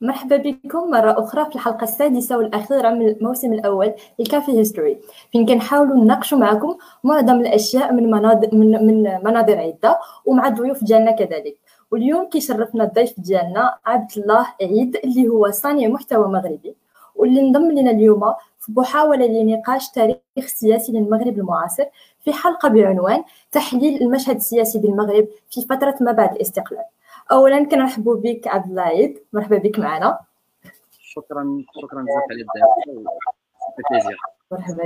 مرحبا بكم مرة أخرى في الحلقة السادسة والأخيرة من الموسم الأول لكافي هيستوري. فين كنحاولوا نناقشوا معكم معظم الأشياء من مناظر من, من مناظر عدة ومع الضيوف ديالنا كذلك. واليوم كيشرفنا الضيف ديالنا عبد الله عيد اللي هو صانع محتوى مغربي. واللي انضم لنا اليوم في محاولة لنقاش تاريخ السياسي للمغرب المعاصر في حلقة بعنوان تحليل المشهد السياسي بالمغرب في فترة ما بعد الاستقلال. اولا كنرحبوا بك عبد العيد مرحبا بك معنا. شكرا شكرا بزاف على الدعوه مرحبا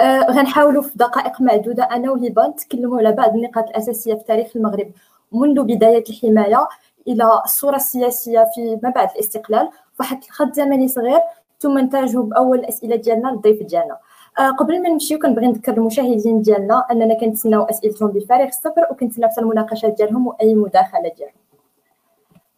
آه غنحاولوا في دقائق معدودة. أنا وهبه نتكلموا على بعض النقاط الأساسية في تاريخ المغرب منذ بداية الحماية إلى الصورة السياسية في ما بعد الاستقلال. فواحد الخط زمني صغير ثم نتاجوا بأول الأسئلة ديالنا للضيف ديالنا. قبل ما نمشيو كنبغي نذكر المشاهدين ديالنا أننا كنتسناو أسئلتهم بفارغ الصبر وكنتسناو حتى المناقشات ديالهم وأي مداخلة ديالهم.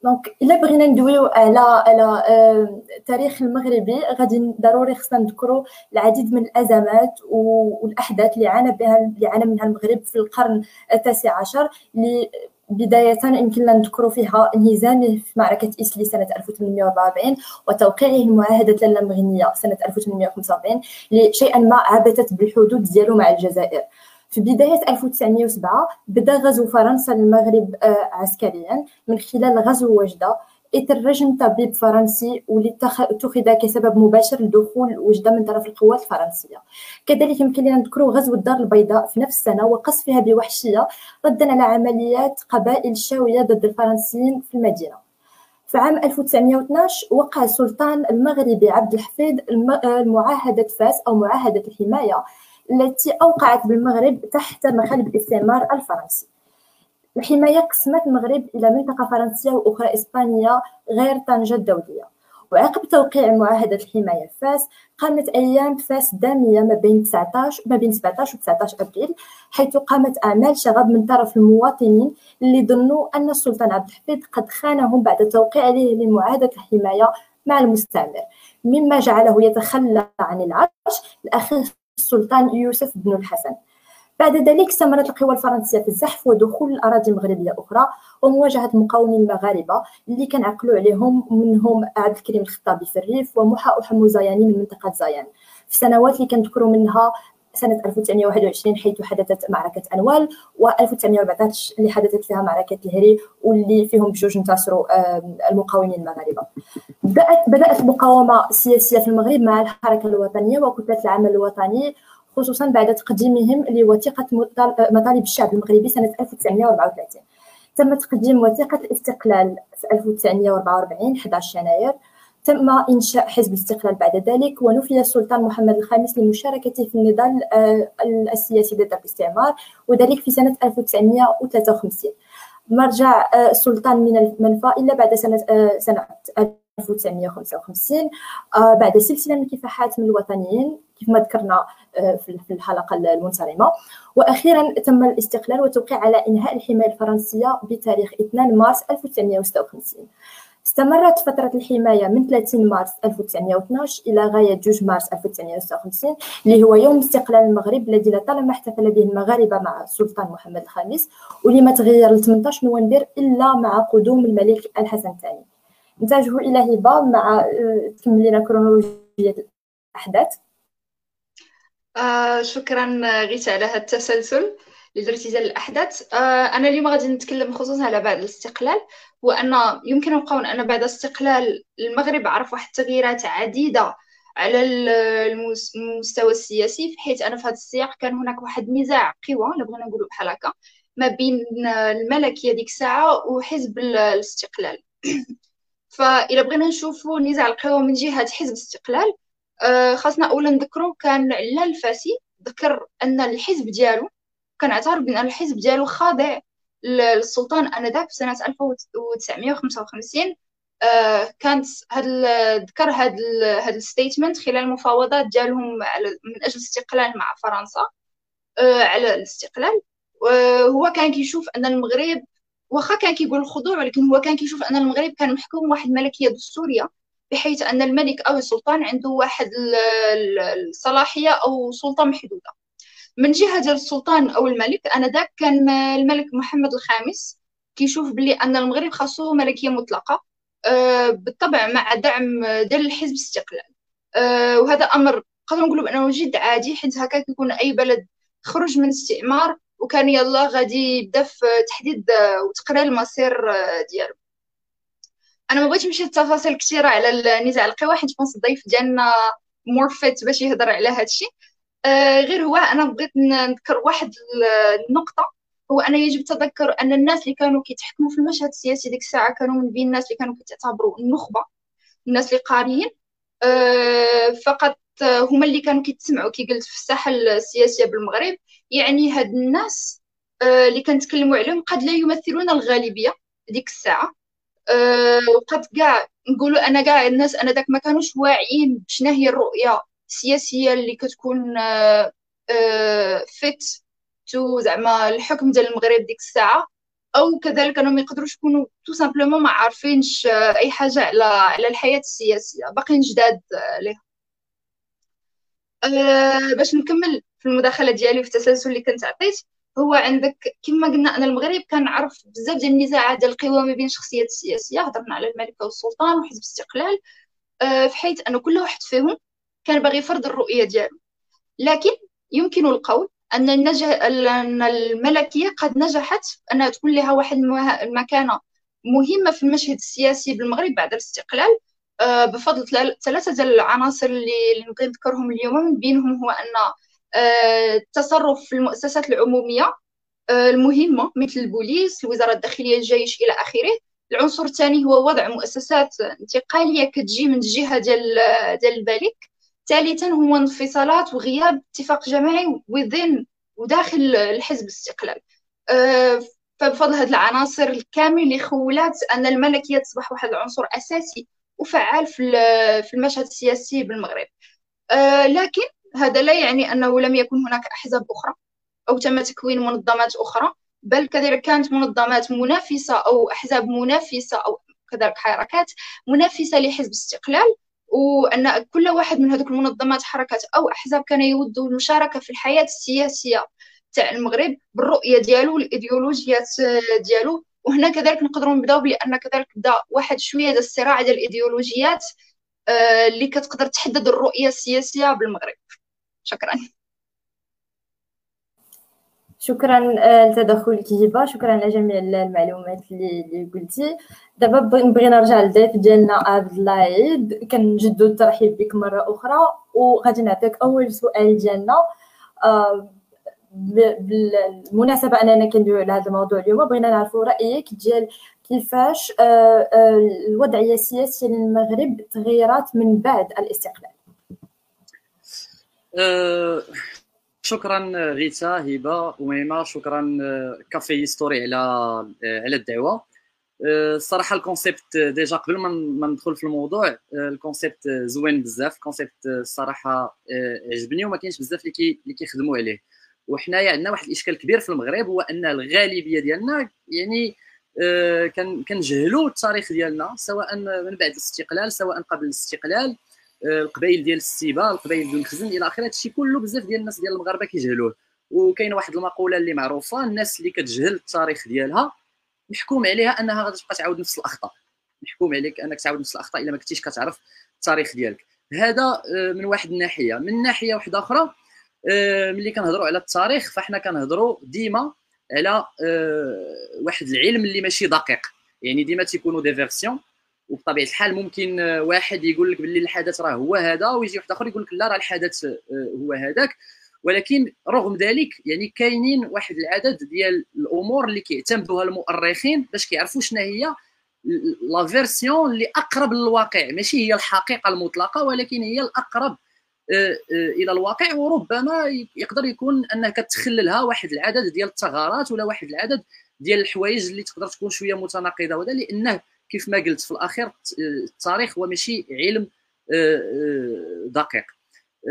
دونك إلا بغينا ندويو على على آه التاريخ المغربي غادي ضروري خصنا نذكروا العديد من الأزمات والأحداث اللي عانى بها اللي عانى منها المغرب في القرن التاسع عشر اللي بداية يمكن لنا نذكر فيها انهزامه في معركة إسلي سنة 1844 وتوقيعه المعاهدة اللامغنية سنة 1845 لشيئا ما عبثت بالحدود ديالو مع الجزائر. في بداية 1907 بدأ غزو فرنسا للمغرب عسكريا من خلال غزو وجدة يترجم طبيب فرنسي واللي اتخذ كسبب مباشر لدخول وجدة من طرف القوات الفرنسية. كذلك يمكن لنا نذكر غزو الدار البيضاء في نفس السنة وقصفها بوحشية ردا على عمليات قبائل الشاوية ضد الفرنسيين في المدينة. في عام 1912 وقع السلطان المغربي عبد الحفيظ المعاهدة فاس أو معاهدة الحماية التي أوقعت بالمغرب تحت مخالب الاستعمار الفرنسي. الحماية قسمت المغرب إلى منطقة فرنسية وأخرى إسبانية غير طنجة الدولية. وعقب توقيع معاهدة الحماية فاس قامت أيام فاس دامية ما بين 19 ما بين 17 و 19 أبريل حيث قامت أعمال شغب من طرف المواطنين اللي ظنوا أن السلطان عبد الحفيظ قد خانهم بعد توقيع لمعاهدة الحماية مع المستعمر. مما جعله يتخلى عن العرش لأخيه السلطان يوسف بن الحسن. بعد ذلك استمرت القوى الفرنسية في الزحف ودخول الأراضي المغربية أخرى ومواجهة المقاومين المغاربة اللي كنعقلوا عليهم منهم عبد الكريم الخطابي في الريف ومحا وحمو زياني من منطقة زيان. في السنوات اللي كنذكروا منها سنة 1921 حيث حدثت معركة أنوال و 1914 اللي حدثت فيها معركة الهري واللي فيهم بجوج انتصروا المقاومين المغاربة. بدأت بدأت المقاومة السياسية في المغرب مع الحركة الوطنية وكتلة العمل الوطني خصوصا بعد تقديمهم لوثيقة مطالب الشعب المغربي سنة 1934 تم تقديم وثيقة الاستقلال في 1944 11 يناير. تم إنشاء حزب الاستقلال بعد ذلك ونفي السلطان محمد الخامس لمشاركته في النضال السياسي ضد الاستعمار وذلك في سنة 1953 مرجع السلطان من المنفى إلا بعد سنة سنة 1955 بعد سلسلة من الكفاحات من الوطنيين كيف ما ذكرنا في الحلقة المنصرمة. وأخيرا تم الاستقلال وتوقيع على إنهاء الحماية الفرنسية بتاريخ 2 مارس 1956 استمرت فترة الحماية من 30 مارس 1912 إلى غاية 2 مارس 1956 اللي هو يوم استقلال المغرب الذي لطالما احتفل به المغاربة مع السلطان محمد الخامس واللي ما تغير ل 18 نوفمبر إلا مع قدوم الملك الحسن الثاني. نتجه إلى هبة مع تكمل لنا كرونولوجية الأحداث. آه شكرا غيت على هذا التسلسل ديال الاحداث آه أنا اليوم غادي نتكلم خصوصا على بعد الاستقلال وأن يمكن نبقاو أن بعد استقلال المغرب عرف واحد التغييرات عديدة على المستوى السياسي حيث أنا في هذا السياق كان هناك واحد نزاع قوى الا بغينا نقولوا بحال هكا ما بين الملكية ديك الساعة وحزب الاستقلال. فإلا بغينا نشوفوا نزاع القوى من جهة حزب الاستقلال آه خاصنا اولا نذكروا كان علال الفاسي ذكر أن الحزب ديالو كان اعترف بأن الحزب ديالو خاضع للسلطان آنذاك في سنة 1955 آه كانت هاد ذكر هاد هاد ال statement خلال المفاوضات ديالهم من أجل الاستقلال مع فرنسا. آه على الاستقلال. وهو كان كيشوف أن المغرب واخا كان كيقول الخضوع ولكن هو كان كيشوف أن المغرب كان محكوم واحد الملكيه دستورية. بحيث أن الملك أو السلطان عنده واحد الصلاحية أو سلطة محدودة. من جهة ديال السلطان أو الملك أنا ذاك كان الملك محمد الخامس كيشوف بلي أن المغرب خاصو ملكية مطلقة بالطبع مع دعم ديال الحزب الاستقلال. وهذا أمر نقدروا نقولوا بأنه جد عادي حيت هكا كيكون أي بلد خرج من استعمار وكان يلا غادي يبدا في تحديد وتقرير المصير ديالو. أنا ما بغيتش نمشي لتفاصيل كثيرة على النزاع القوى حيت كنت الضيف ديالنا مورفيت باش يهضر على هذا الشيء. آه غير هو أنا بغيت نذكر واحد النقطة. هو ان يجب التذكر أن الناس اللي كانوا كيتحكموا في المشهد السياسي ديك الساعة كانوا من بين الناس اللي كانوا كيتعتبروا النخبة الناس اللي قاريين. آه فقط هما اللي كانوا كيتسمعوا كي قلت في الساحة السياسية بالمغرب يعني هاد الناس آه اللي كنتكلموا عليهم قد لا يمثلون الغالبية ديك الساعة. أه وقد كاع نقولوا أنا كاع الناس أنا داك ما كانوش واعيين بشنا هي الرؤية السياسية اللي كتكون فيت تو زعما الحكم ديال المغرب ديك الساعة. أو كذلك أنهم ما يقدروش يكونوا تو سامبلومون ما عارفينش أي حاجة على على الحياة السياسية. باقيين جداد ليها. باش نكمل في المداخلة ديالي في التسلسل اللي كنت عطيت. هو عندك كما قلنا ان المغرب كان عرف بزاف ديال النزاعات ديال القوى ما بين الشخصيات السياسيه هضرنا على الملكه والسلطان وحزب الاستقلال آه، في حيث أن كل واحد فيهم كان باغي يفرض الرؤية ديالو. لكن يمكن القول أن النج... أن الملكية قد نجحت أنها تكون لها واحد المكانة مهمة في المشهد السياسي بالمغرب بعد الاستقلال آه، بفضل ثلاثة ديال العناصر اللي نبغي نذكرهم اليوم من بينهم هو أن التصرف في المؤسسات العمومية آه، المهمة مثل البوليس الوزارة الداخلية الجيش إلى آخره. العنصر الثاني هو وضع مؤسسات انتقالية كتجي من الجهة ديال ديال الملك ثالثا هو انفصالات وغياب اتفاق جماعي وذين وداخل الحزب الاستقلال. آه، فبفضل هذه العناصر الكامل اللي خولات أن الملكية تصبح واحد العنصر أساسي وفعال في المشهد السياسي بالمغرب. آه، لكن هذا لا يعني أنه لم يكن هناك أحزاب أخرى أو تم تكوين منظمات أخرى بل كذلك كانت منظمات منافسة أو أحزاب منافسة أو كذلك حركات منافسة لحزب الاستقلال وأن كل واحد من هذه المنظمات حركات أو أحزاب كان يود المشاركة في الحياة السياسية تاع المغرب بالرؤية ديالو والإيديولوجيات ديالو. وهنا كذلك نقدروا نبداو بأن كذلك بدا واحد شوية ديال الصراع ديال الإيديولوجيات آه، اللي كتقدر تحدد الرؤية السياسية بالمغرب. شكرا. شكرا آه، لتدخلك هبه شكرا على جميع المعلومات اللي, قلتي. دابا نبغي نرجع للضيف ديالنا عبد الله عيد كنجدو الترحيب بك مرة أخرى. وغادي نعطيك أول سؤال ديالنا. آه، بالمناسبة أننا كندويو على هذا الموضوع اليوم بغينا نعرفوا رأيك ديال كيفاش آه، الوضعية السياسية للمغرب تغيرات من بعد الاستقلال. شكرا غيتا هبة وميمه شكرا أه، Café History على أه، على الدعوة. الصراحه ال concept déjà قبل ما ندخل في الموضوع ال concept زوين بزاف. ال concept الصراحه عجبني وما كاينش بزاف اللي اللي كيخدموا عليه. وحنايا عندنا واحد الإشكال كبير في المغرب هو أن الغالبية ديالنا يعني كنجهلوا التاريخ ديالنا سواء من بعد الاستقلال سواء قبل الاستقلال. القبائل ديال السيبة القبائل ديال الخزن إلى اخره هادشي كله بزاف ديال الناس ديال المغاربة كيجهلوه. وكاين واحد المقولة اللي معروفة الناس اللي كتجهل التاريخ ديالها محكوم عليها أنها غادي تبقى تعاود نفس الأخطاء. محكوم عليك أنك تعاود نفس الأخطاء إلا ما كنتيش كتعرف التاريخ ديالك. هذا آه، من واحد الناحية. من ناحية واحدة أخرى آه، ملي كنهضروا على التاريخ فاحنا كنهضروا ديما على آه، واحد العلم اللي ماشي دقيق. يعني ديما تيكونوا دي فيرسيون وبطبيعة الحال ممكن واحد يقول لك باللي الحدث راه هو هذا ويجي واحد آخر يقول لك لا راه الحدث آه، هو هذاك. ولكن رغم ذلك يعني كاينين واحد العدد ديال الأمور اللي كيعتمدوها المؤرخين باش كيعرفوا شنو هي la version اللي أقرب للواقع. ماشي هي الحقيقة المطلقة ولكن هي الأقرب آه، آه، إلى الواقع. وربما يقدر يكون أنها كتخللها واحد العدد ديال الثغرات ولا واحد العدد ديال الحوايج اللي تقدر تكون شوية متناقضة. وهذا لأنه كيف ما قلت في الأخير التاريخ هو ماشي علم آه، آه، دقيق.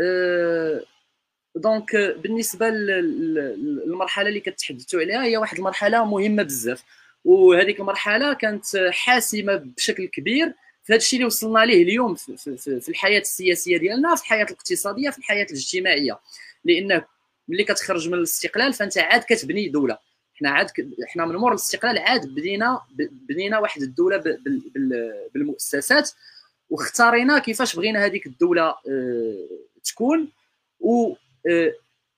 آه، donc بالنسبة للمرحله اللي كتحدثوا عليها هي واحد المرحلة مهمة بزاف. وهذيك المرحلة كانت حاسمة بشكل كبير في هذا الشيء اللي وصلنا ليه اليوم في, الحياة السياسية ديالنا في الحياة الاقتصادية في الحياة الاجتماعية. لأنه ملي كتخرج من الاستقلال فأنت عاد كتبني دولة. حنا عاد حنا من مور الاستقلال عاد بدينا بدينا واحد الدولة بالمؤسسات واختارينا كيفاش بغينا هذيك الدولة آه، تكون. و آه،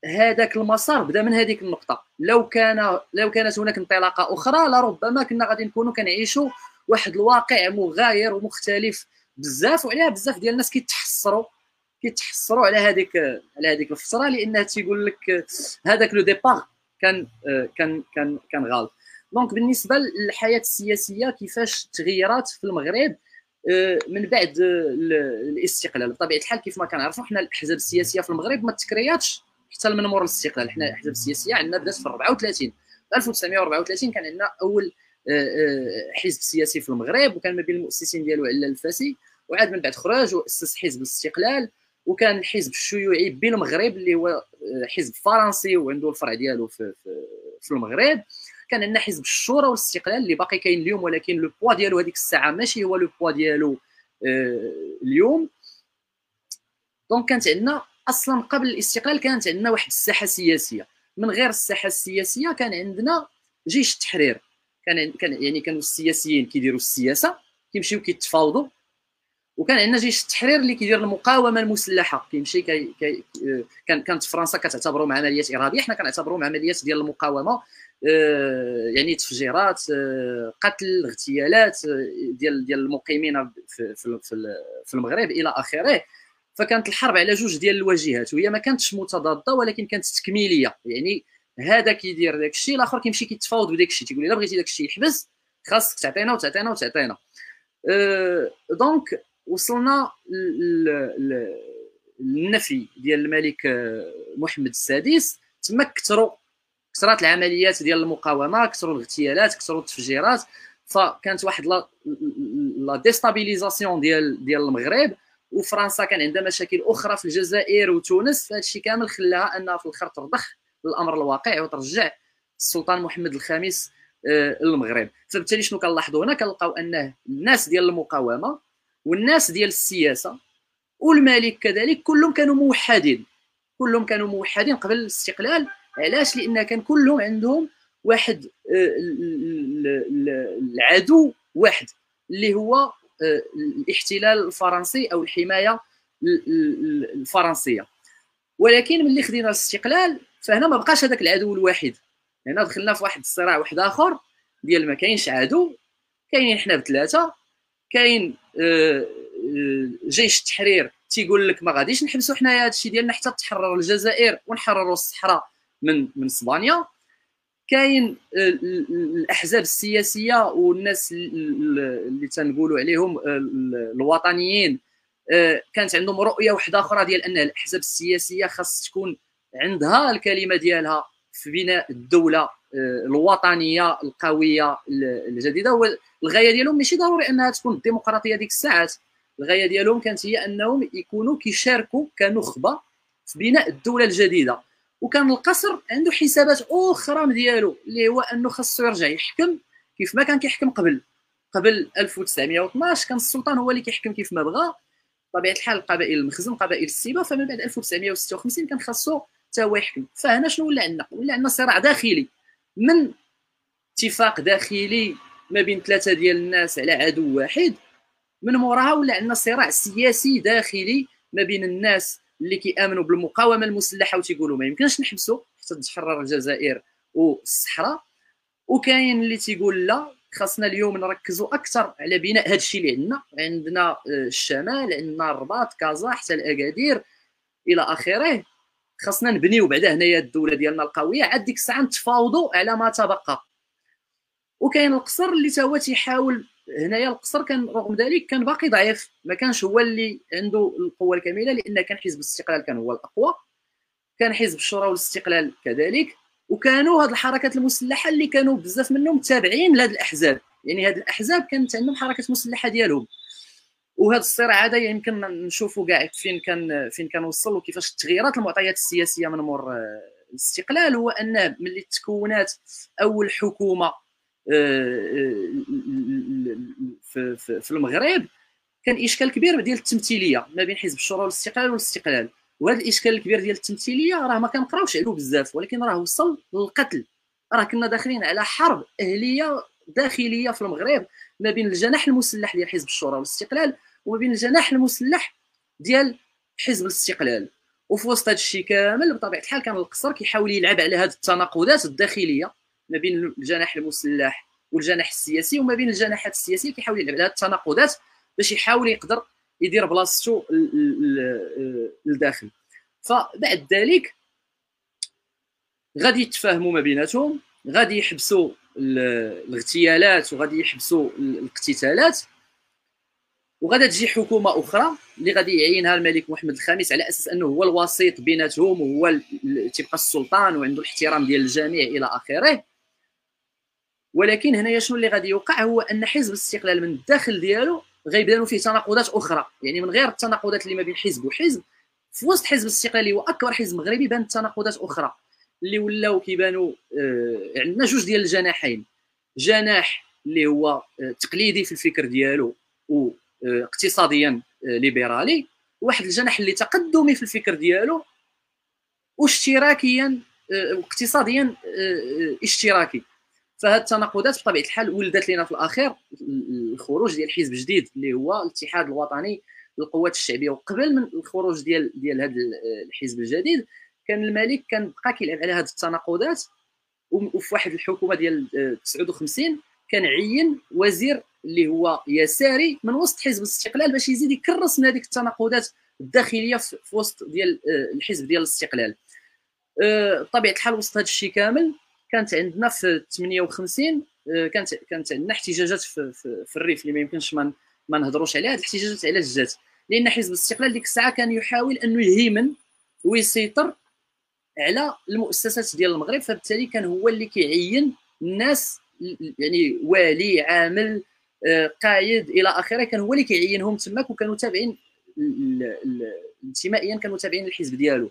هذاك المسار بدا من هذيك النقطة. لو كان لو كانت هناك انطلاقة أخرى لربما كنا غادي نكونوا كنعيشوا واحد الواقع مغاير ومختلف بزاف وعليها بزاف ديال الناس كيتحسروا كيتحسروا على هذيك على هذيك الفترة. لأنها تيقول لك هذاك le départ. كان كان كان كان غلط. donc بالنسبة للحياة السياسية كيفاش تغيرات في المغرب من بعد الاستقلال. بطبيعة الحال كيف ما كنعرفوا حنا الأحزاب السياسية في المغرب ما تكرياتش حتى من مور الاستقلال. حنا الأحزاب السياسية عندنا بدات في 34 في 1934 كان عندنا أول حزب سياسي في المغرب وكان ما بين المؤسسين ديالو علال الفاسي وعاد من بعد خرج وأسس حزب الاستقلال. وكان الحزب الشيوعي بالمغرب اللي هو آه، حزب فرنسي وعنده الفرع ديالو في, في, في المغرب. كان عندنا حزب الشورى والاستقلال اللي باقي كاين اليوم ولكن le poids ديالو هذيك الساعة ماشي هو le poids ديالو آه، اليوم. donc كانت عندنا أصلا قبل الاستقلال كانت عندنا واحد الساحة سياسية. من غير الساحة السياسية كان عندنا جيش التحرير. كان كان يعني كانوا السياسيين كيديروا السياسة كيمشيو كيتفاوضوا. وكان عندنا جيش التحرير اللي كيدير المقاومة المسلحة. كيمشي كي, كي كان كانت فرنسا كتعتبرهم عمليات إرهابية. حنا كنعتبروهم عمليات ديال المقاومة آه، يعني تفجيرات آه، قتل اغتيالات آه، ديال ديال المقيمين في المغرب إلى آخره. فكانت الحرب على جوج ديال الواجهات وهي ما كانتش متضادة ولكن كانت تكميلية. يعني هذا كيدير داك الشيء الآخر كيمشي كيتفاوض بداك الشيء. تيقول إلا بغيتي داك الشيء يحبس خاصك تعطينا وتعطينا وتعطينا. أه donc وصلنا للنفي ديال الملك آه، محمد السادس. تما كثروا كثرات العمليات ديال المقاومة كثروا الاغتيالات كثروا التفجيرات. فكانت واحد la déstabilisation ديال ديال المغرب. وفرنسا كان عندها مشاكل أخرى في الجزائر وتونس. فهذا الشيء كامل خلاها أنها في الآخر ترضخ للأمر الواقع وترجع السلطان محمد الخامس آه، للمغرب. فبالتالي شنو كنلاحظوا هنا؟ كنلقاو انه الناس ديال المقاومة والناس ديال السياسة والملك كذلك كلهم كانوا موحدين. كلهم كانوا موحدين قبل الاستقلال. علاش؟ لأن كان كلهم عندهم واحد آه، العدو واحد اللي هو آه، الاحتلال الفرنسي أو الحماية الفرنسية. ولكن ملي خدينا الاستقلال فهنا ما بقاش هذاك العدو الواحد. هنا دخلنا في واحد الصراع واحد آخر ديال ما كاينش عدو كاينين حنا بثلاثة كاين آه، آه، جيش التحرير تيقول لك ما غاديش نحبسوا حنايا هذا الشيء ديالنا حتى تحرروا الجزائر ونحرروا الصحراء من من اسبانيا. كاين آه، الأحزاب السياسية والناس اللي تنقولوا عليهم الوطنيين كانت عندهم رؤية واحدة أخرى ديال أن الأحزاب السياسية خاص تكون عندها الكلمة ديالها. في بناء الدولة الوطنية القوية الجديدة. والغايه ديالهم ماشي ضروري أنها تكون الديمقراطيه ديك الساعات. الغاية ديالهم كانت هي أنهم يكونوا كيشاركوا كنخبة في بناء الدولة الجديدة. وكان القصر عنده حسابات أخرى ديالو اللي هو أنه خاصو يرجع يحكم كيف ما كان كيحكم قبل. قبل 1912 كان السلطان هو اللي كيحكم كيف ما بغى. بطبيعة الحال قبائل المخزن قبائل السيبة فمن بعد 1956 كان خاصو حتى هو فهنا شنو ولا عندنا؟ ولا عندنا صراع داخلي. من اتفاق داخلي ما بين ثلاثة ديال الناس على عدو واحد من موراها ولا عندنا صراع سياسي داخلي ما بين الناس اللي كيآمنوا بالمقاومة المسلحة وتيقولوا ما يمكنش نحبسوا حتى تحرر الجزائر والصحراء. وكاين اللي تيقول لا خاصنا اليوم نركزوا أكثر على بناء هذا الشيء اللي عندنا. عندنا آه، الشمال عندنا الرباط كازا حتى الأكادير إلى آخره. خاصنا نبنيو بعدا هنايا الدولة ديالنا القوية عاد ديك الساعة نتفاوضوا على ما تبقى. وكاين القصر اللي تا هو تيحاول هنايا القصر كان رغم ذلك كان باقي ضعيف ما كانش هو اللي عنده القوة الكاملة لأن كان حزب الاستقلال كان هو الأقوى كان حزب الشورى والاستقلال كذلك وكانوا هاد الحركات المسلحة اللي كانوا بزاف منهم تابعين لهاد الأحزاب. يعني هاد الأحزاب كانت عندهم حركات مسلحة ديالهم. وهذا الصراع هذا يمكن نشوفوا كاع فين كان فين كان وصل وكيفاش التغييرات المعطيات السياسية من مور آه، الاستقلال هو أن ملي تكونات أول حكومة آه، آه، في المغرب كان إشكال كبير ديال التمثيلية ما بين حزب الشورى والاستقلال والاستقلال. وهذا الإشكال الكبير ديال التمثيلية راه ما كنقراوش عليه بزاف ولكن راه وصل للقتل. راه كنا داخلين على حرب أهلية داخلية في المغرب ما بين الجناح المسلح ديال حزب الشورى والاستقلال وما بين الجناح المسلح ديال حزب الاستقلال. وفي وسط هذا الشيء كامل بطبيعة الحال كان القصر كيحاول يلعب على هذه التناقضات الداخلية ما بين الجناح المسلح والجناح السياسي وما بين الجناحات السياسية كيحاول يلعب على هذه التناقضات باش يحاول يقدر يدير بلاصتو للداخل. فبعد ذلك غادي يتفاهموا ما بيناتهم غادي يحبسوا الاغتيالات وغادي يحبسوا الاقتتالات. وغادا تجي حكومة أخرى اللي غادي يعينها الملك محمد الخامس على أساس أنه هو الوسيط بيناتهم وهو تيبقى السلطان وعنده الاحترام ديال الجميع إلى آخره. ولكن هنايا شنو اللي غادي يوقع؟ هو أن حزب الاستقلال من الداخل ديالو غيبانوا فيه تناقضات أخرى. يعني من غير التناقضات اللي ما بين حزب وحزب في وسط حزب الاستقلال اللي هو أكبر حزب مغربي بانت تناقضات أخرى. اللي ولاو كيبانوا آه عندنا جوج ديال الجناحين. جناح اللي هو آه تقليدي في الفكر ديالو واقتصاديا آه ليبرالي. واحد الجناح اللي تقدمي في الفكر ديالو واشتراكيا آه، واقتصاديا آه، اشتراكي. فهاد التناقضات بطبيعة الحال ولدت لنا في الأخير الخروج ديال حزب جديد اللي هو الاتحاد الوطني للقوات الشعبية. وقبل من الخروج ديال ديال هذا الحزب الجديد كان الملك كان بقى كيلعب على هذه التناقضات. وفي واحد الحكومة ديال 59 آه، كان عين وزير اللي هو يساري من وسط حزب الاستقلال باش يزيد يكرس من هذيك التناقضات الداخلية في وسط ديال آه، الحزب ديال الاستقلال. آه، بطبيعه الحال وسط هذا الشيء كامل كانت عندنا في 58 كانت كانت عندنا احتجاجات في, في, في الريف اللي ما يمكنش ما نهضروش عليها. هذه الاحتجاجات على الجات لأن حزب الاستقلال ديك الساعة كان يحاول انه يهيمن ويسيطر على المؤسسات ديال المغرب فبالتالي كان هو اللي كيعين الناس يعني والي عامل قايد إلى آخره كان هو اللي كيعينهم تماك وكانوا تابعين انتمائيا كانوا تابعين للحزب ديالو.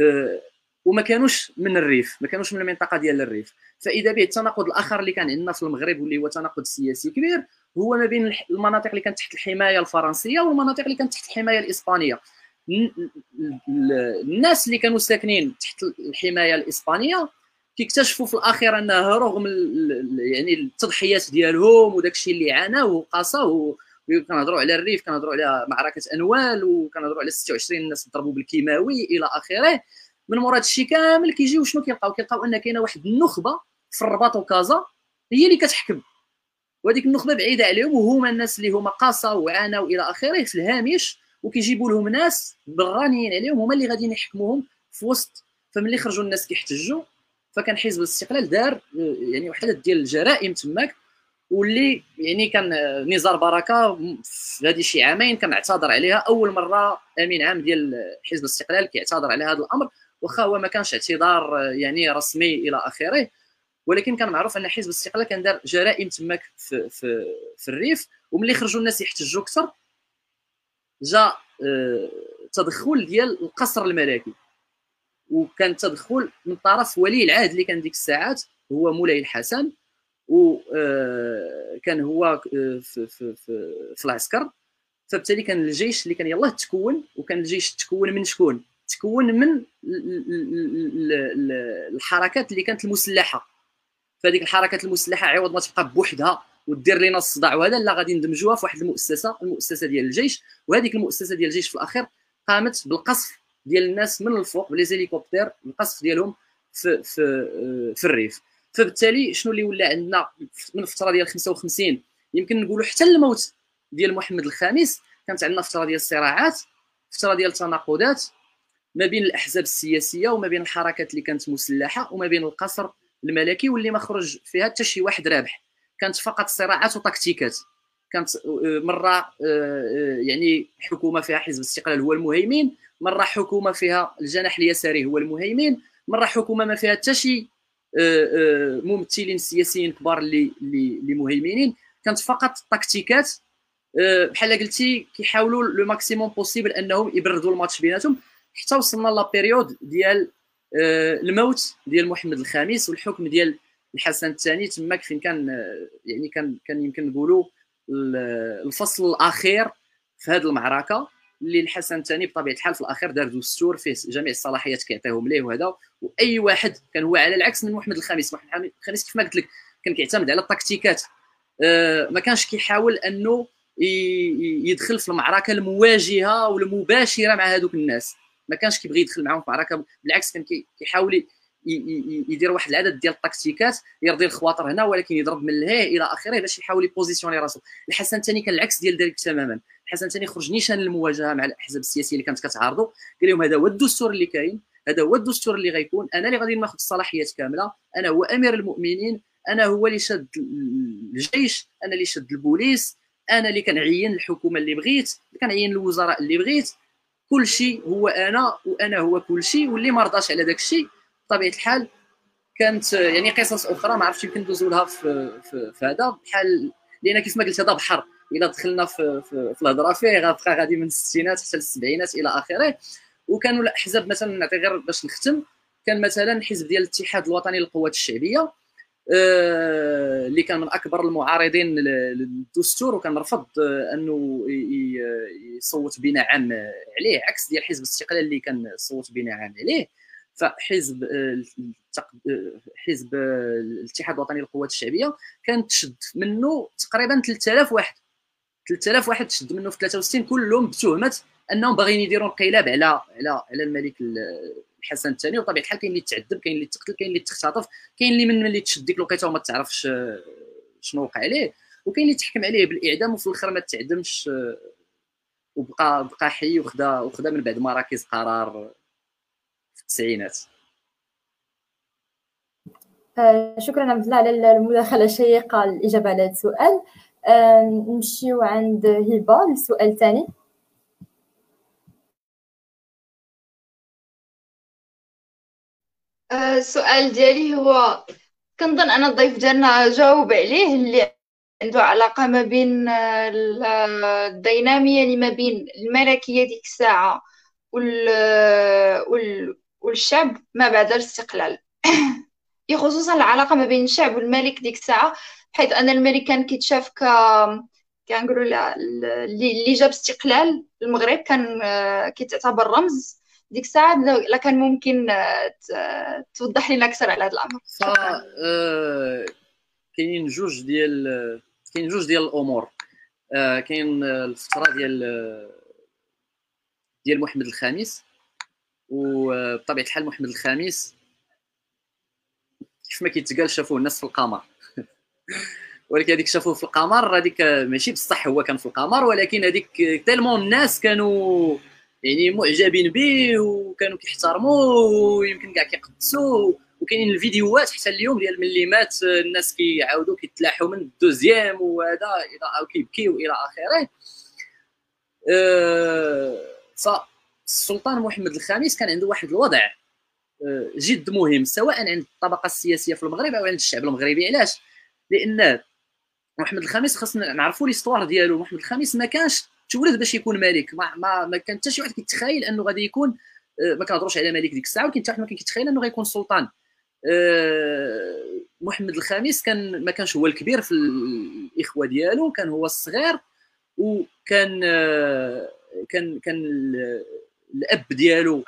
آه، وما كانوش من الريف ما كانوش من المنطقة ديال الريف. فإذا به التناقض الآخر اللي كان عندنا في المغرب واللي هو تناقض سياسي كبير هو ما بين المناطق اللي كانت تحت الحماية الفرنسية والمناطق اللي كانت تحت الحماية الإسبانية. الناس اللي كانوا ساكنين تحت الحماية الإسبانية كيكتشفوا في الأخير انه رغم يعني التضحيات ديالهم وداك الشيء اللي عاناه وقاساه كنهضروا على الريف كنهضروا على معركة أنوال وكنهضروا على 26 الناس ضربوا بالكيماوي إلى آخره. من مورا هادشي كامل كيجيو شنو كيلقاو؟ كيلقاو أن كاينة واحد النخبة في الرباط وكازا هي اللي كتحكم. وهذيك النخبة بعيدة عليهم وهما الناس اللي هما قاسا وعانوا إلى آخره في الهامش وكيجيبوا لهم ناس برانيين عليهم هما اللي غاديين يحكموهم في وسط. فملي خرجوا الناس كيحتجوا فكان حزب الاستقلال دار يعني واحد ديال الجرائم تماك واللي يعني كان نزار بركة في هذه شي عامين كان اعتذر عليها. أول مرة أمين عام ديال حزب الاستقلال كيعتذر على هذا الأمر واخا هو ما كانش اعتذار يعني رسمي إلى آخره. ولكن كان معروف أن حزب الاستقلال كان دار جرائم تماك في, في, في الريف. وملي خرجوا الناس يحتجوا أكثر جا آه، تدخل ديال القصر الملكي. وكان تدخل من طرف ولي العهد اللي كان ديك الساعات هو مولاي الحسن وكان آه، هو آه، في, في, في, في العسكر. فبالتالي كان الجيش اللي كان يلاه تكون وكان الجيش تكون من شكون؟ تكون من الحركات اللي كانت المسلحة. فهذيك الحركات المسلحة عوض ما تبقى بوحدها ودير لنا الصداع. وهذا لا غادي ندمجوها في واحد المؤسسة المؤسسة ديال الجيش. وهذيك المؤسسة ديال الجيش في الأخير قامت بالقصف ديال الناس من الفوق بلي زيليكوبتر القصف ديالهم في في في الريف. فبالتالي شنو اللي ولا عندنا من الفترة ديال 55 يمكن نقولوا حتى الموت ديال محمد الخامس كانت عندنا فترة ديال الصراعات فترة ديال التناقضات ما بين الأحزاب السياسية وما بين الحركات اللي كانت مسلحة وما بين القصر الملكي واللي ما خرج فيها حتى شي واحد رابح. كانت فقط صراعات وتكتيكات. كانت آه، مرة آه، آه، يعني حكومة فيها حزب الاستقلال هو المهيمن مرة حكومة فيها الجناح اليساري هو المهيمن مرة حكومة ما فيها حتى شي ممثلين سياسيين كبار اللي اللي مهيمنين. كانت فقط تكتيكات بحال قلتي كيحاولوا le maximum possible أنهم يبردوا الماتش بيناتهم. حتى وصلنا la période ديال الموت ديال محمد الخامس والحكم ديال الحسن الثاني. تماك فين كان يعني كان كان يمكن نقولوا الفصل الأخير في هذه المعركة اللي الحسن الثاني بطبيعة الحال في الأخير دار دستور فيه جميع الصلاحيات كيعطيهم ليه وهذا وأي واحد كان هو على العكس من محمد الخامس محمد الخامس كيف ما قلت لك كان كيعتمد على التكتيكات. آه ما كانش كيحاول أنه يدخل في المعركة المواجهة والمباشرة مع هذوك الناس. ما كانش كيبغي يدخل معاهم في معركة بالعكس كان كيحاول يدير واحد العدد ديال التكتيكات يرضي الخواطر هنا ولكن يضرب من لهيه إلى آخره باش يحاول ي positionner راسو. الحسن الثاني كان العكس ديال ذلك تماما. الحسن الثاني خرج نيشان المواجهه مع الأحزاب السياسية اللي كانت كتعارضه قال لهم هذا هو الدستور اللي كاين هذا هو الدستور اللي غيكون. أنا اللي غادي ناخذ الصلاحيات كاملة. أنا هو أمير المؤمنين. أنا هو اللي شد الجيش. أنا اللي شد البوليس. أنا اللي كنعين الحكومة اللي بغيت. كنعين الوزراء اللي بغيت. كل شيء هو أنا وأنا هو كل شيء واللي ما رضاش على داك الشيء بطبيعة الحال كانت يعني قصص أخرى ما عرفتش يمكن ندوزو لها في, في, في هذا. بحال لأن كيف ما قلت هذا بحر إلا دخلنا في, في, في الهضرة فيه غادي من الستينات حتى للسبعينات إلى آخره. وكانوا الأحزاب مثلا نعطي غير باش نختم كان مثلا حزب ديال الاتحاد الوطني للقوات الشعبية آه، اللي كان من أكبر المعارضين للدستور وكان رفض آه، أنه يصوت بنعم عليه عكس ديال حزب الاستقلال اللي كان صوت بنعم عليه. فحزب آه، حزب الاتحاد الوطني للقوات الشعبية كانت تشد منه تقريبا 3000 واحد. 3000 واحد تشد منه في 63 كلهم بتهمة أنهم باغيين يديروا انقلاب على على على الملك الحسن الثاني. وطبيعة الحال كاين اللي تعذب كاين اللي تقتل كاين اللي تختطف كاين اللي من اللي تشد ديك الوقيتة وما تعرفش آه، شنو وقع عليه. وكاين اللي تحكم عليه بالإعدام وفي الآخر ما تعدمش آه، وبقى بقى حي وخدا وخدا من بعد مراكز قرار التسعينات آه، شكرا عبد الله على المداخلة الشيقة الإجابة على هذا السؤال. نمشيو عند هبة للسؤال الثاني السؤال ديالي هو كنظن أنا الضيف ديالنا جاوب عليه اللي عنده علاقة ما بين الدينامية اللي ما بين الملكية ديك الساعة وال... وال... والشعب ما بعد الاستقلال. خصوصا العلاقة ما بين الشعب والملك ديك الساعة حيث أن الملك كان كيتشاف ك كنقولوا اللي جاب استقلال المغرب كان كيتعتبر رمز ديك الساعة. لا كان ممكن آه، توضح لنا أكثر على هذا الأمر. آه، كاينين جوج ديال كاين جوج ديال الأمور. آه، كاين الفترة ديال ديال محمد الخامس وبطبيعه الحال محمد الخامس كيف ما كيتقال شافوه الناس في القمر. ولكن هذيك شافوه في القمر هذيك ماشي بصح هو كان في القمر ولكن هذيك تالمون الناس كانوا يعني معجبين به وكانوا كيحترموه ويمكن كاع كيقدسوه. وكاينين الفيديوهات حتى اليوم ديال ملي مات الناس كيعاودوا كيتلاحوا من ال deuxième وهذا أو كيبكيو إلى آخره. أه فالسلطان محمد الخامس كان عنده واحد الوضع أه جد مهم سواء عند الطبقة السياسية في المغرب أو عند الشعب المغربي. علاش؟ لأن محمد الخامس خاصنا نعرفوا l'histoire ديالو. محمد الخامس ما كانش تولد باش يكون ملك. ما ما, ما كان حتى شي واحد كيتخيل أنه غادي يكون آه، ما كنهضروش على ملك ديك الساعة ولكن حتى واحد ما كيتخيل أنه غيكون سلطان. آه، محمد الخامس كان ما كانش هو الكبير في الإخوة ديالو كان هو الصغير وكان آه، كان كان الاب ديالو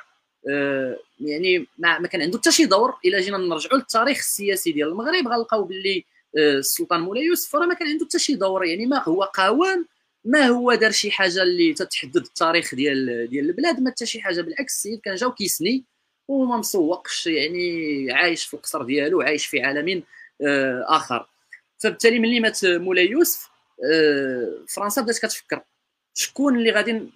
يعني ما, كان عنده حتى شي دور إلا جينا نرجعوا للتاريخ السياسي ديال المغرب غنلقاو باللي السلطان مولاي يوسف راه ما كان عنده حتى شي دور يعني ما هو قاوم ما هو دار شي حاجة اللي تتحدد التاريخ ديال ديال البلاد ما حتى شي حاجة بالعكس السيد كان جاو كيسني وما مسوقش يعني عايش في القصر ديالو عايش في عالم آه، آخر. فبالتالي ملي مات مولاي يوسف آه، فرنسا بدات كتفكر شكون اللي غادي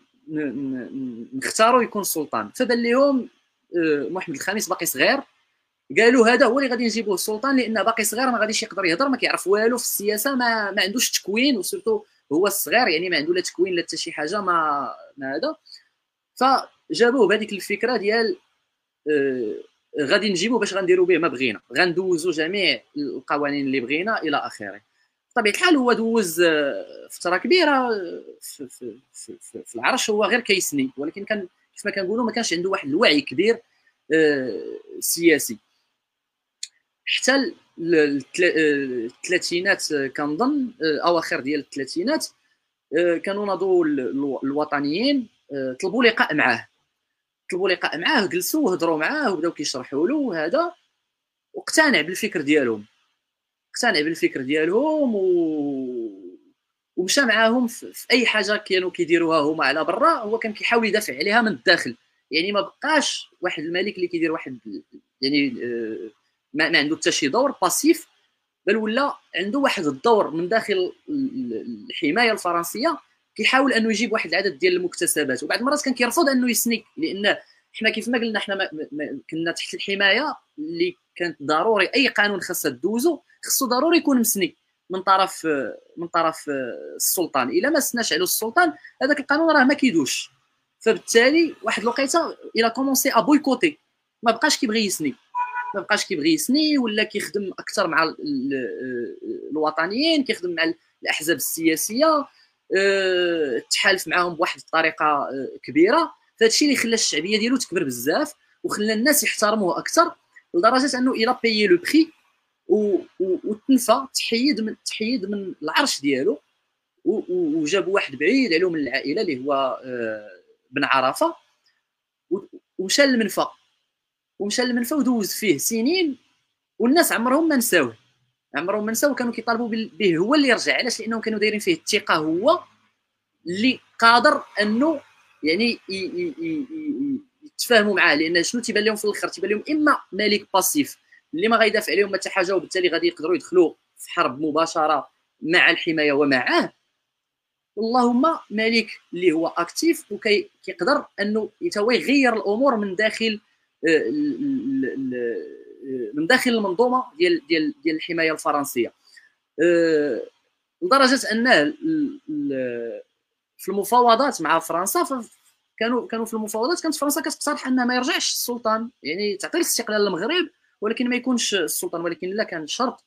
نختارو يكون السلطان فبان لهم آه، محمد الخامس باقي صغير. قالوا هذا هو اللي غادي نجيبوه السلطان لأن باقي صغير ما غاديش يقدر يهضر ما كيعرف والو في السياسة ما, ما عندوش تكوين وسورتو هو الصغير يعني ما عنده لا تكوين لا حتى شي حاجة ما ما هذا. فجابوه بهذيك الفكرة ديال آه غادي نجيبوه باش غنديروا به ما بغينا. غندوزوا جميع القوانين اللي بغينا إلى آخره. بطبيعة الحال هو دوز آه، فترة كبيرة في, في, في, في, في العرش هو غير كيسني. ولكن كان كيف ما كنقولوا ما كانش عنده واحد الوعي كبير آه سياسي. حتى الثلاثينات كنظن أواخر ديال الثلاثينات كانوا ناضوا الوطنيين طلبوا لقاء معاه. طلبوا لقاء معاه جلسوا وهضروا معاه وبداو كيشرحوا له هذا واقتنع بالفكر ديالهم. اقتنع بالفكر ديالهم و ومشى معاهم في أي حاجة كانوا كيديروها هما على برا هو كان كيحاول يدافع عليها من الداخل. يعني ما بقاش واحد الملك اللي كيدير واحد يعني آه، ما, ما عنده حتى شي دور passif بل ولا عنده واحد الدور من داخل الحماية الفرنسية كيحاول أنه يجيب واحد العدد ديال المكتسبات. وبعض المرات كان كيرفض أنه يسني لأن حنا كيف ما قلنا حنا كنا تحت الحماية اللي كانت ضروري أي قانون خاصو يدوز خصو ضروري يكون مسني من طرف من طرف السلطان. إلا ما سناش على السلطان هذاك القانون راه ما كيدوزش. فبالتالي واحد الوقيته il a commencé à boycotter ما بقاش كيبغي يسني. ما بقاش كيبغي يسني ولا كيخدم أكثر مع الوطنيين كيخدم مع الأحزاب السياسية. أه، تحالف معاهم بواحد الطريقة أه، كبيرة. فهذا الشيء اللي خلى الشعبية ديالو تكبر بزاف وخلى الناس يحترموه أكثر. لدرجة أنه il a payé le prix وتنفى تحيد من تحيد من العرش ديالو وجابوا واحد بعيد عليه من العائلة اللي هو أه، بن عرفة. ومشى للمنفى ومشى للمنفى ودوز فيه سنين والناس عمرهم ما نساوه. عمرهم ما نساوه. كانوا كيطالبوا به هو اللي يرجع. علاش؟ لأنهم كانوا دايرين فيه الثقة هو اللي قادر أنه يعني يتفاهموا معاه لأن شنو تيبان لهم في الآخر؟ تيبان لهم إما ملك باسيف اللي ما غيدافع عليهم حتى حاجة وبالتالي غادي يقدروا يدخلوا في حرب مباشرة مع الحماية ومعاه. اللهم ملك اللي هو أكتيف وكيقدر أنه هو يغير الأمور من داخل آه، من داخل المنظومة ديال ديال ديال الحماية الفرنسية. آه، لدرجة انه في المفاوضات مع فرنسا كانوا كانوا في المفاوضات كانت فرنسا كتقترح أن ما يرجعش السلطان يعني تعطي الاستقلال للمغرب ولكن ما يكونش السلطان ولكن لا كان شرط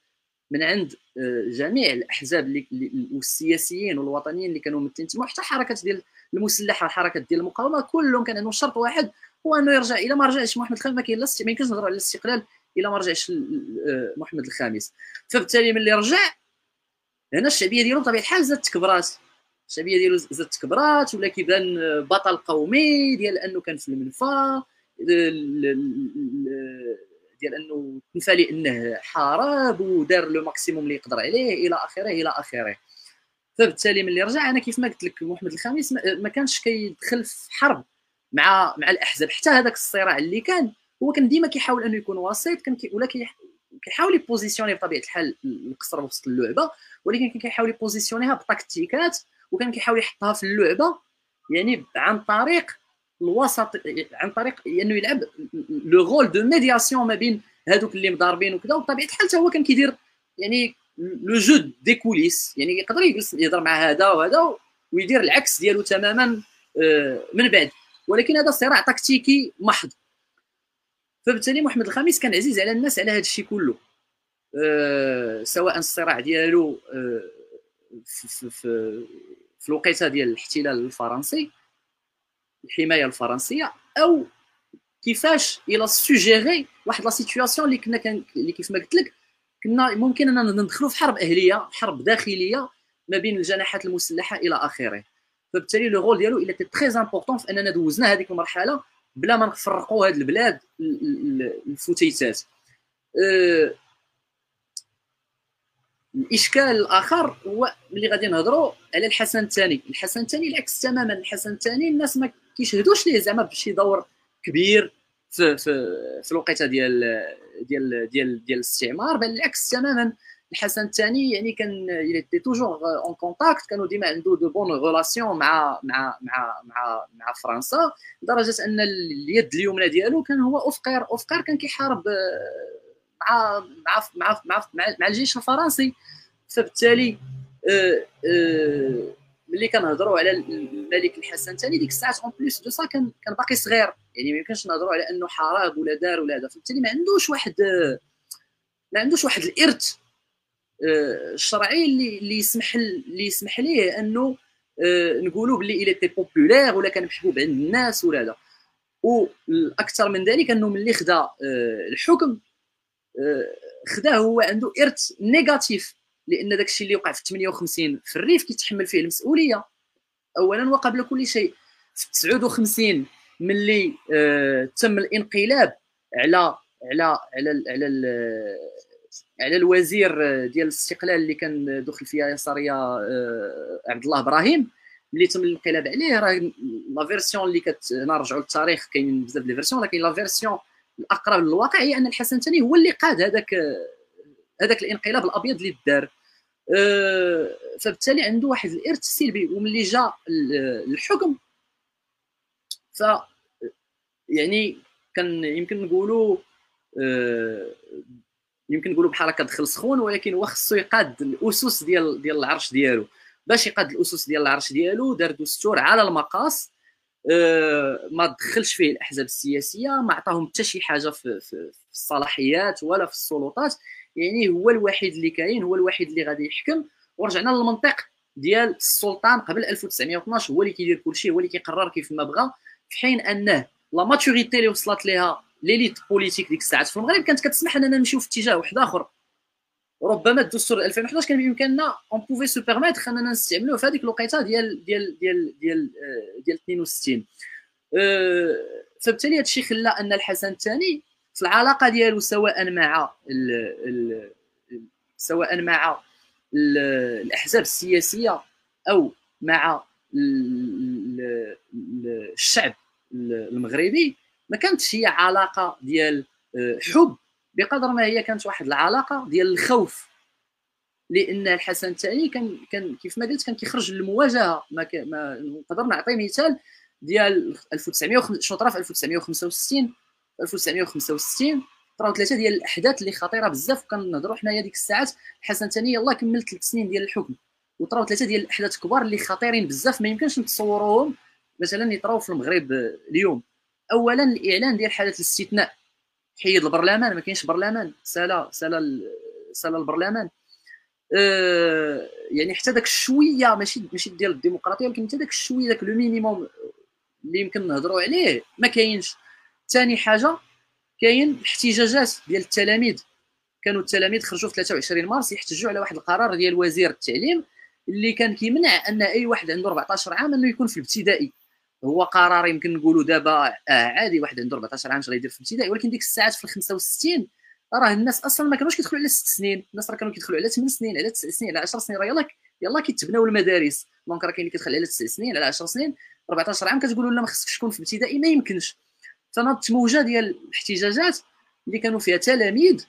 من عند آه، جميع الأحزاب والسياسيين والوطنيين اللي كانوا ممثلين حتى حركات ديال المسلحة الحركات ديال المقاومة كلهم كان عندهم شرط واحد هو أنه يرجع إلى ما رجعش محمد الخامس ما كاين لا ما يمكنش نهضروا على الاستقلال إلى ما رجعش آه، محمد الخامس. فبالتالي ملي رجع هنا الشعبية ديالو بطبيعة الحال زادت تكبرات. الشعبية ديالو زادت تكبرات ولا كيبان بطل قومي ديال أنه كان في المنفى ديال أنه تنفى لأنه حارب ودار le maximum اللي يقدر عليه إلى آخره إلى آخره. فبالتالي ملي رجع أنا كيف ما قلت لك محمد الخامس ما كانش كيدخل في حرب مع مع الأحزاب. حتى هذاك الصراع اللي كان هو كان ديما كيحاول أنه يكون وسيط كان كي ولا كيحاول ي positionner بطبيعة الحال القصر وسط اللعبة ولكن كان كيحاول ي positionner ها بتكتيكات وكان كيحاول يحطها في اللعبة يعني عن طريق الوسط عن طريق إنه يعني يلعب le rôle de médiation ما بين هذوك اللي مضاربين وكذا. وبطبيعة الحال هو كان كيدير يعني le jeu des coulisses يعني يقدر يجلس يهضر مع هذا وهذا ويدير العكس ديالو تماما آه، من بعد. ولكن هذا صراع تكتيكي محض. فبالتالي محمد الخامس كان عزيز على الناس على هذا الشيء كله أه سواء الصراع ديالو أه في, في, الوقيته ديال الاحتلال الفرنسي الحمايه الفرنسيه أو كيفاش il a su gérer واحد la situation اللي كنا كان اللي كيف ما قلت لك كنا ممكن أننا ندخلوا في حرب أهلية حرب داخلية ما بين الجناحات المسلحة إلى آخره. فبالتالي le rôle ديالو il est très important في أننا دوزنا هذيك المرحلة بلا ما نفرقوا هذه البلاد الفتيتات أه الاشكال الآخر هو ملي غادي نهضروا على الحسن الثاني. الحسن الثاني العكس تماما. الحسن الثاني الناس ما كيشهدوش ليه زعما بشي دور كبير في في في الوقيته ديال ديال ديال ديال الاستعمار. بل العكس تماما. الحسن الثاني يعني كان il toujours en contact كانوا ديما عنده de bonnes relations مع مع مع مع مع فرنسا. لدرجة أن اليد اليمنى ديالو كان هو اوفقير اوفقير كان كيحارب مع مع مع مع, مع الجيش الفرنسي. فبالتالي آه، آه، ملي كنهضروا على الملك الحسن الثاني ديك الساعات en plus de ça كان كان باقي صغير. يعني ما يمكنش نهضروا على أنه حارب ولا دار ولا هذا. فبالتالي ما عندوش واحد ما عندوش واحد الإرث آه، الشرعي اللي اللي يسمح اللي يسمح ليه أنه نقولوا باللي il était populaire ولا كان محبوب عند الناس ولا هذا. والاكثر من ذلك أنه ملي خدا الحكم خداه هو عنده إرث négatif لأن داك الشيء اللي وقع في 58 في الريف كيتحمل فيه المسؤولية. اولا وقبل كل شيء في 59 ملي آه تم الانقلاب على على على على على الوزير ديال الاستقلال اللي كان دخل فيها يساريه آه عبد الله إبراهيم. ملي تم الانقلاب عليه راه la version اللي كت نرجعوا للتاريخ كاين بزاف ديال versions ولكن la version الأقرب للواقع هي أن الحسن الثاني هو اللي قاد هذاك هذاك الانقلاب الأبيض اللي دار. أه فبالتالي عنده واحد الإرث سلبي وملي جا الحكم ف يعني كان يمكن نقولوا أه يمكن نقولوا بحال هكا دخل سخون ولكن هو خصو يقاد الأسس ديال ديال العرش ديالو. باش يقاد الأسس ديال العرش ديالو دار دستور على المقاس ما دخلش فيه الأحزاب السياسية ما عطاهم حتى شي حاجة في, في, في الصلاحيات ولا في السلطات. يعني هو الوحيد اللي كاين هو الوحيد اللي غادي يحكم. ورجعنا للمنطق ديال السلطان قبل 1912 هو اللي كيدير كلشي هو اللي كيقرر كيف ما بغى في حين أنه la maturité اللي وصلت ليها l'élite politique ديك الساعات في المغرب كانت كتسمح لنا نمشيو في اتجاه واحد آخر. ربما الدستور 2011 كان بإمكاننا on pouvait se permettre اننا نستعملوه في هذيك الوقيتة ديال ديال ديال ديال ديال 62 فبالتالي هذا الشيء خلى أن الحسن الثاني في العلاقة ديالو سواء مع ال ال سواء مع ال الأحزاب السياسية أو مع الشعب المغربي ما كانتش هي علاقة ديال حب بقدر ما هي كانت واحد العلاقة ديال الخوف. لأن الحسن الثاني كان كان كيف ما قلت كان كيخرج للمواجهة. ما, ما نقدر نعطي مثال ديال 1900 شنو طرا في 1965 1965 طراو ثلاثة ديال الأحداث اللي خطيرة بزاف. وكنهضروا حنايا ديك الساعات. الحسن ثاني يلاه كمل ثلاث سنين ديال الحكم. وطراو ثلاثة ديال الأحداث كبار اللي خطيرين بزاف. ما يمكنش نتصوروهم. مثلا يطراو في المغرب اليوم. اولا الإعلان ديال حالة الاستثناء. حيد البرلمان ما كاينش برلمان. سالا سالا سالا البرلمان. أه يعني حتى داك الشويه ماشي ماشي ديال الديمقراطية ولكن حتى داك الشويه داك لو مينيموم اللي يمكن نهضروا عليه ما كاينش. ثاني حاجة كاين الاحتجاجات ديال التلاميذ. كانوا التلاميذ خرجوا في 23 مارس يحتجوا على واحد القرار ديال وزير التعليم اللي كان كيمنع أن أي واحد عنده 14 عام أنه يكون في الابتدائي. هو قرار يمكن نقولوا دابا آه عادي واحد عنده 14 عام غيدير في الابتدائي ولكن ديك الساعات في 65 راه الناس أصلا ما كانوش كيدخلوا على 6 سنين الناس راه كانوا كيدخلوا على 8 سنين على 9 سنين على 10 سنين راه يلاه يلاه كيتبناو المدارس. donc راه كاين اللي كيدخل على 9 سنين على 10 سنين 14 عام كتقولوا لا ما خصكش تكون في الابتدائي ما يمكنش. تنضت موجة ديال الاحتجاجات اللي كانوا فيها تلاميذ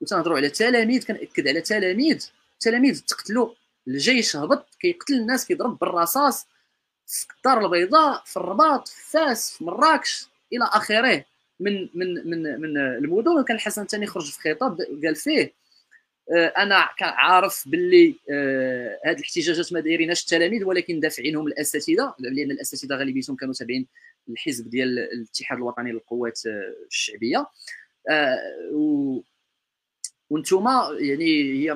وتنهضروا على تلاميذ كنأكد على تلاميذ. تلاميذ تقتلوا الجيش هبط كيقتل الناس كيضرب بالرصاص. في الدار البيضاء في الرباط في فاس في مراكش إلى آخره. من من من من المدن. وكان الحسن الثاني خرج في خطاب قال فيه أنا عارف باللي هذه الاحتجاجات ما دايرينهاش التلاميذ ولكن دافعينهم الأساتذة لأن الأساتذة غالبيتهم كانوا تابعين الحزب ديال الاتحاد الوطني للقوات الشعبية. وأنتم يعني هي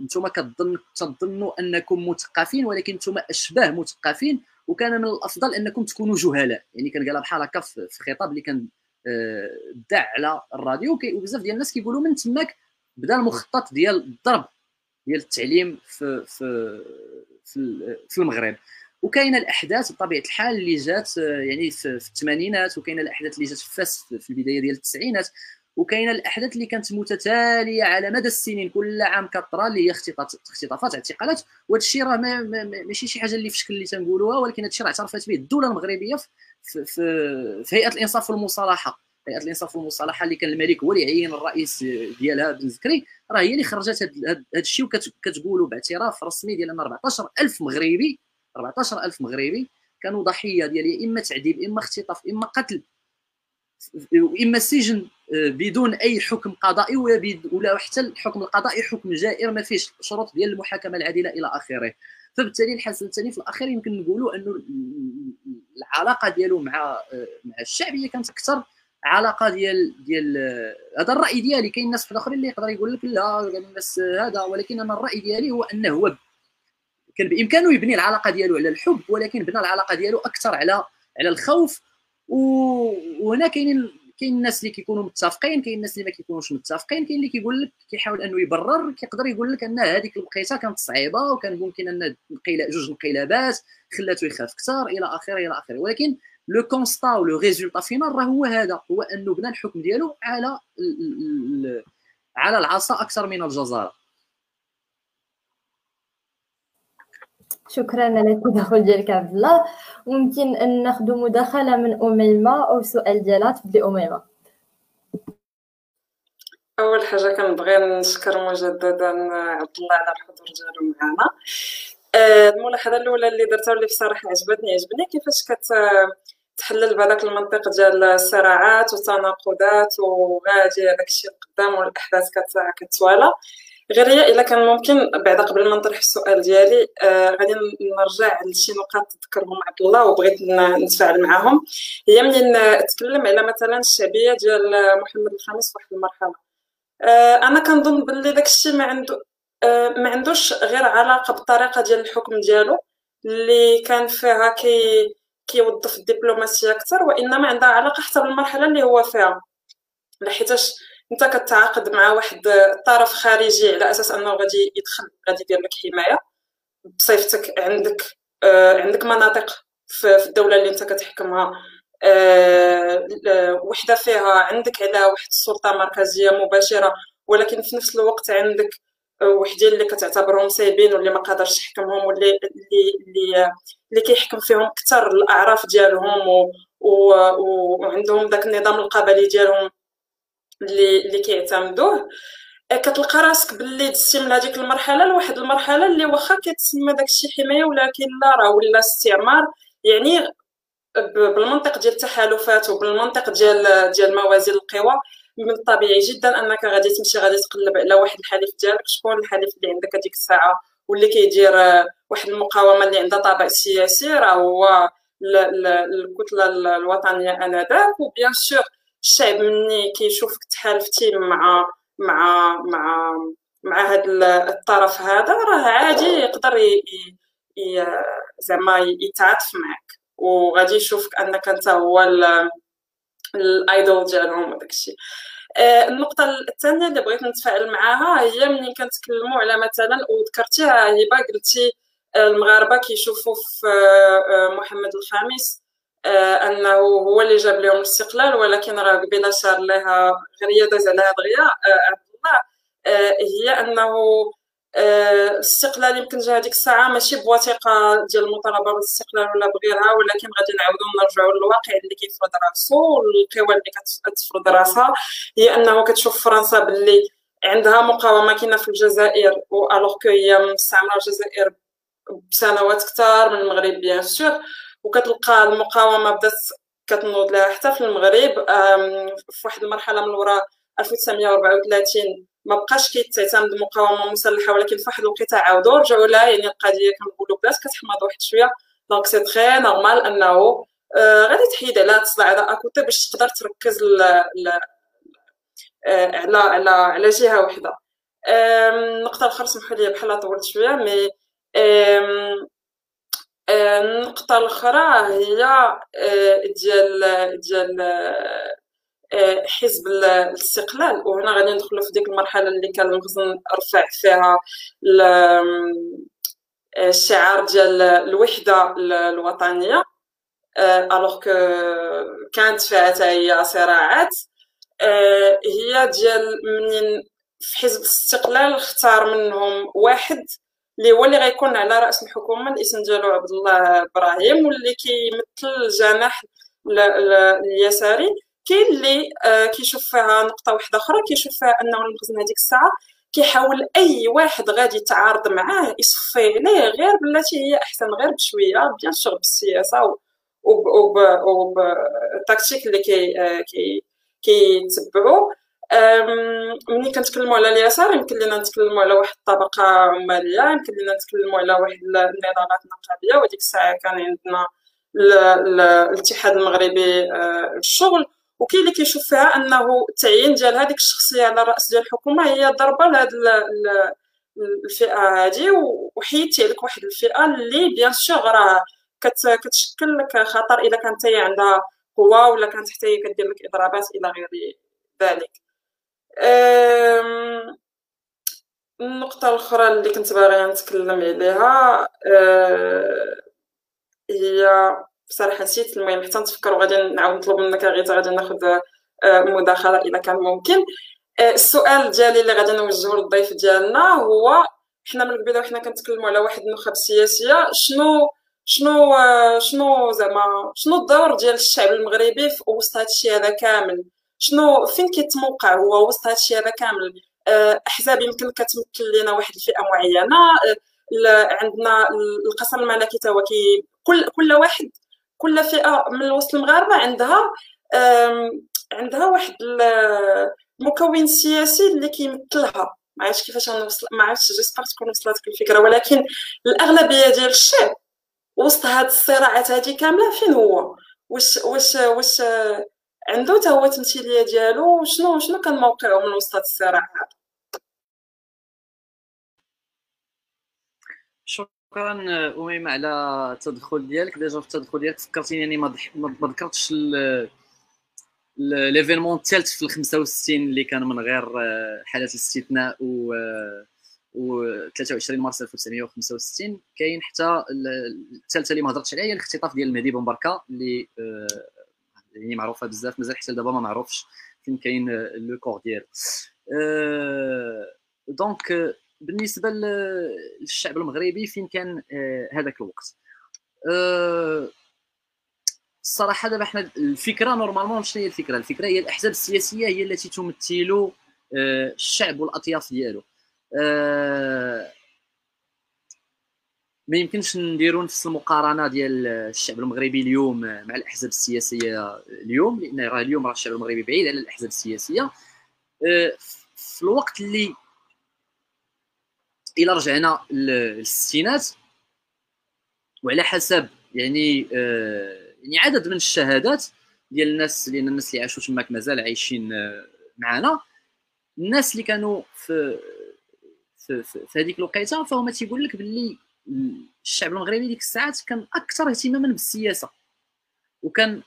أنتم كتظن تظنوا أنكم مثقفين ولكن أنتم أشباه مثقفين وكان من الأفضل أنكم تكونوا جهلاء. يعني كان قالها بحال هكا في خطاب اللي كان داع على الراديو وبزاف ديال الناس كيقولوا من تماك بدا المخطط ديال الضرب ديال التعليم في في في, في المغرب. وكاينة الأحداث بطبيعة الحال اللي جات يعني في الثمانينات وكاينة الأحداث اللي جات في فاس في البداية ديال التسعينات. وكاينه الاحداث اللي كانت متتاليه على مدى السنين كل عام كطرى اللي هي اختطافات اعتقالات. وهذا الشيء راه ماشي شي حاجة اللي في شكل اللي تنقولوها ولكن هذا الشيء راه اعترفت به. الدولة المغربيه في, في, في هيئه الانصاف والمصالحه. هيئه الانصاف والمصالحه اللي كان الملك هو اللي عين الرئيس ديالها بن زكري راه هي اللي خرجت هذا الشيء وكتقولوا باعتراف رسمي ديال أن 14000 مغربي 14000 مغربي كانوا ضحيه ديال يا إما تعذيب إما اختطاف إما قتل واما سجن. بدون أي حكم قضائي ولا حتى الحكم القضائي حكم جائر ما فيش شروط ديال المحاكمة العادلة إلى آخره. فبالتالي الحسن الثاني في الأخير يمكن نقولوا انه العلاقة ديالو مع آه، مع الشعب هي كانت أكثر علاقة ديال ديال آه، هذا الرأي ديالي. كاين ناس اخرين اللي يقدر يقول لك لا الناس هذا ولكن أنا الرأي ديالي هو أنه هو كان بإمكانه يبني العلاقة ديالو على الحب ولكن بنى العلاقة ديالو أكثر على على الخوف. وهنا كاينين كاين الناس اللي كيكونوا متفقين كاين الناس اللي ما كيكونوش متفقين كاين اللي كيقول لك كيحاول أنه يبرر كيقدر يقول لك أن هذيك الوقيته كانت صعيبة وكان ممكن أن نقيله جوج انقلابات خلاته يخاف أكثر إلى آخره إلى آخره. ولكن le constat و le résultat final راه هو هذا هو أنه بنى الحكم ديالو على على العصا أكثر من الجزره شكرا على التدخل ديالك عبد الله. ممكن أن ناخذ مداخلة من أميمة أو سؤال ديالها تبدي أميمة. أول حاجة كنبغي نشكر مجددا عبد الله على الحضور ديالو معنا. آه، الملاحظة الأولى اللي درتها واللي بصراحه عجبتني عجبني كيفاش كت تحلل بهذاك المنطق ديال الصراعات والتناقضات وغادي هذاك الشيء القدام والأحداث كتوالى. غير هي إلا كان ممكن بعد قبل ما نطرح السؤال ديالي آه غادي نرجع لشي نقاط تذكرهم عبد الله وبغيت نتفاعل معاهم. هي منين تكلم على مثلا الشعبية ديال محمد الخامس واحد المرحلة. آه أنا كنظن باللي داك الشيء ما عنده آه ما عندوش غير علاقة بالطريقة ديال الحكم ديالو اللي كان فيها كي كيوظف الدبلوماسية أكثر وإنما عندها علاقة حتى بالمرحلة اللي هو فيها. لحيتاش انت كتعاقد مع واحد طرف خارجي على أساس أنه غادي يدخل غادي يدير لك حماية بصيفتك عندك آه عندك مناطق في الدولة اللي انت كتحكمها. آه وحدة فيها عندك على واحد السلطة مركزية مباشرة ولكن في نفس الوقت عندك وحدين اللي كتعتبرهم سايبين واللي ما قادرش يحكمهم واللي اللي اللي, اللي كيحكم فيهم أكثر الأعراف ديالهم و... و... وعندهم داك النظام القبلي ديالهم. اللي اللي كيعتمدوه آه، كتلقى راسك باللي دزتي من هذيك المرحلة لواحد المرحلة اللي واخا كتسمى داكشي حماية ولكن لا راه ولا استعمار. يعني بالمنطق ديال التحالفات وبالمنطق ديال ديال موازين القوى من الطبيعي جدا أنك غادي تمشي غادي تقلب على واحد الحليف ديالك. شكون الحليف اللي عندك هذيك الساعة؟ واللي كيدير واحد المقاومة اللي عندها طابع سياسي؟ راه هو الكتلة الوطنية آنذاك. وبيان سور الشعب مني كيشوفك تحالفتي مع مع مع مع هذا الطرف هذا راه عادي يقدر زعما يتعاطف معك وغادي يشوفك أنك أنت هو الأيدول ديالهم وداك الشيء آه، النقطة الثانية اللي بغيت نتفاعل معاها هي ملي كنتكلموا على مثلا وذكرتيها هبة قلتي المغاربة كيشوفوا في آه، محمد الخامس. آه، أنه هو اللي جاب لهم الاستقلال ولكن راه قبيلة شار لها غير داز عليها دغيا عبد الله. هي أنه الاستقلال يمكن جا هذيك الساعة ماشي بوثيقة ديال المطالبة بالاستقلال ولا بغيرها ولكن غادي نعاودو نرجعوا للواقع اللي كيفرض راسو والقوى اللي كتفرض راسها. هي أنه كتشوف فرنسا باللي عندها مقاومة كاينة في الجزائر و alors que هي مستعمرة الجزائر بسنوات كثار من المغرب bien sûr وكتلقى المقاومة بدات كتنوض لها. حتى في المغرب في واحد المرحلة من وراء 1934 ما بقاش كيتعتمد مقاومة مسلحة ولكن في واحد الوقيتة عاودوا رجعوا لها. يعني القضية كنقولوا بلاص كتحمض واحد شوية. donc c'est très normal أنه آه غادي تحيد على تصدع على à côté باش تقدر تركز ل... آه على على على جهة واحدة النقطه الاخرى سمحوا لي بحال طولت شوية mais النقطة الأخرى هي آه، ديال ديال آه، حزب الاستقلال. وهنا غادي ندخلوا في ديك المرحلة اللي كان خصنا نرفع فيها الشعار ديال الوحدة الوطنية. الوغ آه، كانت فيها حتى هي صراعات. آه، هي ديال منين في حزب الاستقلال اختار منهم واحد اللي هو اللي غيكون على رأس الحكومة الإسم ديالو عبد الله إبراهيم واللي كيمثل الجناح اليساري. كاين اللي آه، كيشوف فيها نقطة واحدة أخرى كيشوف فيها أنه المخزن هذيك الساعة كيحاول أي واحد غادي يتعارض معاه يصفي عليه غير بلاتي هي أحسن غير بشوية bien sûr بالسياسة وبالتكتيك اللي كي آه، كي كيتبعوا ملي كنتكلموا على اليسار يمكن لنا نتكلموا على واحد الطبقة عماليه يمكن لنا نتكلموا على واحد النضالات النقابية وديك الساعة كان عندنا الاتحاد المغربي آه، الشغل. وكاين اللي كيشوف فيها أنه التعيين ديال هذيك الشخصية على رأس ديال الحكومة هي ضربة لهاد الفئة هذه وحيدتي عليك واحد الفئة اللي بيان سور راه كتشكل لك خطر إذا كانت هي عندها هو ولا كانت حتى هي كدير لك إضرابات إلى غير ذلك. النقطة الأخرى اللي كنت باغية نتكلم عليها أه هي بصراحة نسيت المهم حتى نتفكر وغادي نعاود نطلب منك غيتا غادي ناخذ أه مداخلة إذا كان ممكن. أه السؤال ديالي اللي غادي نوجهه للضيف ديالنا هو حنا من البداية وحنا كنتكلموا على واحد النخب سياسية شنو شنو شنو زعما شنو الدور ديال الشعب المغربي في وسط هادشي هذا كامل؟ شنو فين كيتموقع هو وسط هادشي هذا كامل؟ آه، أحزاب يمكن كتمثل لنا واحد الفئة معينة آه، عندنا القصر الملكي هو كل كل واحد كل فئة من وسط المغاربة عندها عندها واحد المكون سياسي اللي كيمثلها. ما عرفتش كيفاش غنوصل ما عرفتش جيسبر تكون وصلتك الفكرة. ولكن الأغلبية ديال الشعب وسط هاد الصراعات هادي كاملة فين هو؟ واش واش واش عنده تا هو تمثيليه ديالو؟ شنو شنو كان موقعه من وسط هاد الصراع هذا شكرا أميمة على التدخل ديالك. déjà في التدخل ديالك فكرتيني يعني ما ذكرتش l'événement الثالث في ال 65 اللي كان من غير آه، حاله الاستثناء و و 23 مارس 1965 كاين حتى الثالثه اللي ما هضرتش عليها هي الاختطاف ديال المهدي بن بركة اللي يعني معروفة بزاف مازال حتى دابا ما معروفش فين كاين le corps ديالو donc بالنسبة للشعب المغربي فين كان آه، هذاك الوقت؟ آه، الصراحة دابا حنا الفكرة normalement شنو هي الفكرة الفكرة هي الأحزاب السياسية هي التي تمثل الشعب والأطياف ديالو. ما يمكنش نديروا نفس المقارنة ديال الشعب المغربي اليوم مع الأحزاب السياسية اليوم لأن راه اليوم راه الشعب المغربي بعيد على الأحزاب السياسية. في الوقت اللي إلى رجعنا للستينات وعلى حسب يعني آه يعني عدد من الشهادات ديال الناس لأن الناس اللي عاشوا تماك مازال عايشين آه معنا الناس اللي كانوا في في, في, في هذيك الوقيتة فهما تيقول لك باللي الشعب المغربي ديك الساعات كان أكثر اهتماما بالسياسة وكان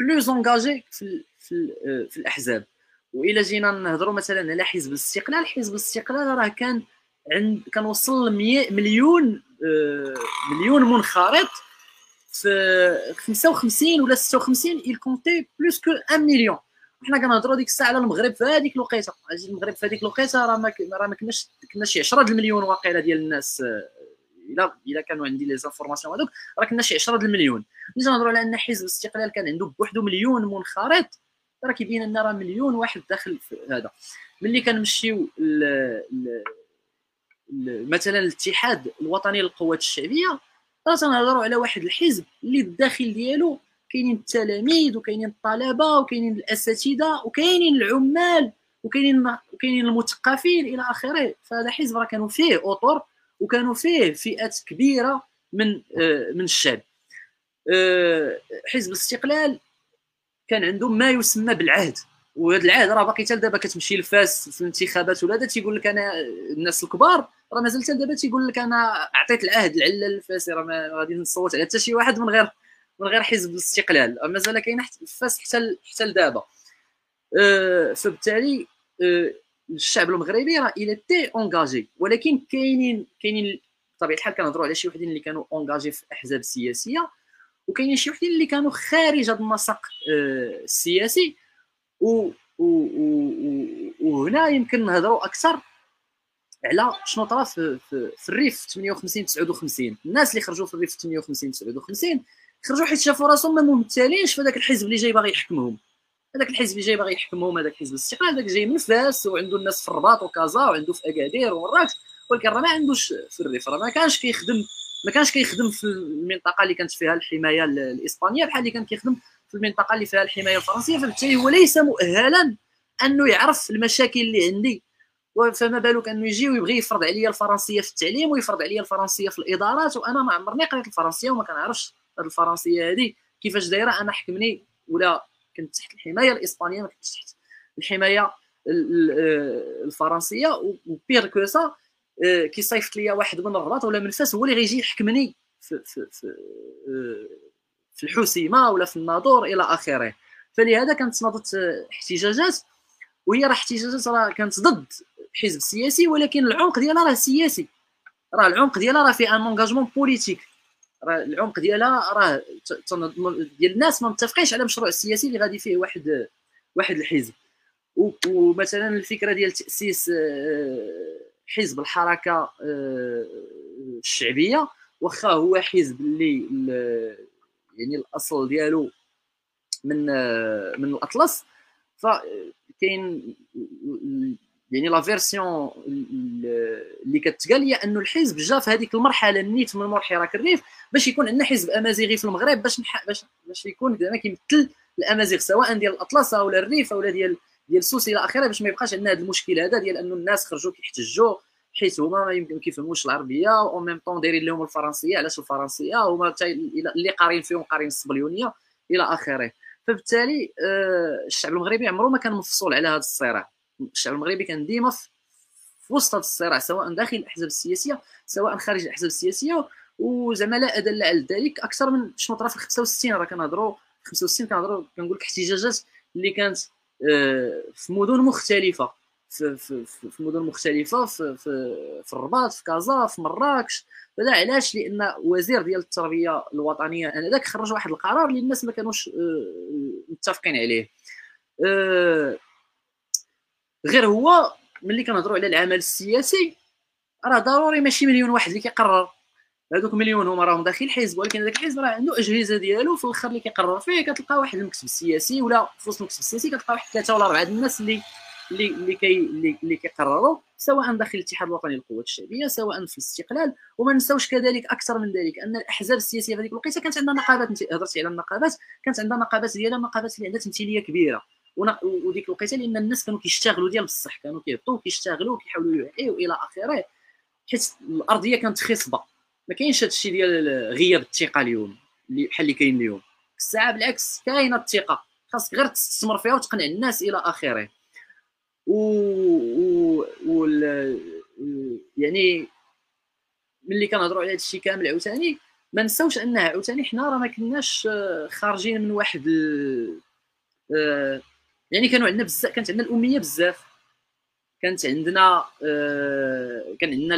plus آه، engagés في في, آه، في الأحزاب. والى جينا نهضروا مثلا على حزب الاستقلال حزب الاستقلال راه كان عند كنوصل ل مليون آه، مليون منخرط في 55 ولا 56 il comptait plus que 1 مليون حنا كنهضروا ديك الساعة على المغرب في هذيك الوقيتة. المغرب في هذيك الوقيتة راه ما راه ما كناش كنا شي 10 المليون واقيلا ديال الناس إلا إلا كانوا عندي les informations هذوك راه كنا شي 10 المليون. ملي نهضروا على أن حزب الاستقلال كان عنده بوحدو مليون منخرط راه كيبين لنا راه مليون واحد داخل في هذا. ملي كنمشيو مثلا الاتحاد الوطني للقوات الشعبية راه تنهضروا على واحد الحزب اللي الداخل ديالو كاينين التلاميذ وكاينين الطلبة وكاينين الأساتذة وكاينين العمال وكاينين وكاينين المثقفين إلى آخره. فهذا حزب راه كانوا فيه أطر وكانوا فيه فئات كبيرة من آه، من الشعب. آه، حزب الاستقلال كان عندهم ما يسمى بالعهد وهذا العهد راه باقي حتى دابا كتمشي لفاس في الانتخابات ولا هذا تيقول لك أنا الناس الكبار راه مازال حتى دابا تيقول لك أنا أعطيت العهد العله الفاسي راه ما غادي نصوت على حتى شي واحد من غير من غير حزب الاستقلال. مازال كاين فاس حتى حتى لدابا. أه فبالتالي الشعب المغربي راه était engagé ولكن كاينين كاينين بطبيعة الحال كنهضروا على شي وحدين اللي كانوا engagés في أحزاب سياسية وكاينين شي وحدين اللي كانوا خارج هذا النسق أه السياسي. و وهنا يمكن نهضروا أكثر على شنو طرا في, في, في الريف 58 59 الناس اللي خرجوا في الريف 58 59 خرجوا حيت شافوا راسهم ما ممثلينش في هذاك الحزب اللي جاي باغي يحكمهم. هذاك الحزب جاي باغي يحكمهم هذاك حزب الاستقلال هذاك جاي من فاس وعنده الناس في الرباط وكازا وعنده في أكادير ومراكش ولكن راه ما عندوش في الريف راه ما كانش كيخدم ما كانش كيخدم في المنطقة اللي كانت فيها الحماية الإسبانية بحال اللي كان كيخدم في المنطقة اللي فيها الحماية الفرنسية فبالتالي هو ليس مؤهلا أنه يعرف المشاكل اللي عندي. فما بالك أنه يجي ويبغي يفرض عليا الفرنسية في التعليم ويفرض عليا الفرنسية في الإدارات وأنا ما عمرني قريت الفرنسية وما كنعرفش الفرنسية هذه كيفاش دايرة أنا حكمني ولا كنت تحت الحماية الإسبانية ما كنتش تحت الحماية الفرنسية. و puis que ça كيصيفط ليا واحد من الرباط ولا من فاس هو اللي غيجي يحكمني في في في في الحسيمه ولا في الناظور إلى آخره. فلهذا كانت ناضت احتجاجات. وهي راه احتجاجات راه كانت ضد الحزب السياسي ولكن العمق ديالها راه سياسي. راه العمق ديالها راه في un engagement politique راه العمق ديالها راه ديال الناس ما متفقينش على مشروع سياسي اللي غادي فيه واحد واحد الحزب. ومثلا الفكرة ديال تأسيس آه، حزب الحركة آه، الشعبية واخا هو حزب اللي يعني الأصل ديالو من آه، من الأطلس فكاين يعني la version اللي كتقال هي أنه الحزب جا في هذيك المرحلة نيت من مور حراك الريف باش يكون عندنا حزب أمازيغي في المغرب باش باش باش يكون زعما كيمثل الأمازيغ سواء ديال الأطلس أو الريف أو ديال ديال سوس إلى آخره باش ما يبقاش عندنا هذا المشكل هذا ديال أنه الناس خرجوا كيحتجوا حيت هما ما يمكن كيفهموش العربية أو ميم طون دايرين لهم الفرنسية علاش الفرنسية؟ هما اللي قارين فيهم قارين الصبليونية إلى آخره. فبالتالي آه، الشعب المغربي عمره ما كان مفصول على هذا الصراع. الشعب المغربي كان ديما في وسط الصراع سواء داخل الأحزاب السياسية سواء خارج الأحزاب السياسية وزعما لا ادل على ذلك أكثر من شنو طرا في 65 راه كنهضروا 65 كنهضروا كنقول لك احتجاجات اللي كانت آه، في مدن مختلفة في في في مدن مختلفة في في, في الرباط في كازا في مراكش. هذا علاش؟ لأن وزير ديال التربية الوطنية آنذاك خرج واحد القرار اللي الناس ما كانوش آه، متفقين عليه. آه، غير هو ملي كنهضروا على العمل السياسي راه ضروري ماشي مليون واحد اللي كيقرر. هذوك مليون هما راهم داخل الحزب ولكن هذاك الحزب راه عنده أجهزة ديالو في الأخر اللي كيقرر فيه كتلقى واحد المكتب السياسي ولا في وسط المكتب السياسي كتلقى واحد ثلاثة ولا أربعة الناس اللي اللي اللي كي اللي كيقرروا سواء داخل الاتحاد الوطني للقوات الشعبية سواء في الاستقلال وما نساوش كذلك أكثر من ذلك أن الأحزاب السياسية في هذيك الوقيتة كانت عندها نقابات هضرتي على النقابات كانت عندها نقابات ديالها نقابات اللي عندها تمثيلية كبيرة. وديك الوقيته لأن الناس كانوا كيشتغلوا ديال بصح كانوا كيهبطوا كيشتغلوا كيحاولوا يوعيوا إلى اخره حيت الارضيه كانت خصبه. ما كاينش هذا الشيء ديال غياب الثقة اليوم اللي بحال اللي كاين اليوم. الساعة بالعكس كاينة الثقة. خاصك غير تستثمر فيها وتقنع الناس إلى آخره. و, و... و... يعني ملي كنهضروا على هذا الشيء كامل عاوتاني ما نساوش أنها عاوتاني حنا راه ما كناش خارجين من واحد آه، يعني كانوا عندنا بزاف كانت عندنا الأمية بزاف. كانت عندنا آه، كان عندنا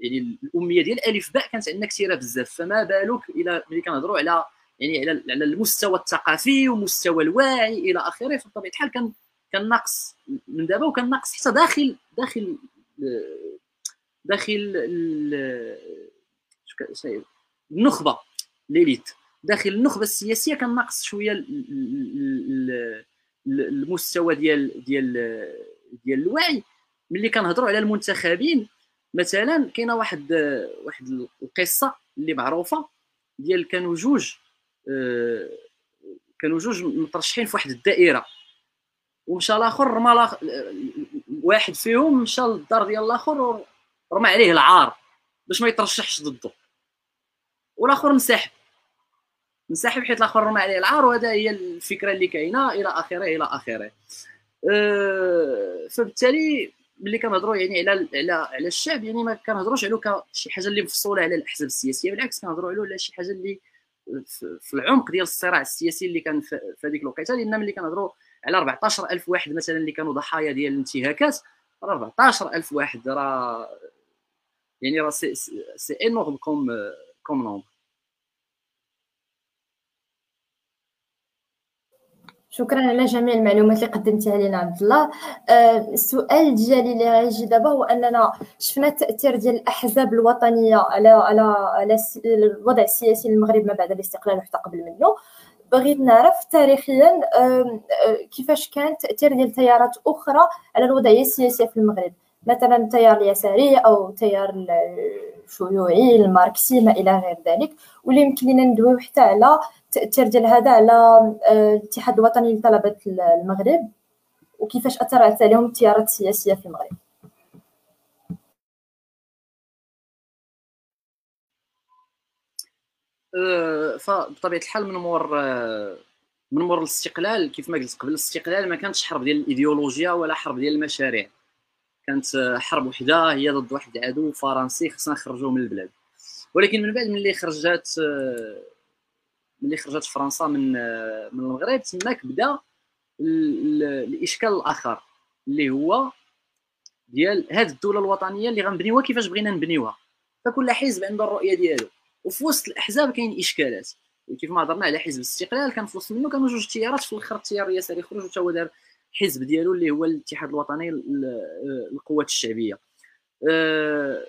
يعني الأمية ديال الالف باء كانت عندنا كثيرة بزاف. فما بالك إلى ملي كنهضروا على يعني على على المستوى الثقافي ومستوى الوعي إلى آخره فبطبيعة الحال كان كان ناقص من دابا وكان ناقص حتى داخل داخل داخل النخبة ليليت. داخل النخبة السياسية كان ناقص شوية المستوى ديال ديال ديال الوعي. ملي كنهضروا على المنتخبين مثلا كاينة واحد واحد القصة اللي معروفة ديال كانوا جوج آه، كانوا جوج مترشحين في واحد الدائرة. ومشى الآخر رمى واحد فيهم مشى للدار ديال الآخر ورمى عليه العار باش ما يترشحش ضده. والآخر انسحب. انسحب حيت الآخر رمى عليه العار وهذا هي الفكرة اللي كاينة إلى اخره إلى اخره أه فبالتالي ملي كنهضروا يعني على على على الشعب يعني ما كنهضروش على كشي حاجة اللي مفصوله على الاحزاب السياسيه بالعكس كنهضروا على شي حاجة اللي في العمق ديال الصراع السياسي اللي كان في هذيك الوقيته لأن ملي كنهضروا على 14000 واحد مثلا اللي كانوا ضحايا ديال الانتهاكات راه 14000 واحد راه يعني راه c'est énorme comme comme nombre شكرا على جميع المعلومات اللي قدمتيها لنا عبد الله. آه، السؤال ديالي اللي غيجي دابا هو أننا شفنا التاثير ديال الأحزاب الوطنية على على على الوضع السياسي للمغرب ما بعد الاستقلال وحتى قبل منه بغيت نعرف تاريخيا آه، كيفاش كان التاثير ديال تيارات أخرى على الوضعية السياسية في المغرب؟ مثلا التيار اليساري أو التيار الشيوعي الماركسي ما إلى غير ذلك واللي يمكن لنا ندويو حتى على التاثير ديال هذا على آه، الاتحاد الوطني لطلبة المغرب وكيفاش اثرت عليهم التيارات السياسية في المغرب. أه، فبطبيعه الحال من مور أه، من مور الاستقلال كيف ما قلت قبل الاستقلال ما كانتش حرب ديال الإيديولوجيا ولا حرب ديال المشاريع. كانت حرب وحدة هي ضد واحد العدو فرنسي خصنا نخرجوه من البلاد. ولكن من بعد ملي خرجات ملي خرجت فرنسا من من المغرب تماك بدا الإشكال الآخر اللي هو ديال هذه الدولة الوطنية اللي غنبنيوها كيفاش بغينا نبنيوها. فكل حزب عنده الرؤية ديالو. وفي وسط الأحزاب كاين إشكالات. كيف ما هضرنا على حزب الاستقلال كان في وسط منه كانوا جوج تيارات في الآخر التيار اليساري خرج وتا هو دار الحزب ديالو اللي هو الاتحاد الوطني للقوات الشعبية. آه،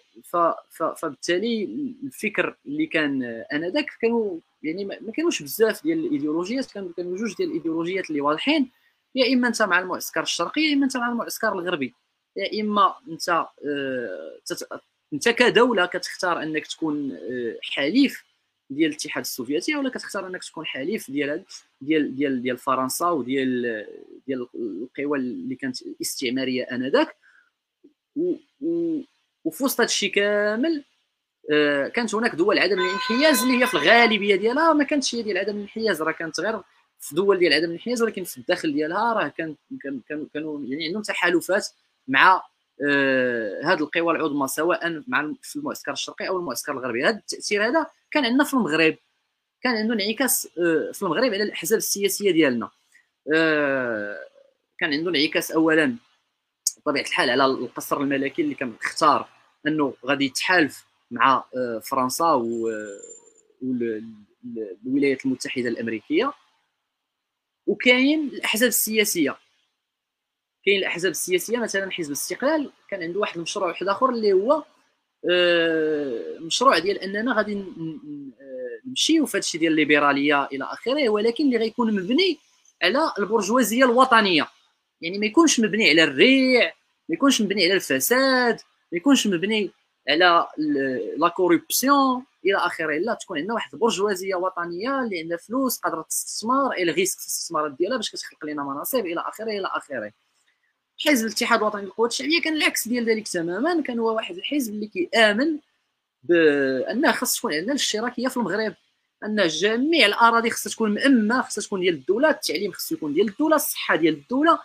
فبالتالي الفكر اللي كان آنذاك كانوا يعني ما كانوش بزاف ديال الإيديولوجيات كانوا كانوا جوج ديال الإيديولوجيات اللي واضحين. يا إما أنت مع المعسكر الشرقي يا إما أنت مع المعسكر الغربي. يا إما أنت آه، أنت كدولة كتختار أنك تكون آه، حليف. ديال الاتحاد السوفيتي ولا كتختار أنك تكون حليف ديال ديال ديال ديال فرنسا وديال ديال القوى اللي كانت استعمارية آنذاك. وفي وسط هادشي كامل آه، كانت هناك دول عدم الانحياز اللي هي في الغالبية ديالها ما كانتش هي ديال عدم الانحياز راه كانت غير في دول ديال عدم الانحياز ولكن في الداخل ديالها راه كان كانوا كانوا يعني عندهم تحالفات مع آه هذه القوى العظمى سواء مع في المعسكر الشرقي أو المعسكر الغربي هذا التأثير هذا كان عندنا في المغرب كان عنده انعكاس آه في المغرب على الأحزاب السياسية ديالنا. آه كان عنده انعكاس اولا. بطبيعة الحال على القصر الملكي اللي كان اختار أنه غادي يتحالف مع آه، فرنسا والولايات المتحدة الأمريكية. وكاين الأحزاب السياسية. كاين الأحزاب السياسية مثلا حزب الاستقلال كان عنده واحد المشروع واحد آخر اللي هو مشروع ديال أننا غادي آه، نمشيو في هادشي ديال الليبرالية إلى آخره ولكن اللي غيكون مبني على البرجوازية الوطنية. يعني ما يكونش مبني على الريع ما يكونش مبني على الفساد ما يكونش مبني على لا كوربسيون إلى آخره. لا تكون عندنا واحد البرجوازية وطنية اللي عندها فلوس قادره تستثمر إلى غيسك الاستثمارات ديالها باش كتخلق لنا مناصب إلى آخره إلى آخره. حزب الاتحاد الوطني للقوات الشعبية كان العكس ديال ذلك تماما كان هو واحد الحزب اللي كيآمن بان خاص تكون عندنا الاشتراكية في المغرب أن جميع الأراضي خاصها تكون مامه خاصها تكون ديال الدولة التعليم خاصو يكون ديال الدولة الصحة ديال الدولة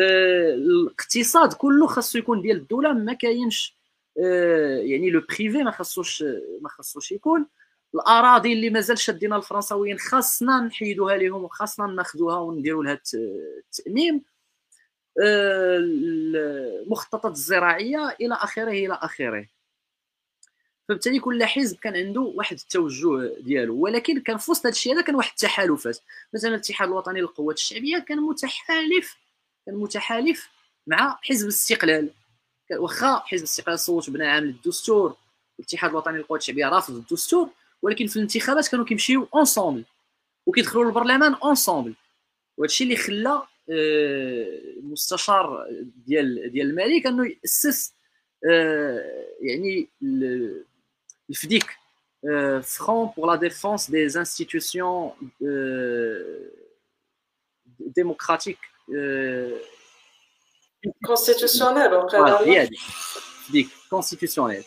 آه، الاقتصاد كله خاصو يكون ديال الدولة ما كاينش آه، يعني لو بريفي ما خاصوش ما خاصوش يكون. الأراضي اللي مازال شادينها الفرنساويين خاصنا نحيدوها لهم وخاصنا ناخذوها ونديروا لها التأميم. المخططات الزراعية إلى آخره إلى آخره. فبالتالي كل حزب كان عنده واحد التوجه ديالو. ولكن كان في وسط هادشي هذا كان واحد التحالفات. مثلا الاتحاد الوطني للقوات الشعبية كان متحالف كان متحالف مع حزب الاستقلال. واخا حزب الاستقلال صوت بناء عام للدستور. الاتحاد الوطني للقوات الشعبية رافض الدستور. ولكن في الانتخابات كانوا كيمشيو ensemble وكيدخلوا للبرلمان ensemble وهادشي اللي خلى المستشار آه، ديال ديال الملك انه يأسس آه، يعني ال FDIC Front pour la défense des institutions démocratiques constitutionnelles هي هذيك FDIC constitutionnelles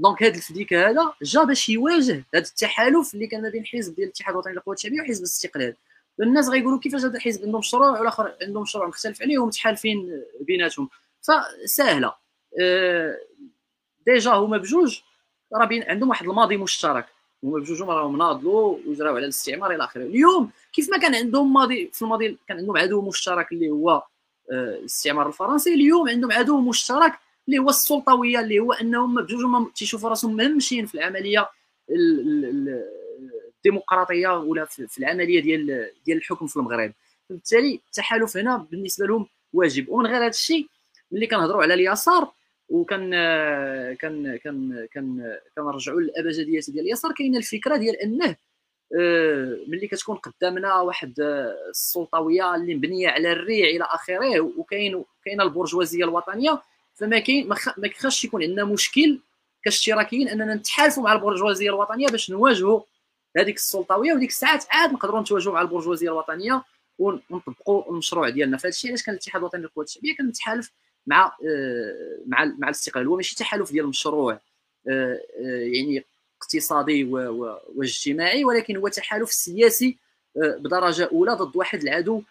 donc هذا ال FDIC هذا جا باش يواجه هذا التحالف اللي كان ما بين حزب ديال الاتحاد الوطني للقوات الشعبية وحزب الاستقلال. الناس غيقولوا كيفاش هذا الحزب عندهم مشروع والاخر عندهم مشروع مختلف عليه ومتحالفين بيناتهم. فسهله أه déjà هما بجوج راه عندهم واحد الماضي مشترك. هما بجوجهم راهم ناضلوا وجراو على الاستعمار إلى آخره. اليوم كيف ما كان عندهم ماضي في الماضي كان عندهم عدو مشترك اللي هو آه، الاستعمار الفرنسي اليوم عندهم عدو مشترك اللي هو السلطويه اللي هو أنهم بجوجهم تيشوفوا راسهم مهمشين في العملية الديمقراطية ولا في العملية ديال ديال الحكم في المغرب. بالتالي التحالف هنا بالنسبة لهم واجب. ومن غير هذا الشيء ملي كنهضروا على اليسار وكان كان كان كان كنرجعوا للأبجدية ديال اليسار كاينة الفكرة ديال أنه آه، ملي كتكون قدامنا واحد السلطويه اللي مبنية على الريع إلى آخره وكاين كاينة البرجوازية الوطنية فما كاين ما كيخاش يكون عندنا مشكل كاشتراكيين أننا نتحالفوا مع البرجوازيه الوطنية باش نواجهوا هذيك السلطويه وديك الساعات عاد نقدروا نتواجهوا مع البرجوازيه الوطنية ونطبقوا المشروع ديالنا. فهذا الشيء علاش كان الاتحاد الوطني للقوات الشعبية كان متحالف مع آه، مع مع الاستقلال. هو ماشي تحالف ديال المشروع آه، يعني اقتصادي واجتماعي ولكن هو تحالف سياسي بدرجة أولى ضد واحد العدو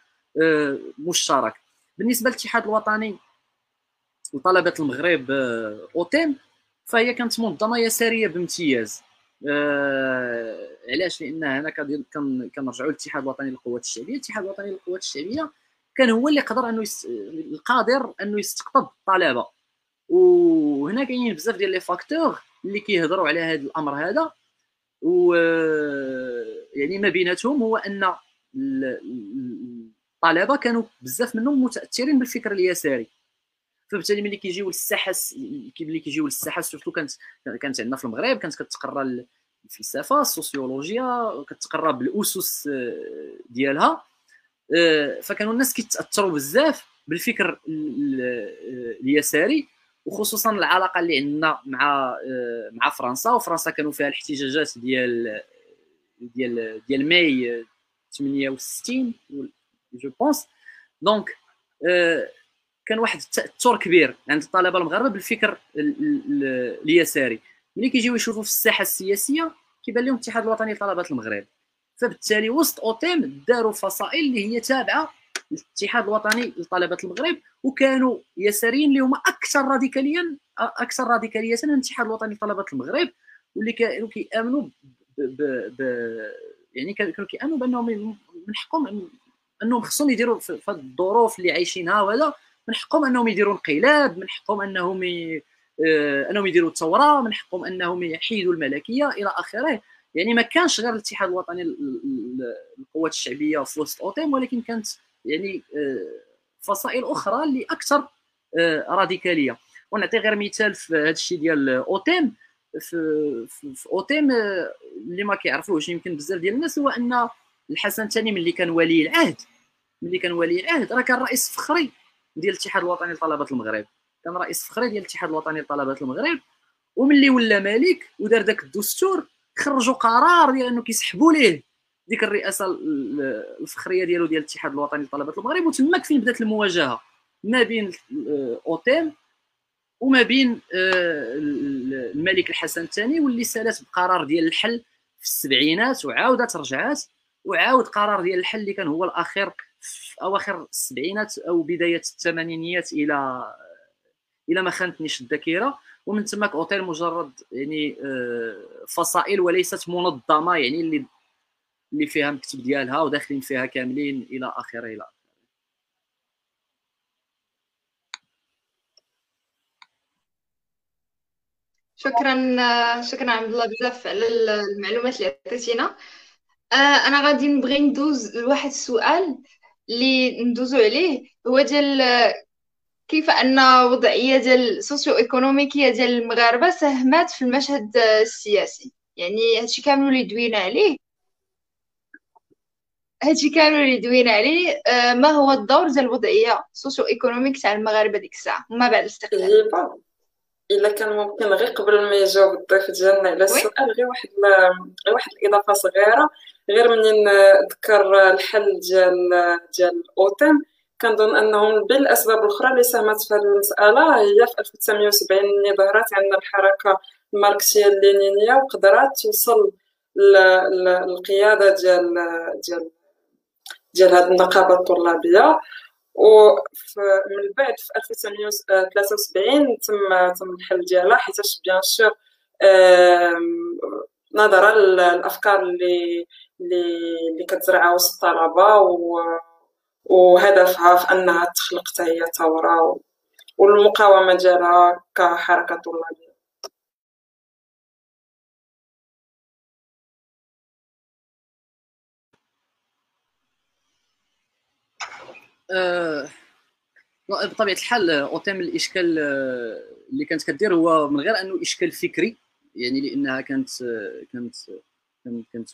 مشترك. بالنسبة للاتحاد الوطني لطلبه المغرب UNEM فهي كانت منظمة يسارية بامتياز. آه علاش؟ لأن هنا كنرجعوا للاتحاد الوطني للقوات الشعبية. الاتحاد الوطني للقوات الشعبية كان هو اللي قدر أنه يس... القادر أنه يستقطب الطلبة. وهنا كاينين بزاف ديال les facteurs اللي كيهضروا على هذا الأمر هذا. و يعني ما بيناتهم هو أن الطلبة كانوا بزاف منهم متأثرين بالفكر اليساري. فبالتالي ملي كيجيو للساحة ملي كيجيو للساحة surtout كانت كانت عندنا في المغرب كانت كتقرا الفلسفة السوسيولوجيا كتقرا بالأسس آه، ديالها آه، فكانوا الناس كيتأثروا بزاف بالفكر اليساري وخصوصا العلاقة اللي عندنا مع آه، مع فرنسا وفرنسا كانوا فيها الاحتجاجات ديال ديال ديال ماي 68 je pense donc كان واحد التاثر كبير عند الطلبه المغاربه بالفكر اليساري. ملي كيجيو يشوفوا في الساحة السياسية كيبان لهم الاتحاد الوطني لطلبه المغرب. فبالتالي وسط أوطم داروا فصائل اللي هي تابعة للاتحاد الوطني لطلبه المغرب وكانوا يساريين اللي هما أكثر راديكاليا أكثر راديكالية من الاتحاد الوطني لطلبه المغرب. واللي كانوا كيآمنوا ب... ب... يعني كانوا كيآمنوا بأنهم من حقهم أنهم خصهم يديروا في الظروف اللي عايشينها وهذا. من حقهم أنهم يديروا انقلاب من حقهم انهم. آه، أنهم يديروا الثورة من حقهم أنهم يحيدوا الملكية إلى آخره. يعني ما كانش غير الاتحاد الوطني للقوات الشعبية في وسط أوتيم ولكن كانت يعني آه، فصائل أخرى اللي أكثر آه، راديكالية. ونعطي غير مثال في هذا الشيء ديال أوتيم. في, في, في أوتيم اللي ما كيعرفوش يمكن بزاف ديال الناس هو أن الحسن الثاني ملي كان ولي العهد. ملي كان ولي العهد راه كان رئيس فخري. ديال الاتحاد الوطني لطلبة المغرب. كان رئيس فخري ديال الاتحاد الوطني لطلبة المغرب وملي ولا ملك ودار داك الدستور خرجوا قرار ديال إنه كيسحبوا ليه ديك الرئاسة الفخرية ديالو ديال الاتحاد الوطني لطلبة المغرب. وتماك فين بدات المواجهة؟ ما بين أوتيل وما بين آه، الملك الحسن الثاني واللي سالت بقرار ديال الحل في السبعينات وعاودت رجعات وعاود قرار ديال الحل اللي كان هو الأخير في أواخر السبعينات أو بداية الثمانينيات إلى إلى ما خانتنيش الذاكرة. ومن تماك أوتيل مجرد يعني آه، فصائل وليست منظمة يعني اللي اللي فيها المكتب ديالها وداخلين فيها كاملين إلى اخره إلى شكرا شكرا عبد الله بزاف على المعلومات اللي عطيتينا آه، أنا غادي نبغي ندوز لواحد السؤال. اللي ندوزو عليه هو ديال كيف أن وضعية ديال السوسيو ايكونوميكيه ديال المغاربه ساهمات في المشهد السياسي. يعني هادشي كامل اللي دوينا عليه. هادشي كامل اللي دوينا عليه آه، ما هو الدور ديال الوضعيه ال socio-économique تاع المغاربة ديك الساعة؟ وما بعد الاستقلال. إلا كان ممكن غير قبل ما يجاوب الضيف ديالنا على السؤال غير واحد غير واحد الإضافة صغيرة. غير منين ذكر الحل ديال ديال الاوطم كنظن أنهم بين الاسباب الأخرى اللي ساهمت في هذه المسألة هي في 1970 اللي ظهرت عندنا الحركة الماركسيه اللينينيه وقدرات توصل للقيادة ديال ديال ديال هذه النقابة الطلابية. ومن بعد في 1973 تم تم الحل ديالها حيت بيان سور نظرا للأفكار اللي اللي كتزرعها وسط الطلبة وهدفها في أنها تخلق حتى هي ثوره والمقاومة ديالها كحركة طلابية. أه بطبيعة الحال أوتيم الإشكال آه، اللي كانت كدير هو من غير أنه إشكال فكري يعني لأنها كانت كانت كانت, كانت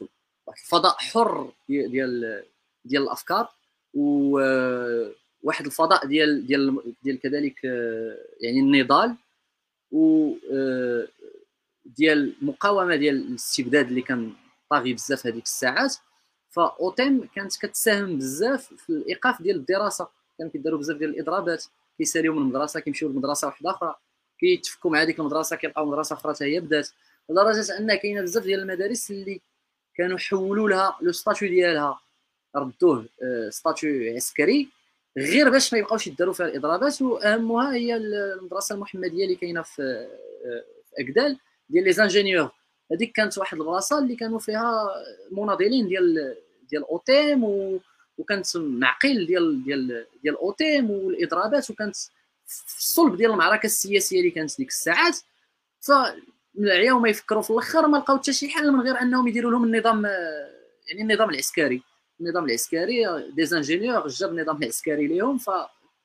الفضاء حر ديال ديال الأفكار وواحد الفضاء ديال ديال ديال كذلك يعني النضال و ديال المقاومه ديال الاستبداد اللي كان طاغي بزاف هذيك الساعات. فأوطم كانت كتساهم بزاف في الإيقاف ديال الدراسة. كانوا كيداروا بزاف ديال الإضرابات. كيساليو من المدرسة كيمشيو لمدرسة واحدة أخرى. كيتفكوا مع هذيك المدرسة كيلقاو مدرسة أخرى حتى هي بدات. لدرجة ان كاينة بزاف ديال المدارس اللي كانوا حولوا لها le statut ديالها. ردوه statut آه، عسكري غير باش ما يبقاوش يداروا فيها الإضرابات وأهمها هي المدرسة المحمدية اللي كاينة في آه، اكدال ديال les ingénieurs. هذيك كانت واحد البلاصة اللي كانوا فيها مناضلين ديال ديال أوطم و وكانت معقل ديال ديال ديال أوطم والإضرابات وكانت في الصلب ديال المعركة السياسية اللي كانت ديك الساعات. ف عياو ما يفكروا في الأخر ما لقاو حتى شي حل من غير أنهم يديروا لهم النظام يعني النظام العسكري. النظام العسكري des ingénieurs جاب النظام العسكري ليهم ف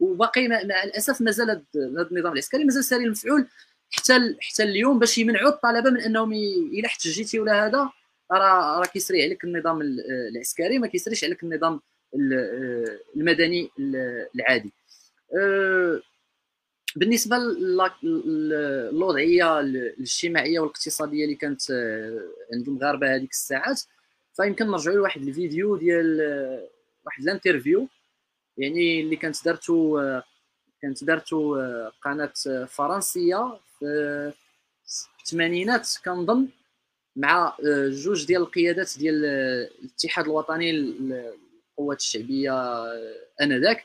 وباقي مع الاسف مازال هذا النظام العسكري مازال ساري المفعول حتى حتى اليوم باش يمنعوا الطلبة من أنهم إلى احتجيتي ولا هذا راه راه كيسري عليك النظام العسكري ما كيسريش عليك النظام المدني العادي. بالنسبة للوضعيه الاجتماعية والاقتصادية اللي كانت أه، عند المغاربة هذيك الساعات فيمكن نرجعوا لواحد الفيديو ديال أه، واحد الانترفيو يعني اللي كانت دارتو كانت دارتو قناة فرنسية في الثمانينات كنظن مع جوج ديال القيادات ديال الاتحاد الوطني القوات الشعبية آنذاك.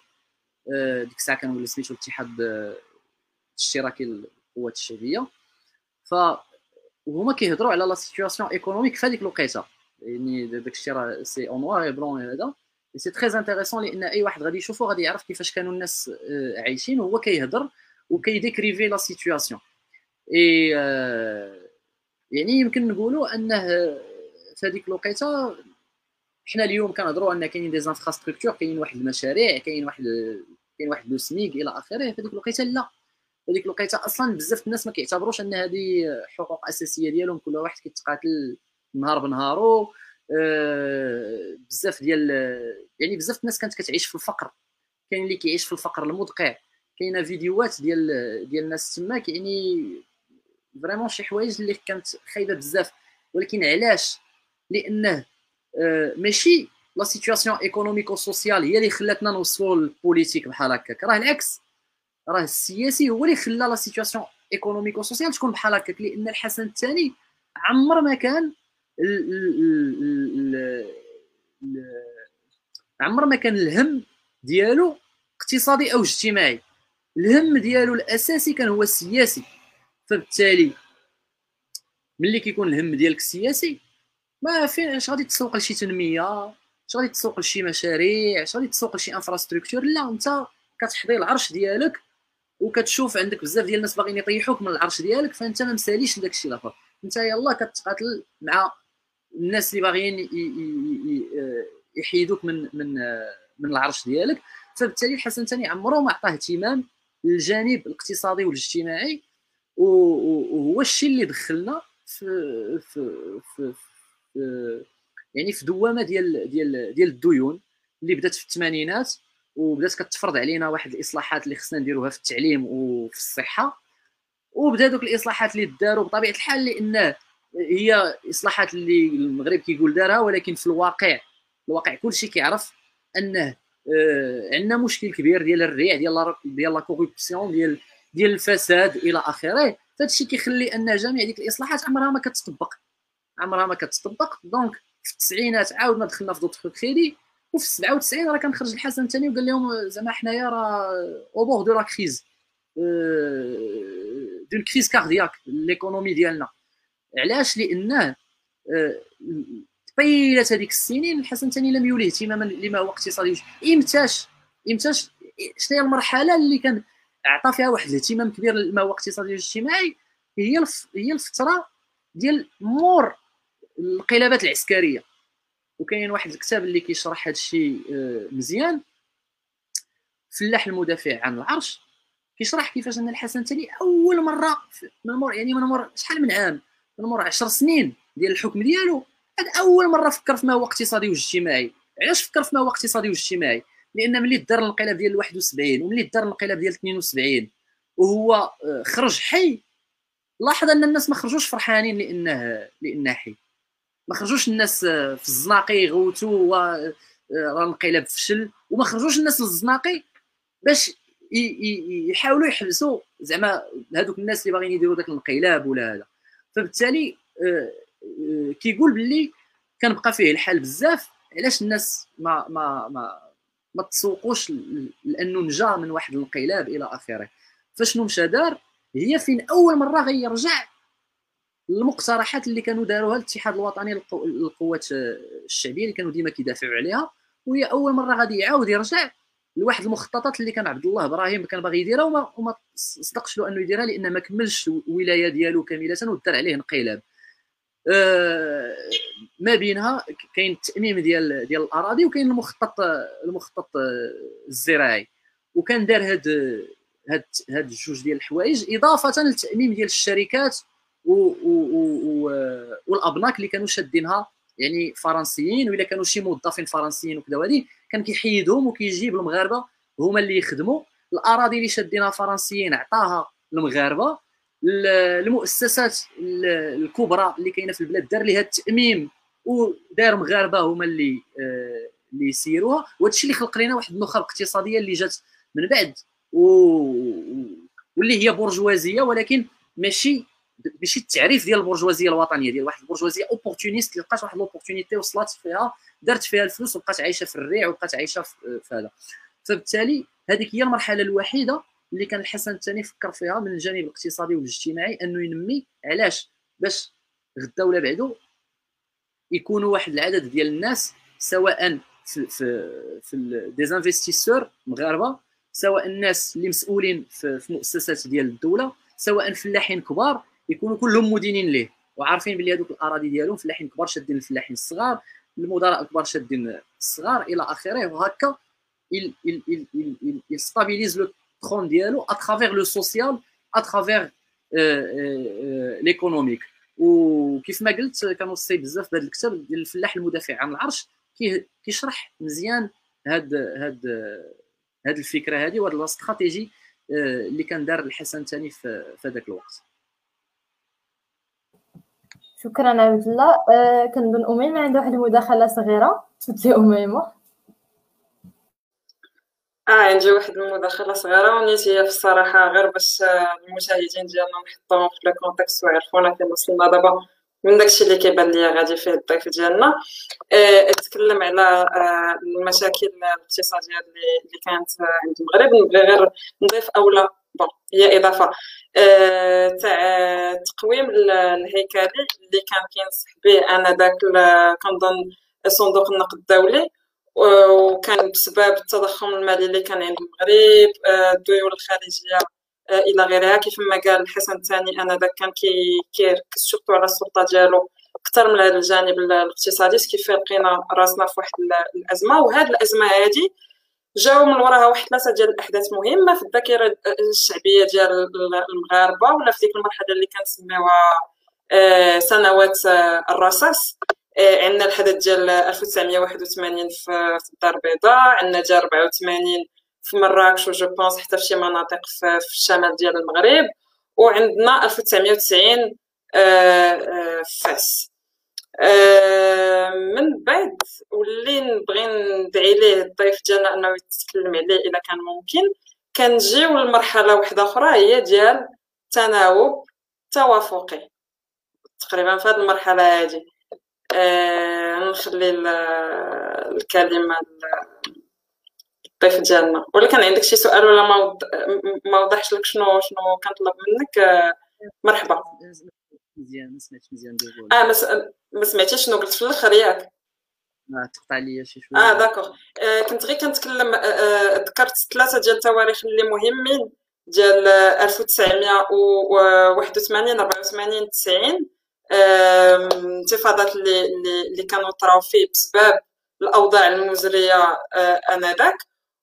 ديك الساعة كان ولا سميتو الاتحاد الاشتراكي للقوات الشعبية. ف وهما كيهضروا على la situation économique في هذيك الوقيته. يعني داك الشيء راه c'est en noir blanc هذا. c'est très intéressant لأن أي واحد غادي يشوفو غادي يعرف كيفاش كانوا الناس عايشين وهو كيهضر وكي décrivait la situation et يعني يمكن نقولوا أنه في هذيك الوقيته حنا اليوم كنهضروا أن كاينين des infrastructures كاين واحد المشاريع كاين واحد كاين واحد le SMIG إلى آخره في هذيك الوقيته لا. هذيك الوقيته أصلا بزاف الناس ما كيعتبروش ان هذه حقوق أساسية ديالهم كل واحد كيتقاتل نهار بنهارو. أه بزاف ديال يعني بزاف الناس كانت كتعيش في الفقر. كاين اللي كيعيش في الفقر المدقع. كاينة فيديوهات ديال ديال الناس تماك يعني vraiment شي حوايج اللي كانت خايبة بزاف. ولكن علاش؟ لأنه آه، ماشي la situation économico-sociale هي اللي خلاتنا نوصلوا لل politique بحال هكاك. راه العكس. راه السياسي هو اللي خلى la situation économico-sociale تكون بحال هكاك لأن الحسن الثاني عمر ما كان عمر ما كان الهم ديالو اقتصادي أو اجتماعي. الهم ديالو الأساسي كان هو السياسي. فبالتالي ملي كيكون الهم ديالك السياسي ما فين اش غادي تسوق لشي تنمية؟ اش غادي تسوق لشي مشاريع؟ اش غادي تسوق لشي infrastructure لا انت كتحضي العرش ديالك وكتشوف عندك بزاف ديال الناس باغيين يطيحوك من العرش ديالك فانت ما مساليش لداك الشيء الآخر. انت يلاه كتقاتل مع الناس اللي باغيين يحيدوك من من من العرش ديالك. فبالتالي الحسن ثاني عمره ما عطاه اهتمام للجانب الاقتصادي والاجتماعي وهو الشيء اللي دخلنا في في في, في يعني في دوامة ديال ديال ديال الديون اللي بدات في الثمانينات. وبدات كتفرض علينا واحد الاصلاحات اللي خصنا نديروها في التعليم وفي الصحة. وبدا دوك الاصلاحات اللي داروا بطبيعة الحال لأن هي اصلاحات اللي المغرب كيقول دارها ولكن في الواقع الواقع كلشي كيعرف أنه آه عندنا مشكل كبير ديال الريع ديال ديال لا كوربسيون ديال ديال الفساد إلى آخره. فهاد الشيء كيخلي أن جميع ديك الاصلاحات عمرها ما كتطبق. عمرها ما كتطبق. donc في التسعينات عاودنا دخلنا في d'autres crédits وفي 97 راه كان خرج الحسن الثاني وقال لهم زعما حنايا راه au bord de la crise d'une crise cardiaque l'économie ديالنا. علاش؟ لأنه طيله هذيك السنين الحسن الثاني لم يولي اهتماما لما هو اقتصادي. إمتاش إمتاش شنو هي المرحلة اللي كان عطى فيها واحد الاهتمام كبير لما هو اقتصادي واجتماعي؟ هي هي الفترة ديال مور الانقلابات العسكرية. وكاين واحد الكتاب اللي كيشرح هذا الشيء آه، مزيان. فلاح المدافع عن العرش كيشرح كيفاش أن الحسن الثاني أول مرة من مور يعني من مور شحال من عام؟ من مور 10 سنين ديال الحكم ديالو. أول مرة فكر في ما هو اقتصادي واجتماعي. علاش فكر في ما هو اقتصادي واجتماعي؟ لأن ملي دار الانقلاب ديال 71 وملي دار الانقلاب ديال 72 وهو آه، خرج حي لاحظ أن الناس ما خرجوش فرحانين لأنه لأنه حي. ما خرجوش الناس آه، في الزناقي يغوتوا آه، راه الانقلاب فشل. وما خرجوش الناس للزناقي باش يحاولوا يحبسوا زعما هذوك الناس اللي باغيين يديروا ذاك الانقلاب ولا هذا. فبالتالي كيقول باللي كنبقى فيه الحال بزاف علاش الناس ما ما ما ما تسوقوش لأنه نجا من واحد الانقلاب إلى آخره. فشنو مشى دار؟ هي فين أول مرة غيرجع المقترحات اللي كانوا داروها الاتحاد الوطني للقوات الشعبية اللي كانوا ديما كيدافعوا عليها وهي أول مرة غادي يعاود يرجع لواحد المخططات اللي كان عبد الله إبراهيم كان باغي يديرها وما, صدقش له أنه يديرها لأن ما كملش الولاية ديالو كاملة ودار عليه انقلاب. آه ما بينها كاين التأميم ديال ديال الأراضي وكاين المخطط المخطط الزراعي. وكان دار هاد هاد هاد الجوج ديال الحوايج إضافة للتأميم ديال الشركات والأبناك اللي كانوا شادينها يعني فرنسيين ولا كانوا شي موظفين فرنسيين وكذا وهذه كان كيحيدهم وكيجيب المغاربة هما اللي يخدموا. الأراضي اللي شادينها فرنسيين عطاها المغاربة. المؤسسات الكبرى اللي كاينة في البلاد دار لها التأميم ودار مغاربة هما اللي آه، اللي يسيروها. وهذا الشيء اللي خلق لنا واحد النخب اقتصادية اللي جات من بعد. و... واللي هي برجوازية ولكن ماشي ماشي التعريف ديال البرجوازيه الوطنية ديال واحد البرجوازيه opportuniste لقات واحد l'opportunité وصلت فيها دارت فيها الفلوس وبقات عايشة في الريع وبقات عايشة في هذا. فبالتالي هذيك هي المرحلة الوحيدة اللي كان الحسن الثاني فكر فيها من الجانب الاقتصادي والاجتماعي أنه ينمي علاش؟ باش غدا ولا بعدو يكونوا واحد العدد ديال الناس سواء في في في ديزانفستيسور مغاربة سواء الناس اللي مسؤولين في, في مؤسسات ديال الدولة سواء فلاحين كبار يكونوا كلهم مدينين ليه. وعارفين بلي هذوك الأراضي ديالهم فلاحين كبار شادين الفلاحين الصغار المدراء الكبار شادين الصغار إلى آخره. وهكا il il il il il stabilise le ديالو à travers le social à travers ليكونوميك وكيف ما قلت كنوصي بزاف بهذا الكتاب ديال الفلاح المدافع عن العرش. كيشرح مزيان هاد هاد هاد الفكرة هذه وهاد الاستراتيجي اللي كان دار الحسن الثاني في هذاك الوقت. شكرا عبد الله. أه كنظن اميمه عندها واحد المداخلة صغيرة. تفضلي اميمه آه عندي واحد المداخلة صغيرة. ونيتي في الصراحة غير باش المشاهدين ديالنا نحطوهم في ال contexte ويعرفونا فين وصلنا دابا من داكشي اللي كيبان ليا غادي فيه الضيف ديالنا. آه تكلم على المشاكل الاقتصادية اللي كانت عند المغرب. نبغي غير نضيف أولا bon هي اضافه آه تاع تقويم الهيكلي اللي كان كينصح به انذاك كنظن صندوق النقد الدولي وكان بسبب التضخم المالي اللي كان عند المغرب الديون الخارجيه إلى غيرها كيف ما قال الحسن الثاني انذاك كان كيركز surtout على السلطه ديالو أكثر من هذا الجانب الاقتصادي كيف لقينا راسنا في واحد الازمه وهذه الازمه هذه جاو من وراها واحد ثلاثة ديال الأحداث مهمة في الذاكرة الشعبية ديال المغاربة ولا في ديك المرحلة اللي كنسميوها سنوات الرصاص. عندنا الحدث ديال 1981 في الدار البيضاء عندنا ديال 84 في مراكش و je pense حتى في شي مناطق في الشمال ديال المغرب. وعندنا 1990 في فاس. من بعد واللي نبغي ندعي ليه الضيف ديالنا أنه يتكلم عليه إذا كان ممكن كنجيو لمرحلة واحدة أخرى هي ديال تناوب توافقي تقريبا في هذه المرحلة هذه. آه نخلي الكلمة الضيف ديالنا. ولا كان عندك شي سؤال ولا ما وضحش لك شنو شنو كنطلب منك؟ آه مرحبا. مزيان ما سمعتش مزيان آه ما سمعتيش شنو قلت في الآخر ياك؟ آه تقطع ليا شي شوية. آه داكوغ. آه كنت غير كنتكلم آه, آه، ذكرت ثلاثة ديال التواريخ اللي مهمين ديال 1981 84 90 انتفاضات اللي اللي كانوا طراو فيه بسبب الأوضاع المزرية آه، آنذاك.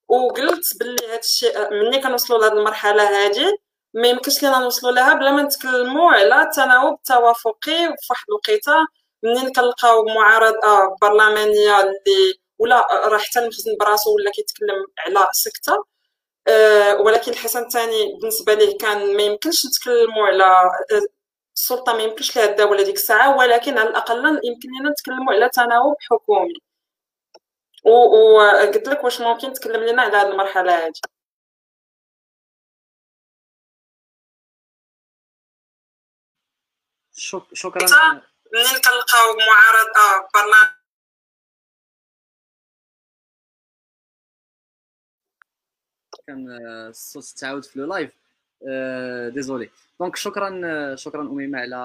وقلت باللي هذا الشيء ملي كنوصلوا لهذه المرحلة هذه ما يمكنش لينا نوصلوا لها بلا ما نتكلموا على التناوب التوافقي في واحد الوقيته. منين كنلقاو معارضة برلمانية اللي ولا راه حتى المخزن براسو ولا كيتكلم على سكتة. أه ولكن الحسن الثاني بالنسبة ليه كان ما يمكنش نتكلموا على السلطة ما يمكنش لها الدولة ديك الساعة ولكن على الأقل يمكن لنا نتكلموا على تناوب حكومي. وقلت لك واش ممكن تكلم لنا على هذه المرحلة هذه شكرا. منين كنلقاو معارضة برلمان. كان الصوت تعاود في le live désolé. donc شكرا شكرا أميمة على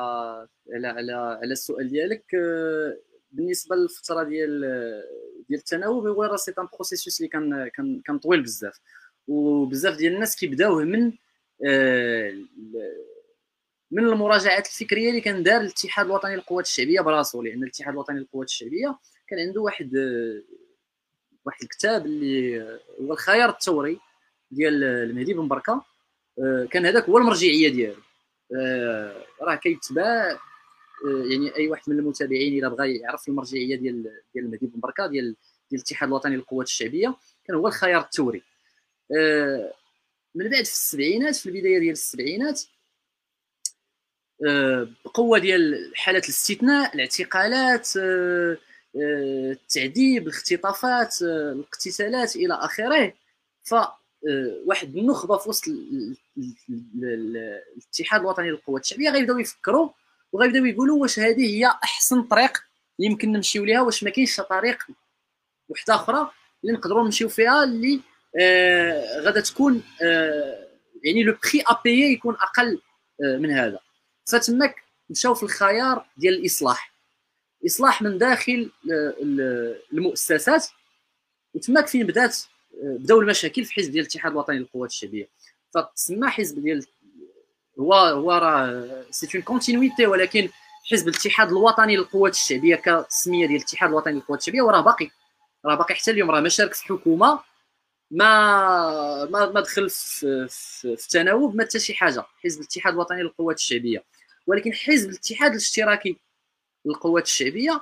على على على السؤال ديالك. بالنسبة للفترة ديال ديال التناوب هو راه c'est un processus اللي كان كان كان طويل بزاف. وبزاف ديال الناس كيبداوه من من المراجعات الفكرية اللي كان دار الاتحاد الوطني للقوات الشعبية براسو لأن الاتحاد الوطني للقوات الشعبية كان عنده واحد واحد الكتاب اللي هو الخيار الثوري ديال المهدي بن بركة. كان هذاك هو المرجعية ديالو. راه كيتباع يعني أي واحد من المتابعين اذا بغى يعرف المرجعية ديال ديال المهدي بن بركة ديال ديال الاتحاد الوطني للقوات الشعبية كان هو الخيار الثوري. من بعد في السبعينات في البداية ديال السبعينات بقوة ديال حالات الاستثناء الاعتقالات التعذيب الاختطافات الاقتتالات إلى آخره. ف واحد النخبة في وسط الاتحاد الوطني للقوات الشعبية غيبداو يفكروا وغيبداو يقولوا واش هذه هي أحسن طريق اللي يمكن نمشيو ليها واش ما كاينش طريق وحده أخرى اللي نقدروا نمشيو فيها اللي آه غادا تكون آه يعني لو بري ا يكون أقل آه من هذا. فتماك مشاو في الخيار ديال الإصلاح. إصلاح من داخل المؤسسات وتماك فين بدات آه، بداو المشاكل في حزب ديال الاتحاد الوطني للقوات الشعبية. فتسمى حزب ديال هو هو راه c'est une continuité ولكن حزب الاتحاد الوطني للقوات الشعبية كتسمية ديال الاتحاد الوطني للقوات الشعبية وراه باقي. راه باقي حتى اليوم راه ما شارك في حكومة ما ما ما دخل في, في, في تناوب ما حتى شي حاجة. حزب الاتحاد الوطني للقوات الشعبية. ولكن حزب الاتحاد الاشتراكي للقوات الشعبية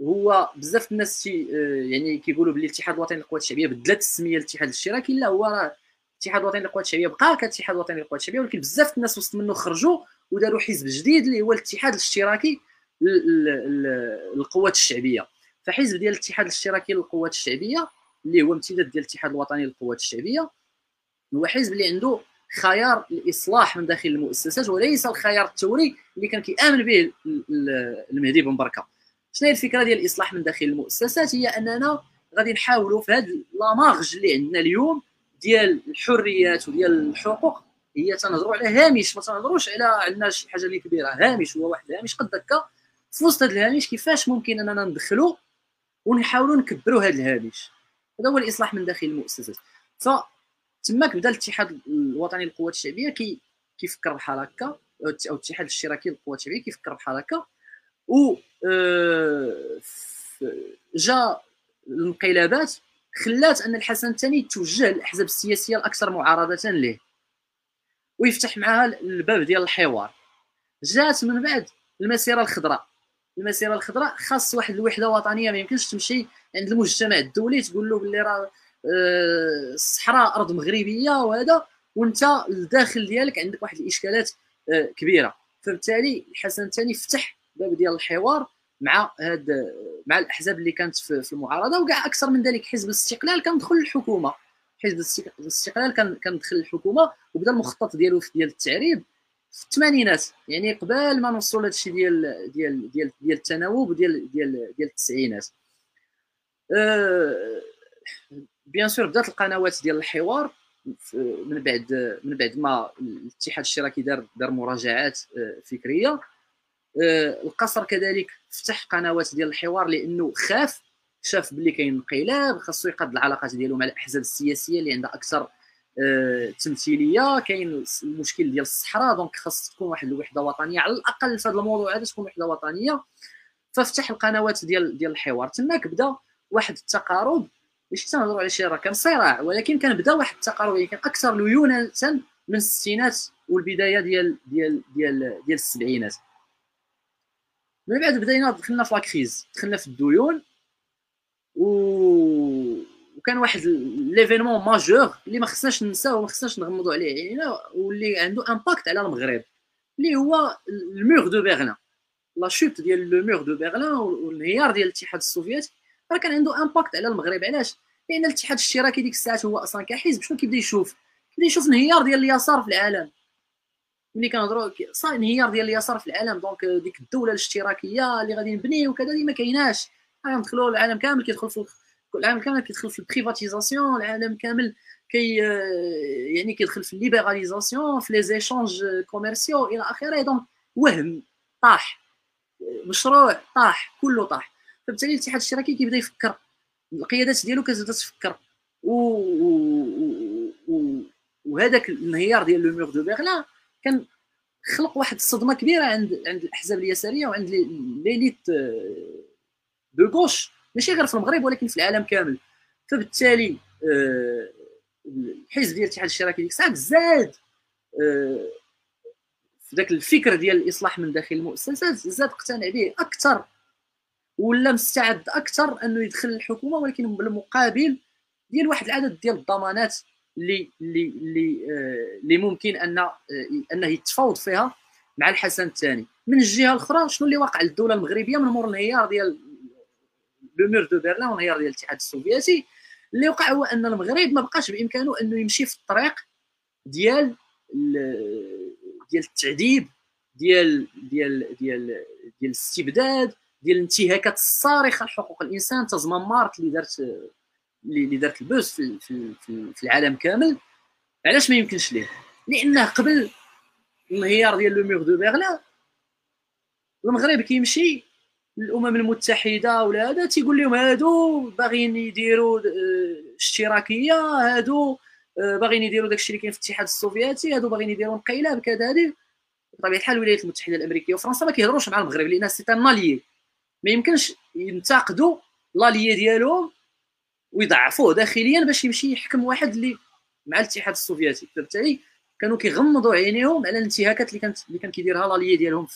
هو بزاف الناس يعني كيقولوا باللي الاتحاد الوطني للقوات الشعبية بدلت السميه الاتحاد الاشتراكي لا هو راه الاتحاد الوطني للقوات الشعبية بقى كالاتحاد الوطني للقوات الشعبية ولكن بزاف الناس وسط منه خرجوا وداروا حزب جديد اللي هو الاتحاد الاشتراكي للقوات الشعبية. فحزب ديال الاتحاد الاشتراكي للقوات الشعبية اللي هو امتداد ديال الاتحاد الوطني للقوات الشعبية هو حزب اللي عنده خيار الإصلاح من داخل المؤسسات وليس الخيار الثوري اللي كان كيآمن به المهدي بن بركة. شنو هي الفكرة ديال الإصلاح من داخل المؤسسات؟ هي أننا غادي نحاولوا في هذا لامارج اللي عندنا اليوم ديال الحريات وديال الحقوق هي تنهضروا على هامش ما تنهضروش على عندنا شي حاجة اللي كبيرة. هامش هو واحد الهامش. قد هكا في وسط هذا الهامش كيفاش ممكن أننا ندخلوا ونحاولوا نكبروا هذا الهامش. هذا هو الإصلاح من داخل المؤسسات. ف تماك بدا الاتحاد الوطني للقوات الشعبية كي كيفكر بحال هكا أو الاتحاد الاشتراكي للقوات الشعبية كيفكر بحال هكا. و آه، جا الانقلابات خلات أن الحسن الثاني يتوجه للأحزاب السياسية الأكثر معارضة له ويفتح معها الباب ديال الحوار. جات من بعد المسيرة الخضراء. المسيرة الخضراء خاص واحد الوحدة وطنية ما يمكنش تمشي عند المجتمع الدولي تقول له باللي راه الصحراء أرض مغربية وهذا وأنت الداخل ديالك عندك واحد الإشكالات آه، كبيرة. فبالتالي الحسن الثاني فتح باب ديال الحوار مع هاد مع الأحزاب اللي كانت في المعارضة وكاع أكثر من ذلك حزب الاستقلال كان دخل الحكومة حزب الاستقلال كان كان دخل الحكومة وبدا المخطط ديالو ديال التعريب في الثمانينات. يعني قبل ما نوصلوا لهذا الشيء ديال ديال ديال ديال التناوب وديال ديال ديال التسعينات. أه بيان سور بدات القنوات ديال الحوار من بعد من بعد ما الاتحاد الاشتراكي دار دار مراجعات آه، فكرية. آه، القصر كذلك فتح قنوات ديال الحوار لأنه خاف شاف باللي كاين انقلاب خاصو يقاد العلاقات ديالو مع الأحزاب السياسية اللي عندها أكثر آه، تمثيلية. كاين المشكل ديال الصحراء donc خاص تكون واحد الوحدة وطنية. على الأقل في هذا الموضوع هذا تكون وحدة وطنية. ففتح القنوات ديال ديال الحوار. تماك بدا واحد التقارب ماشي تنهضروا على شي راه كان صراع. ولكن كان بدأ واحد التقارب يعني كان أكثر ليونة من الستينات والبداية ديال ديال ديال ديال السبعينات. من بعد بدينا دخلنا في la crise. دخلنا في الديون. و... وكان واحد l'événement majeur اللي ما خصناش ننساو وما خصناش نغمضوا عليه عينينا واللي عنده impact على المغرب اللي هو ال mur de Berlin la chute ديال le mur de Berlin والانهيار ديال الاتحاد السوفيتي راه كان عنده impact على المغرب. علاش؟ لأن الاتحاد الاشتراكي ديك الساعات هو أصلا كحزب. شنو كيبدا يشوف؟ كيبدا يشوف انهيار ديال اليسار في العالم. ملي كنهضروا صاي انهيار ديال اليسار في العالم. donc ديك الدولة الاشتراكية اللي غادي نبنيو وكذا ما كايناش. غندخلوا العالم كامل كيدخل في العالم كامل كيدخل في ال privatisation العالم كامل كي يعني كيدخل في ال libéralisation في les échanges commerciaux إلى آخره. donc وهم طاح. مشروع طاح. كله طاح. فبالتالي الاتحاد الاشتراكي كيبدا يفكر القيادات ديالو كتبدا تفكر. و... و... وهذاك الانهيار ديال le mur de Berlin كان خلق واحد الصدمة كبيرة عند عند الأحزاب اليسارية وعند ليليت دو غوش. ماشي غير في المغرب ولكن في العالم كامل. فبالتالي آه، الحزب ديال الاتحاد الاشتراكي ديك الساعة زاد آه، في ذاك الفكر ديال الإصلاح من داخل المؤسسات زاد اقتنع به أكثر. ولا مستعد أكثر أنه يدخل الحكومة ولكن بالمقابل ديال واحد العدد ديال الضمانات اللي اللي اللي آه، اللي ممكن أن آه، أنه يتفاوض فيها مع الحسن الثاني. من الجهة الأخرى شنو اللي واقع للدولة المغربية؟ من مور الانهيار ديال le mur de Berlin والانهيار ديال الاتحاد السوفيتي. اللي وقع هو أن المغرب ما بقاش بإمكانه أنه يمشي في الطريق ديال ديال التعذيب ديال ديال ديال ديال الاستبداد ديال الانتهاكات الصارخة لحقوق الإنسان. تازمامارت اللي دارت اللي دارت ال buzz في, في, في العالم كامل. علاش ما يمكنش ليه؟ لأنه قبل الانهيار ديال le mur de Berlin المغرب كيمشي للأمم المتحدة ولا هذا تيقول لهم هادو باغيين يديروا آه، اشتراكية هادو آه، باغيين يديروا داكشي اللي كاين في الاتحاد السوفيتي هادو باغيين يديروا انقلاب كذا هذه بطبيعة الحال الولايات المتحدة الأمريكية وفرنسا ما كيهضروش مع المغرب لأن c'est un allié ما يمكنش ينتقدوا l'allié ديالهم ويضعفوه داخليا باش يمشي يحكم واحد اللي مع الاتحاد السوفيتي فبالتالي كانوا كيغمضوا عينيهم على الانتهاكات اللي كانت اللي كان كيديرها l'allié ديالهم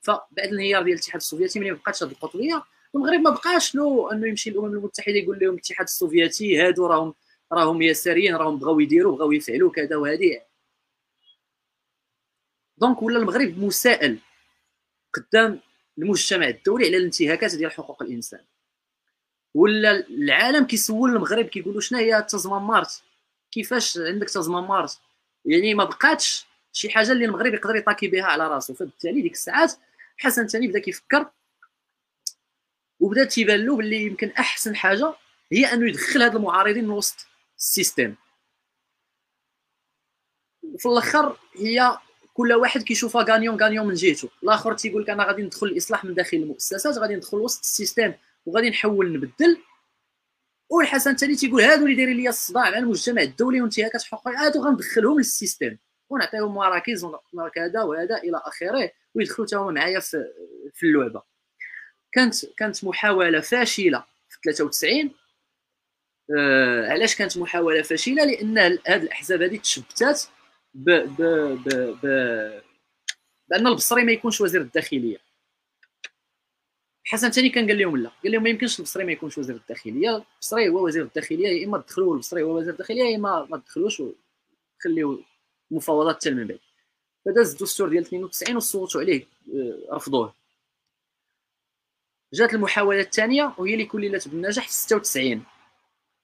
فبعد الانهيار ديال الاتحاد السوفيتي ملي ما بقاتش هذه القطبيه المغرب ما بقاش له انه يمشي للامم المتحدة يقول لهم الاتحاد السوفيتي هادو راهم راهم يساريين راهم بغاو يديروا بغاو يفعلوا كذا وهذه. donc ولا المغرب مسائل قدام المجتمع الدولي على الانتهاكات ديال حقوق الإنسان. ولا العالم كيسول المغرب كيقولوا شنو هي مارت كيفاش عندك تازمامارت يعني ما بقاتش شي حاجة اللي المغرب يقدر يطاكي بها على راسو. فبالتالي ديك الساعات حسن ثاني بدا كيفكر وبدا تيبان له باللي يمكن أحسن حاجة هي أنه يدخل هاد المعارضين من وسط ال système. وفي الآخر هي كل واحد كيشوفها gagnant gagnant من جهته. الآخر تيقول لك أنا غادي ندخل الاصلاح من داخل المؤسسات غادي ندخل وسط ال système وغادي نحول نبدل. والحسن الثاني تيقول هادو اللي دايرين ليا الصداع مع المجتمع الدولي وانتهاكات حقوقيه هادو غندخلهم لل système. ونعطيهم مراكز وكذا وهذا إلى آخره ويدخلوا حتى هما معايا في في اللعبة. كانت كانت محاولة فاشلة في 93 آه علاش كانت محاولة فاشلة؟ لأن هذه الأحزاب هذه تشبتات ب ب ب ب بأن البصري ما يكونش وزير الداخلية. حسن ثاني كان قال لهم لا. قال لهم ما يمكنش البصري ما يكونش وزير الداخلية. البصري هو وزير الداخلية يا إما تدخلوا البصري هو وزير الداخلية يا إما ما تدخلوش وخليو المفاوضات حتى من بعد. فداز الدستور ديال 92 وصوتوا عليه آه، رفضوه. جات المحاولة الثانية وهي اللي كللت بالنجاح في 96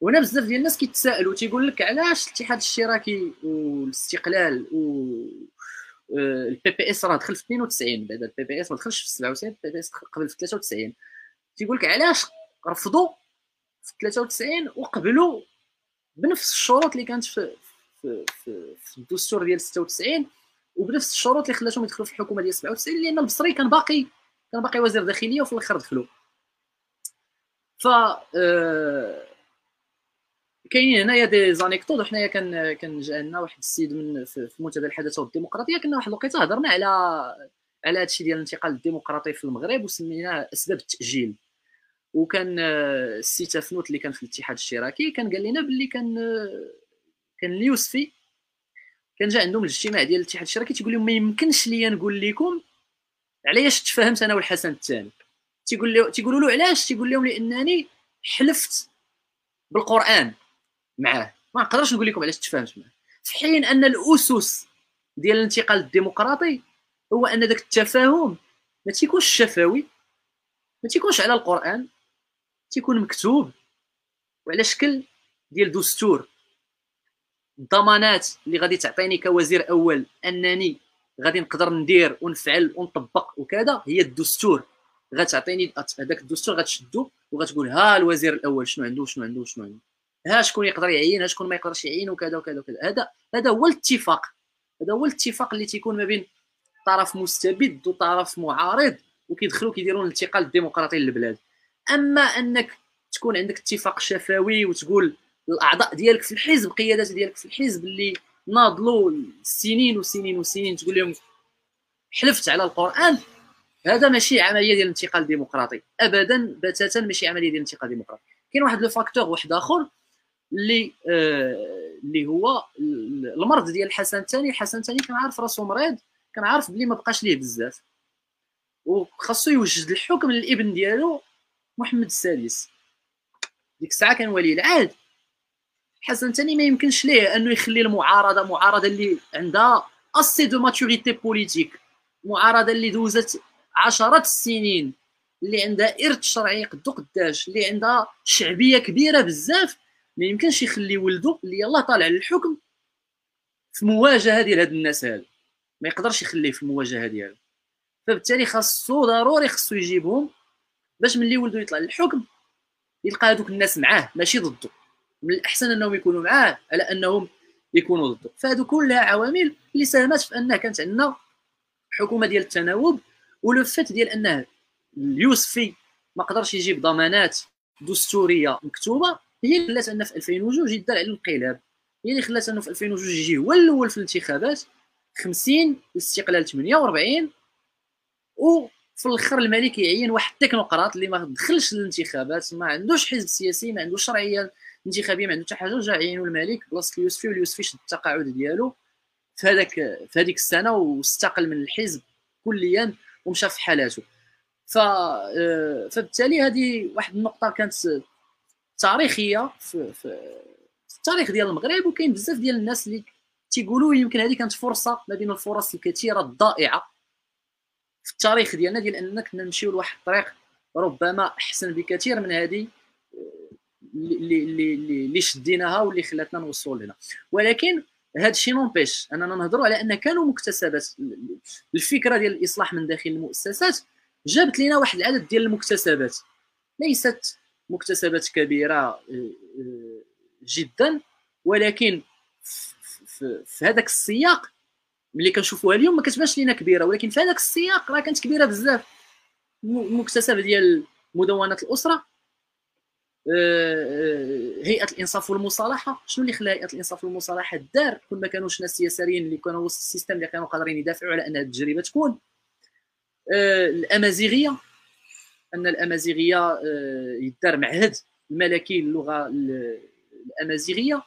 وهنا بزاف ديال الناس كيتسائلوا تيقول لك علاش الاتحاد الاشتراكي والاستقلال و ال PPS راه دخل في 92 بعد ال PPS ما دخلش في 97 ال PPS قبل في 93 تيقول لك علاش رفضوا في 93 وقبلوا بنفس الشروط اللي كانت في في, في, في الدستور ديال 96 وبنفس الشروط اللي خلاتهم يدخلوا في الحكومة ديال 97 لأن البصري كان باقي كان باقي وزير داخلية وفي الآخر دخلوا. ف آه كاينين هنايا des anecdotes وحنايا كان كان جا لنا واحد السيد من في منتدى الحداثة والديمقراطية كنا واحد الوقيتة هضرنا على على هادشي ديال الانتقال الديمقراطي في المغرب وسميناه أسباب التأجيل. وكان آه، السي تفنوت اللي كان في الاتحاد الاشتراكي كان قال لنا باللي كان آه، كان اليوسفي كان جا عندهم الاجتماع ديال الاتحاد الاشتراكي تيقول لهم ما يمكنش ليا نقول لكم علاش تفاهمت أنا والحسن الثاني. تيقول له تيقولوا له علاش؟ تيقول لهم لأنني حلفت بالقرآن. معاه ما نقدرش نقول لكم علاش تفاهمت معاه. في حين أن الأسس ديال الانتقال الديمقراطي هو أن ذاك التفاهم ما تيكونش شفوي ما تيكونش على القرآن تيكون مكتوب وعلى شكل ديال دستور. الضمانات اللي غادي تعطيني كوزير أول أنني غادي نقدر ندير ونفعل ونطبق وكذا هي الدستور. غتعطيني هذاك الدستور غتشدو وغتقول ها الوزير الأول شنو عنده شنو عنده شنو عنده. ها شكون يقدر يعين ها شكون ما يقدرش يعين وكذا وكذا وكذا. هذا هذا هو الاتفاق. هذا هو الاتفاق اللي تيكون ما بين طرف مستبد وطرف معارض وكيدخلوا كيديروا الانتقال الديمقراطي للبلاد. أما أنك تكون عندك اتفاق شفوي وتقول الأعضاء ديالك في الحزب قيادات ديالك في الحزب اللي ناضلوا سنين وسنين وسنين تقول لهم حلفت على القرآن هذا ماشي عملية ديال الانتقال الديمقراطي. ابدا بتاتا ماشي عملية ديال الانتقال الديمقراطي. كاين واحد لو فاكتور واحد آخر اللي آه اللي هو المرض ديال الحسن الثاني. الحسن الثاني كان عارف راسو مريض كان عارف بلي ما بقاش ليه بزاف. وخاصو يوجد الحكم للابن ديالو محمد السادس. ديك الساعة كان ولي العهد. الحسن الثاني ما يمكنش ليه أنه يخلي المعارضة معارضة اللي عندها assez de maturité politique معارضة اللي دوزت عشرات السنين اللي عندها إرث شرعي قدو قداش اللي عندها شعبية كبيرة بزاف. ما يمكنش يخلي ولده اللي يلاه طالع للحكم في مواجهة ديال هاد الناس هادو ما يقدرش يخليه في المواجهه ديالو. فبالتالي خاصو ضروري خاصو يجيبهم باش ملي ولده يطلع للحكم يلقى هذوك الناس معاه ماشي ضده. من الأحسن أنهم يكونوا معاه على أنهم يكونوا ضده. فهذو كلها عوامل اللي ساهمت في انه كانت عندنا حكومة ديال التناوب ولو فات ديال أنه اليوسفي ما قدرش يجيب ضمانات دستورية مكتوبة. هي اللي خلات أنه في 2002 يدار على الانقلاب. هي اللي خلات أنه في 2002 يجي هو الأول في الانتخابات 50 الاستقلال 48 وفي الأخر الملك يعين واحد التكنوقراط اللي ما دخلش للانتخابات ما عندوش حزب سياسي ما عندوش شرعيه انتخابيه ما عنده حتى حاجة وجا عينوا الملك بلاصة اليوسفي واليوسفي شد التقاعد ديالو. في هذاك في هذيك السنة واستقل من الحزب كليا ومشى في حالاته. ف آه، فبالتالي هذه واحد النقطة كانت تاريخية في, في, في التاريخ ديال المغرب وكاين بزاف ديال الناس اللي تيقولوا يمكن هذه كانت فرصة ما بين الفرص الكثيرة الضائعة في التاريخ ديالنا ديال أننا كنا نمشيو لواحد الطريق ربما أحسن بكثير من هذه اللي اللي اللي شديناها واللي خلاتنا نوصلوا لهنا. ولكن هذا الشيء نومبيش أننا نهضروا على أن كانوا مكتسبات الفكرة ديال الإصلاح من داخل المؤسسات جابت لنا واحد العدد ديال المكتسبات. ليست مكتسبات كبيرة آه، آه، جدا. ولكن في, هذاك السياق ملي كنشوفوها اليوم ما كتبانش لينا كبيرة. ولكن في هذاك السياق راه كانت كبيرة بزاف. المكتسب ديال مدونه الأسرة آه، هيئة الإنصاف والمصالحة. شنو اللي خلى هيئة الإنصاف والمصالحة دار كل ما كانوش ناس يساريين اللي كانوا وسط السيستم اللي كانوا قادرين يدافعوا على ان التجربة تكون الأمازيغية. أن الأمازيغية يدار معهد الملكي للغه الأمازيغية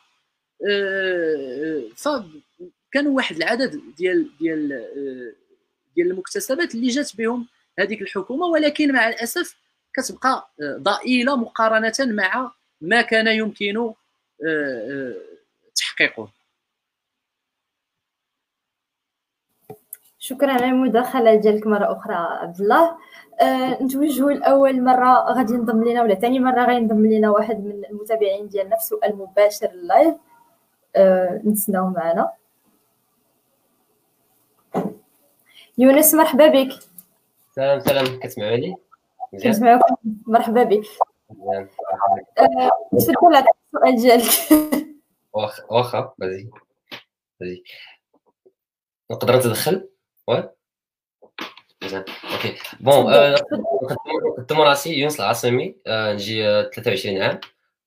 آه، فكانوا واحد العدد ديال ديال ديال المكتسبات اللي جات بهم هذيك الحكومة ولكن مع الأسف كتبقى ضئيلة مقارنة مع ما كان يمكن آه، تحقيقه. شكرا على المداخله ديالك مرة أخرى عبد الله. نتوجهوا لأول مرة غادي ينضم لنا ولا ثاني مرة غينضم لنا واحد من المتابعين ديالنا في سؤال مباشر اللايف أه نتسناو معنا. يونس مرحبا بك. سلام سلام. كتسمعوني؟ كنسمعوك مرحبا بك. أه تفضل عطيك السؤال ديالك. واخا واخا فازي Vas-y نقدر نتدخل؟ Ouais. OK. bon نقدم راسي يونس العاصمي عندي 23 عام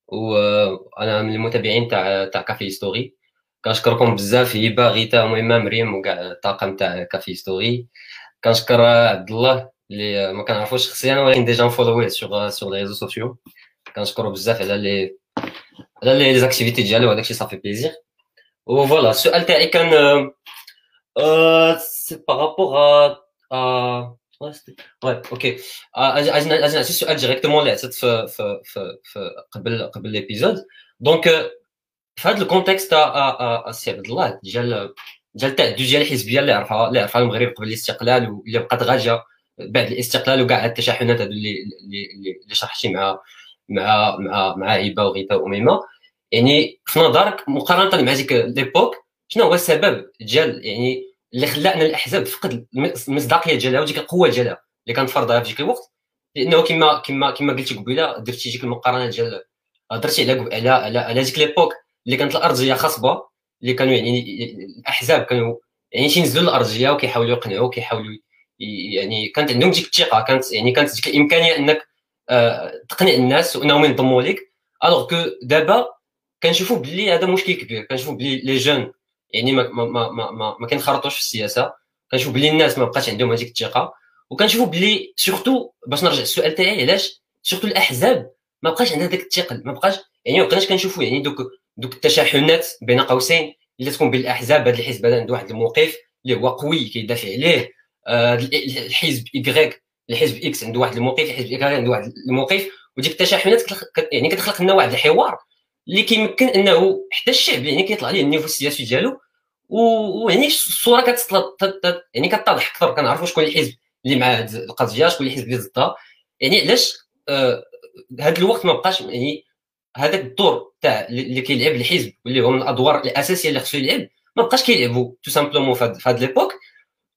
وأنا من المتابعين تاع تاع Café Story كنشكركم بزاف هبة غيتا مهمة مريم وكاع الطاقم تاع Café Story كنشكر عبد الله اللي ما كنعرفوش شخصيا ولكن déjà followé sur sur les réseaux sociaux كنشكرو بزاف على les على les activités ديالو هذاك الشيء صافي plaisir و voilà السؤال تاعي كان Euh, c'est ouais, ok. أجي نعطي السؤال directement اللي عطيت في في في قبل قبل l'épisode donc في هذا ال contexte السي عبد الله ديال ديال التعدد ديال الحزبيه اللي عرفها اللي عرفها المغرب قبل الاستقلال واللي بقات غاجه بعد الاستقلال وكاع التشحنات هذو اللي اللي شرحتي مع مع مع مع هبه وغيتا واميمه يعني في نظرك مقارنه مع ديك ليبوك شنو هو السبب ديال يعني اللي خلى ان الأحزاب تفقد المصداقيه ديالها وديك القوة ديالها اللي كانت فرضها في ديك الوقت. لأنه كما كما كما قلتي قبيلة درتي ديك المقارنة ديال هضرتي على على على, على ديك ليبوك اللي كانت الأرضية خصبه اللي كانوا يعني الأحزاب كانوا يعني تينزلوا الارضيه وكيحاولوا يقنعوا وكيحاولوا يعني كانت عندهم ديك الثقة كانت يعني كانت ديك الإمكانية إنك آه تقنع الناس وإنهم ينضموا لك. alors que دابا كنشوفوا بلي هذا مشكل كبير كنشوفوا بلي les jeunes يعني ما ما ما ما, ما كينخرطوش في السياسة. كنشوف بلي الناس ما بقاش عندهم هذيك الثقة. وكنشوفوا بلي surtout باش نرجع السؤال تاعي علاش؟ surtout الأحزاب ما بقاش عندها داك الثقل. ما بقاش يعني ما بقيناش كنشوفوا يعني دوك دوك التشاحنات بين قوسين اللي تكون بين الاحزاب هذا الحزب هذا عنده واحد الموقف اللي هو قوي كيدافع عليه. آه الحزب Y الحزب X عنده واحد الموقف الحزب Y عنده واحد الموقف. وديك التشاحنات يعني كتخلق لنا واحد الحوار اللي كيمكن أنه حتى الشعب يعني كيطلع ليه ال niveau السياسي ديالو ويعني الصورة كتطلع يعني كتضح أكثر كنعرفوا شكون الحزب اللي مع هاد القضية شكون الحزب اللي ضدها. يعني علاش آه هذا الوقت ما بقاش يعني هذاك الدور تاع اللي كيلعب الحزب واللي هو من الأدوار الأساسية اللي خصو يلعب ما بقاش كيلعبوا tout simplement في هاد l'époque.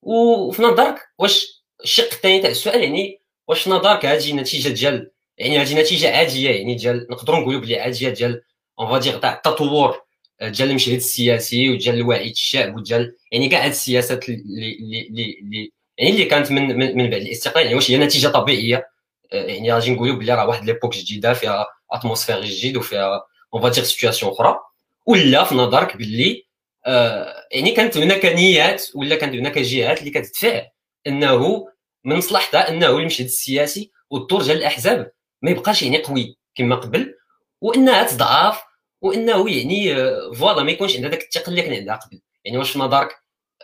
وفي نظرك واش الشق الثاني تاع السؤال يعني واش نظرك هذه نتيجة ديال يعني هذه نتيجة عادية يعني ديال نقدروا نقولوا بلي عادية ديال on va dire تاع التطور ديال المشهد السياسي وديال الوعي الشعب وديال يعني كاع هاد السياسات اللي اللي اللي يعني اللي كانت من من بعد الاستقلال. يعني واش هي نتيجة طبيعية؟ يعني غادي نقولوا بلي راه واحد l'époque جديدة فيها atmosphère جديد وفيها on va dire situation أخرى. ولا في نظرك باللي آه يعني كانت هناك نيات ولا كانت هناك جهات اللي كتدفع إنه من مصلحتها إنه المشهد السياسي والدور ديال الأحزاب ما يبقاش يعني قوي كما قبل وإنها تضعف وانه يعني آه، voilà ما يكونش عندها داك الثقه اللي كان عندها قبل. يعني واش في نظرك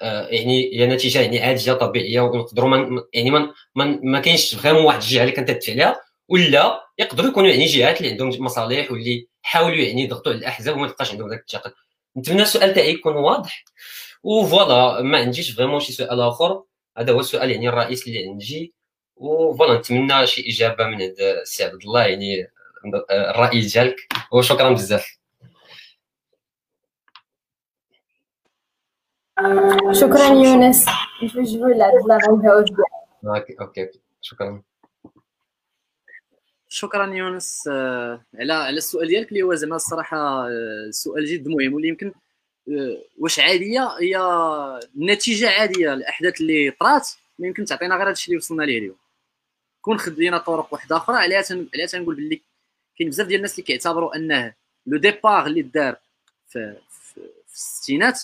آه، يعني هي نتيجة يعني عادية طبيعية ونقدروا من يعني من من ما كاينش vraiment واحد الجهة اللي كانت عليها ولا يقدروا يكونوا يعني جهات اللي عندهم مصالح واللي حاولوا يعني يضغطوا على الأحزاب وما تبقاش عندهم ذاك الثقل. نتمنى السؤال تاعي يكون واضح. و voilà ما عنديش vraiment شي سؤال آخر. هذا هو السؤال يعني الرئيسي اللي عندي. و voilà نتمنى شي إجابة من عند السي عبد الله يعني الراي ديالك. وشكرا بزاف. شكرا يونس. نجوجو لعبد الله OK OK. شكرا. شكرا يونس. آه، على على السؤال ديالك اللي هو زعما الصراحة آه، سؤال جد مهم واللي يمكن آه، واش عادية؟ هي النتيجه عادية الاحداث اللي طرات ما يمكن تعطينا غير هادشي اللي وصلنا ليه اليوم. كون خدينا طرق واحدة أخرى عليها تن... عليها تنقول باللي كاين بزاف ديال الناس اللي كيعتبروا أنه le départ اللي دار في, في, في الستينات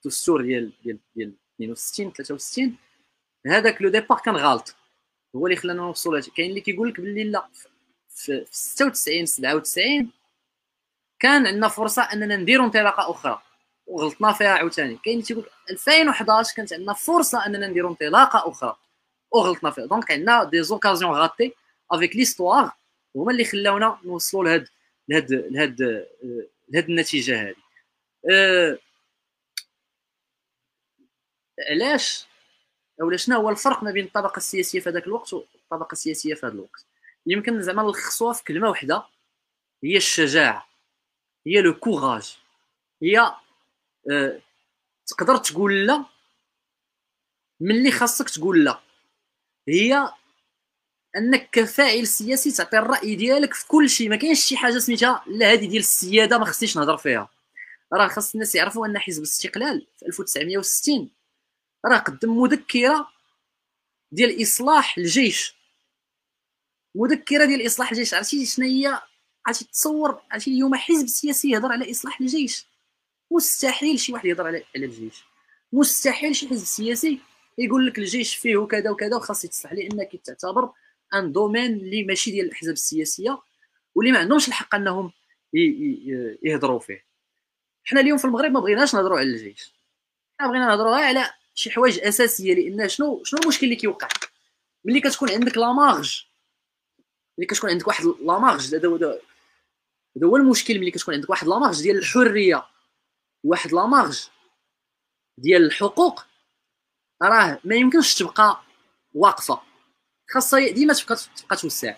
في الدستور ديال ديال ديال 62 63 هذاك le départ كان غلط هو اللي خلانا نوصلوا كاين اللي كيقول لك باللي لا في 96 97 كان عندنا فرصة أننا نديروا انطلاقة أخرى. وغلطنا فيها عاوتاني. كاين اللي تيقول 2011 كانت عندنا فرصة أننا نديروا انطلاقة أخرى. وغلطنا فيها. donc عندنا des occasions ratées avec l'histoire هما اللي خلاونا نوصلوا لهاد لهاد لهاد لهاد النتيجة هذه أه علاش؟ أولا شنو هو الفرق ما بين الطبقة السياسية في هذاك الوقت والطبقة السياسية في هذا الوقت؟ يمكن زعما نلخصوها في كلمة واحدة هي الشجاعة هي لو كوراج هي أه تقدر تقول لا ملي خاصك تقول لا. هي أنك كفاعل سياسي تعطي الرأي ديالك في كل شيء ما كاينش شي حاجة سميتها لا هذه ديال السيادة ما خصنيش نهضر فيها. راه خاص الناس يعرفوا أن حزب الاستقلال في 1960 راه قدم مذكرة ديال إصلاح الجيش. مذكرة ديال إصلاح الجيش. عرفتي شنو هي؟ عرفتي تصور عرفتي اليوم حزب سياسي يهضر على إصلاح الجيش. مستحيل شي واحد يهضر على على الجيش. مستحيل شي حزب سياسي يقول لك الجيش فيه كذا وكذا وخاص يتصلح لانك تعتبر un domaine اللي ماشي ديال الأحزاب السياسية واللي ما عندهمش الحق أنهم يهضروا فيه. حنا اليوم في المغرب ما بغيناش نهضروا على الجيش. حنا بغينا نهضروا على شي حوايج أساسية لأن شنو شنو المشكل اللي كيوقع؟ ملي كتكون عندك la marge ملي كتكون عندك واحد la marge هذا هذا هو المشكل ملي كتكون عندك واحد la marge ديال الحرية واحد لا مارج ديال الحقوق راه ما يمكنش تبقى واقفة. خاصها ديما تبقى تبقى توسع.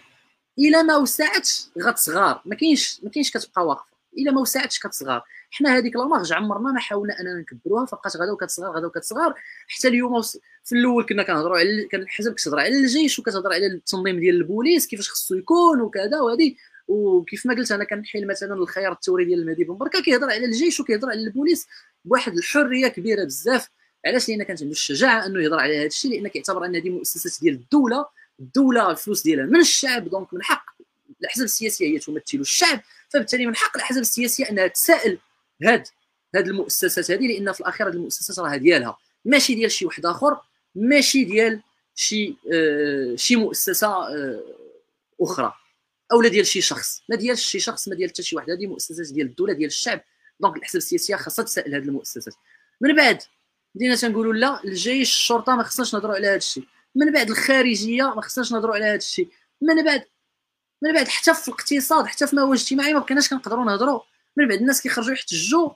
إلا ما وسعتش غتصغار ما كاينش ما كاينش كتبقى واقفة. إلا ما وسعتش كتصغار. حنا هذيك لا مارج عمرنا ما حاولنا أننا نكبروها فبقات غدا وكتصغر غدا وكتصغر حتى اليوم في الأول كنا كنهضروا على كان الحزب كتهضر على الجيش وكتهضر على التنظيم ديال البوليس كيفاش خصو يكون وكذا وهذه. وكيف ما قلت أنا كنحيل مثلا الخيار الثوري ديال المهدي بن بركة كيهضر على الجيش وكيهضر على البوليس بواحد الحرية كبيرة بزاف. علاش؟ لأن كانت عنده الشجاعة أنه يهضر على هذا الشيء لأن كيعتبر أن هذه مؤسسات ديال الدولة الدولة الفلوس ديالها من الشعب donc من حق الأحزاب السياسية هي تمثل الشعب فبالتالي من حق الأحزاب السياسية أنها تسائل هاد هاد المؤسسات هذه لأن في الأخير هاد المؤسسات راه ديالها. ماشي ديال شي واحد آخر ماشي ديال شي آه شي مؤسسة آه أخرى أو لا ديال شي شخص. ما ديال شي شخص ما ديال حتى شي واحد. هذه مؤسسات ديال الدولة ديال الشعب. دونك الاحزاب السياسيه خاصها تسائل هذه المؤسسات. من بعد بدينا تنقولوا لا الجيش الشرطة ما خصناش نهضروا على هذا الشيء. من بعد الخارجية ما خصناش نهضروا على هذا الشيء. من بعد من بعد حتى في الاقتصاد حتى في هو اجتماعي ما بقيناش كنقدروا نهضروا. من بعد الناس كيخرجوا يحتجوا.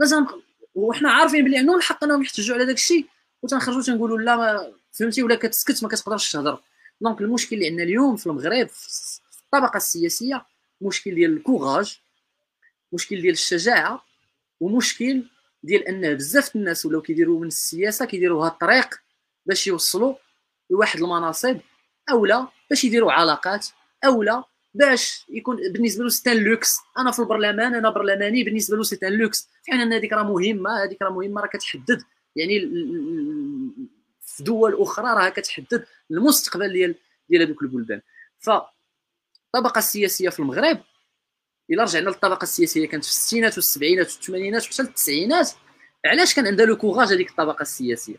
لازم وحنا عارفين بلي عندهم الحق انهم يحتجوا على داك الشيء وتنخرجوا تنقولوا لا ما فهمتي؟ ولا كتسكت ما كتقدرش تهضر. donc المشكل اللي عندنا اليوم في المغرب في الطبقة السياسية مشكل ديال ال courage مشكل ديال الشجاعة ومشكل ديال ان بزاف الناس ولاو كيديروا من السياسة كيديروا هاد الطريق باش يوصلوا لواحد المناصب اولا باش يديروا علاقات اولا باش يكون بالنسبة له c'est un luxe. أنا في البرلمان أنا برلماني بالنسبة له c'est un luxe. في حين ان هذيك راه مهمة هذيك راه مهمة راه كتحدد. يعني في دول أخرى راه كتحدد المستقبل ديال ديال هذوك البلدان. فالطبقة السياسية في المغرب إلا رجعنا للطبقة السياسية كانت في الستينات والسبعينات والثمانينات وحتى التسعينات علاش كان عندها لو كوراج هذيك الطبقة السياسية؟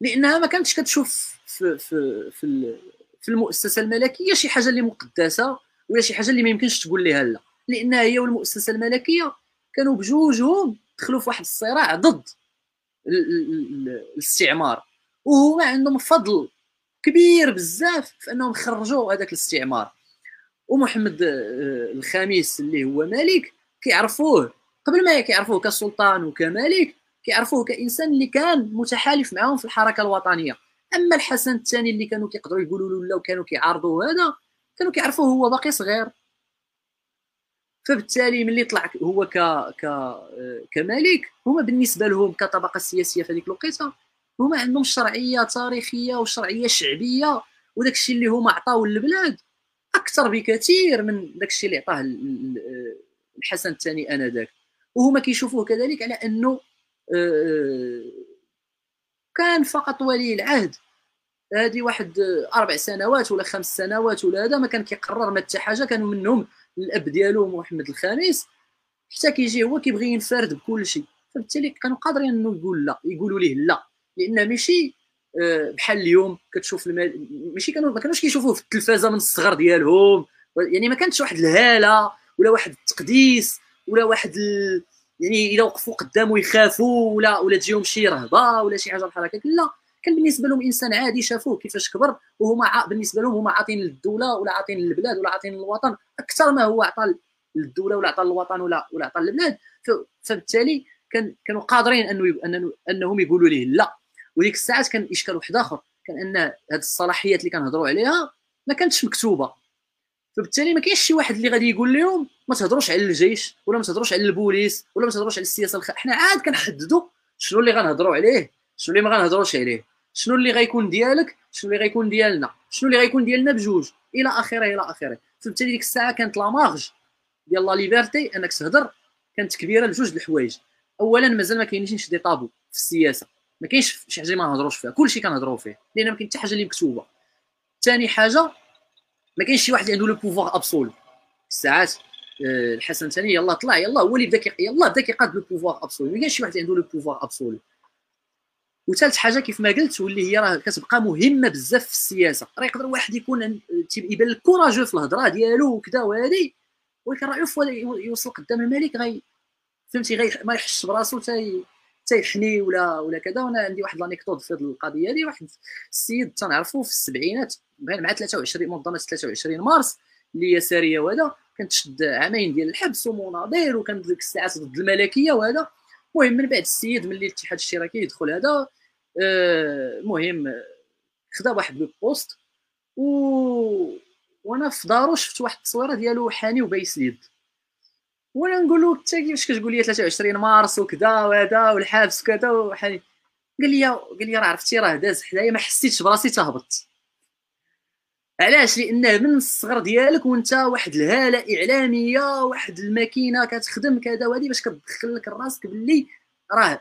لأنها ما كانتش كتشوف في في في, في المؤسسة الملكية شي حاجة اللي مقدسة ولا شي حاجة اللي ما يمكنش تقول لها لا. لانها هي والمؤسسة الملكية كانوا بجوجهم دخلوا في واحد الصراع ضد الاستعمار. وهما عندهم فضل كبير بزاف في أنهم خرجوا هذاك الاستعمار. ومحمد آه، الخامس اللي هو ملك كيعرفوه. قبل ما كيعرفوه كسلطان وكملك كيعرفوه كإنسان اللي كان متحالف معاهم في الحركة الوطنية. أما الحسن الثاني اللي كانوا كيقدروا يقولوا له لا وكانوا كيعارضوه هذا كانوا كيعرفوه هو باقي صغير. فبالتالي ملي طلع هو ك ك كملك هما بالنسبة لهم كطبقة سياسية في هذيك الوقيتة هما عندهم شرعية تاريخية وشرعية شعبية وداك الشيء اللي هما عطاو للبلاد أكثر بكثير من داك الشيء اللي عطاه الحسن الثاني آنذاك. وهما كيشوفوه كذلك على أنه آه، كان فقط ولي العهد. هذه واحد أربع سنوات ولا خمس سنوات ولا هذا ما كان كيقرر ما حتى حاجة كانوا منهم الأب ديالو محمد الخامس. حتى كيجي هو كيبغي ينفرد بكل شيء. فبالتالي كانوا قادرين إنه يقول لا يقولوا ليه لا. لأن ماشي آه، بحال اليوم كتشوف المال ماشي كانوا ما كانوش كيشوفوه في التلفازة من الصغر ديالهم. يعني ما كانتش واحد الهالة ولا واحد التقديس ولا واحد. يعني اذا وقفوا قدامه يخافوا ولا ولا تجيهم شي رهبة ولا شي حاجة بحال هكاك. لا. كان بالنسبة لهم إنسان عادي شافوه كيفاش كبر وهما بالنسبة لهم هما عاطين للدولة ولا عاطين للبلاد ولا عاطين للوطن أكثر ما هو عطى للدولة ولا عطى للوطن ولا ولا عطى للبلاد. فبالتالي كان كانوا قادرين أنه أنهم يقولوا ليه لا. وديك الساعات كان إشكال واحد آخر كان أن هذه الصلاحيات اللي كنهضروا عليها ما كانتش مكتوبة. فبالتالي ما كاينش شي واحد اللي غادي يقول لهم ما تهضروش على الجيش ولا ما تهضروش على البوليس ولا ما تهضروش على السياسة الخ... حنا عاد كنحددوا شنو اللي غنهضروا عليه شنو اللي ما غنهضروش عليه شنو اللي غيكون ديالك شنو اللي غيكون ديالنا شنو اللي غيكون ديالنا بجوج إلى آخره إلى آخره. فبالتالي ديك الساعة كانت la marge ديال la liberté أنك تهضر كانت كبيرة لجوج الحوايج. اولا مازال ما كاينينش des tabous في السياسة ما كاينش شي حاجة ما نهضروش فيها كلشي كنهضروا فيه لأن ما كاين حتى حاجة اللي مكتوبة. ثاني حاجة ما كاينش شي واحد اللي عنده le pouvoir absolu ساعات آه، الحسن الثاني يلاه طلع يلاه هو اللي بدأ يلاه بدأ كيقاد le pouvoir absolu ما كاينش شي واحد اللي عنده le pouvoir absolu وثالث حاجة كيف ما قلت واللي هي راه كتبقى مهمة بزاف في السياسة. راه يقدر واحد يكون يبان لك courageux في الهضرة ديالو وكذا وهذه ولكن راه يوصل قدام الملك غي فهمتي غي ما يحسش براسو حتى تيحني ولا ولا كذا. وأنا عندي واحد l'anecdote في هذه القضية هذه واحد السيد تنعرفو في السبعينات مع 23 منظمه 23 مارس اللي هي سارية وهذا كانت تشد عامين ديال الحبس ومناظير وكان ديك الساعات ضد الملكية وهذا. المهم من بعد السيد ملي الاتحاد الاشتراكي يدخل هذا المهم آه خدا واحد le poste و وأنا في دارو شفت واحد التصويرة ديالو حاني وبايس اليد. وأنا نقول له انت كيفاش كتقول لي 23 مارس وكذا وهذا والحبس وكذا وحالي. قال لي قال لي راه عرفتي راه داز حدايا ما حسيتش براسي تهبط. علاش؟ لأنه من الصغر ديالك وأنت واحد الهالة إعلامية واحد الماكينة كتخدم كذا وهذه باش كتدخل لك راسك باللي راه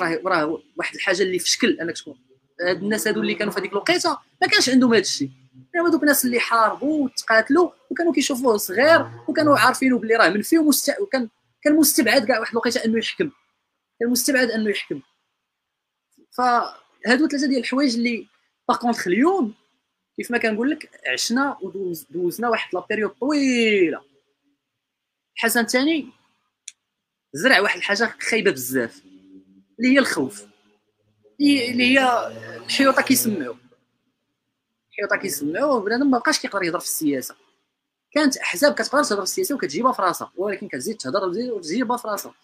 راه راه واحد الحاجة اللي في شكل أنك تكون. هاد الناس هادو اللي كانوا في هذيك الوقيتة ما كانش عندهم هذا الشيء. يعني هذوك الناس اللي حاربوا وتقاتلوا وكانوا كيشوفوه صغير وكانوا عارفينه بلي راه منفي ومست... وكان كان مستبعد كاع واحد الوقيته أنه يحكم. كان مستبعد أنه يحكم. فهادو ثلاثة ديال الحوايج اللي باغ كونتخ اليوم كيف ما كنقول لك عشنا ودوزنا واحد لا بيريود طويلة. الحسن الثاني زرع واحد الحاجة خايبة بزاف اللي هي الخوف. اللي هي الحيوطة كيسمعوا. الحيوطه كيسمعوا بنادم ما بقاش كيقدر يهضر في السياسة. كانت أحزاب كتقدر تهضر في السياسة وكتجيبها في راسها ولكن كتزيد تهضر وتجيبها في راسها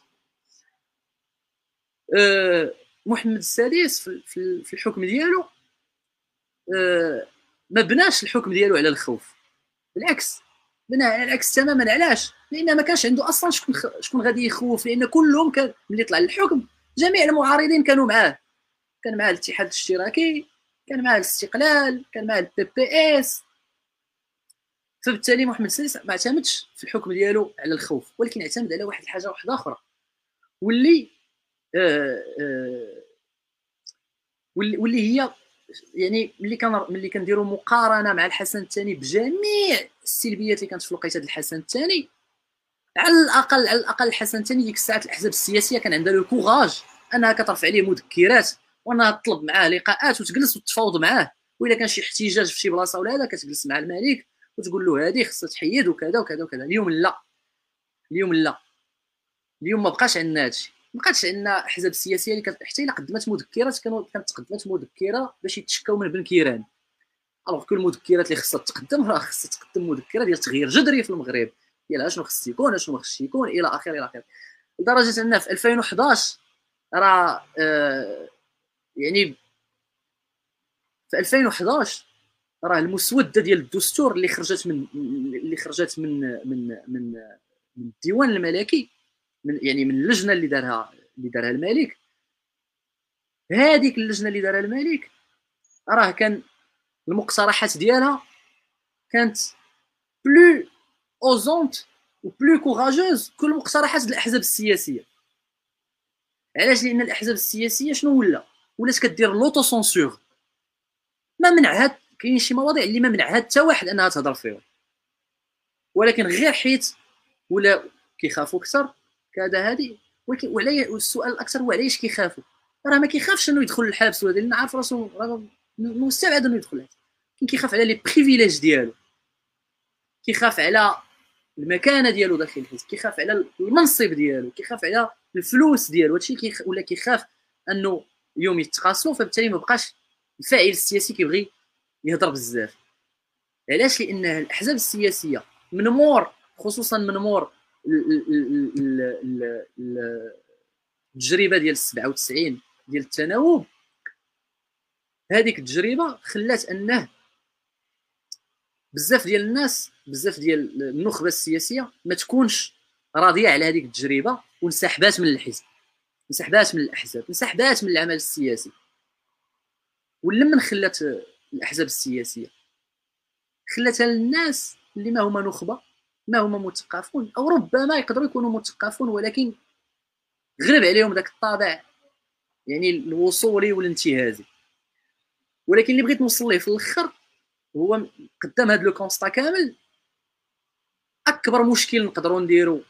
أه محمد السادس في الحكم ديالو أه ما بناش الحكم ديالو على الخوف. بالعكس بنى على العكس تماما. علاش؟ لأن ما كانش عنده أصلا شكون شكون غادي يخوف لأن كلهم كان ملي طلع للحكم جميع المعارضين كانوا معاه. كان معاه الاتحاد الاشتراكي كان معاه الاستقلال كان معاه ال PPS. فبالتالي محمد السادس ما اعتمدش في الحكم ديالو على الخوف ولكن اعتمد على واحد الحاجة واحدة أخرى. واللي آه آه واللي هي يعني ملي كان ملي كنديروا مقارنة مع الحسن الثاني بجميع السلبيات اللي كانت في الوقيتة الحسن الثاني على الأقل على الأقل الحسن الثاني ديك الساعات الأحزاب السياسية كان عندها لو كوراج أنها كترفع عليه مذكرات. وانها تطلب معاه لقاءات وتجلس وتفاوض معاه. واذا كان شي احتجاج في شي بلاصة ولا هذا كتجلس مع الملك وتقول له هذه خصها تحيد وكذا وكذا وكذا. اليوم لا. اليوم لا. اليوم ما بقاش عندنا هادشي. ما بقاتش عندنا أحزاب سياسية اللي حتى إلا قدمت مذكرات كانوا كانت تقدمت مذكرة باش يتشكاو من بن كيران. ألوغ كل المذكرات اللي خصها تقدم راه خصها تقدم مذكرة ديال تغيير جذري في المغرب. ديال اشنو خص يكون اشنو ما خصش يكون إلى آخره إلى آخره. لدرجة ان في 2011 راه آه يعني في 2011 راه المسودة ديال الدستور اللي خرجت من اللي خرجت من من من من الديوان الملكي من يعني من اللجنة اللي دارها اللي دارها الملك. هذيك اللجنة اللي دارها الملك راه كان المقترحات ديالها كانت plus osantes و plus courageuses que مقترحات الأحزاب السياسية. علاش؟ لأن الأحزاب السياسية شنو ولا؟ ولات كدير l'autocensure ما منعها كاين شي مواضيع اللي ما منعها حتى واحد أنها تهضر فيهم ولكن غير حيت ولا كيخافوا أكثر كذا هذه ولكن وعلي السؤال الأكثر هو علاش كيخافوا؟ راه ما كيخافش إنه يدخل للحبس ولا لأن عارف راسو راه مستبعد إنه يدخل كاين كيخاف على les privilèges ديالو. كيخاف على المكانة ديالو داخل الحزب كيخاف على المنصب ديالو. كيخاف على الفلوس ديالو. هادشي كيخ... ولا كيخاف إنه يوم يتقاسو فبالتالي ما بقاش الفاعل السياسي كيبغي يهضر بزاف. علاش؟ لأن الأحزاب السياسية من مور خصوصا من مور التجربة ديال 97 ديال التناوب. هذيك التجربة خلات أنه بزاف ديال الناس بزاف ديال النخبة السياسية ما تكونش راضية على هذيك التجربة وانسحبات من الحزب. انسحبات من الأحزاب انسحبات من العمل السياسي ولما خلات الأحزاب السياسية؟ خلاتها للناس اللي ما هما نخبة ما هما مثقفون أو ربما يقدروا يكونوا مثقفون ولكن غلب عليهم ذاك الطابع يعني الوصولي والانتهازي ولكن اللي بغيت نوصل ليه في الأخر هو قدام هذا لو كونستا كامل أكبر مشكل نقدروا نديرو.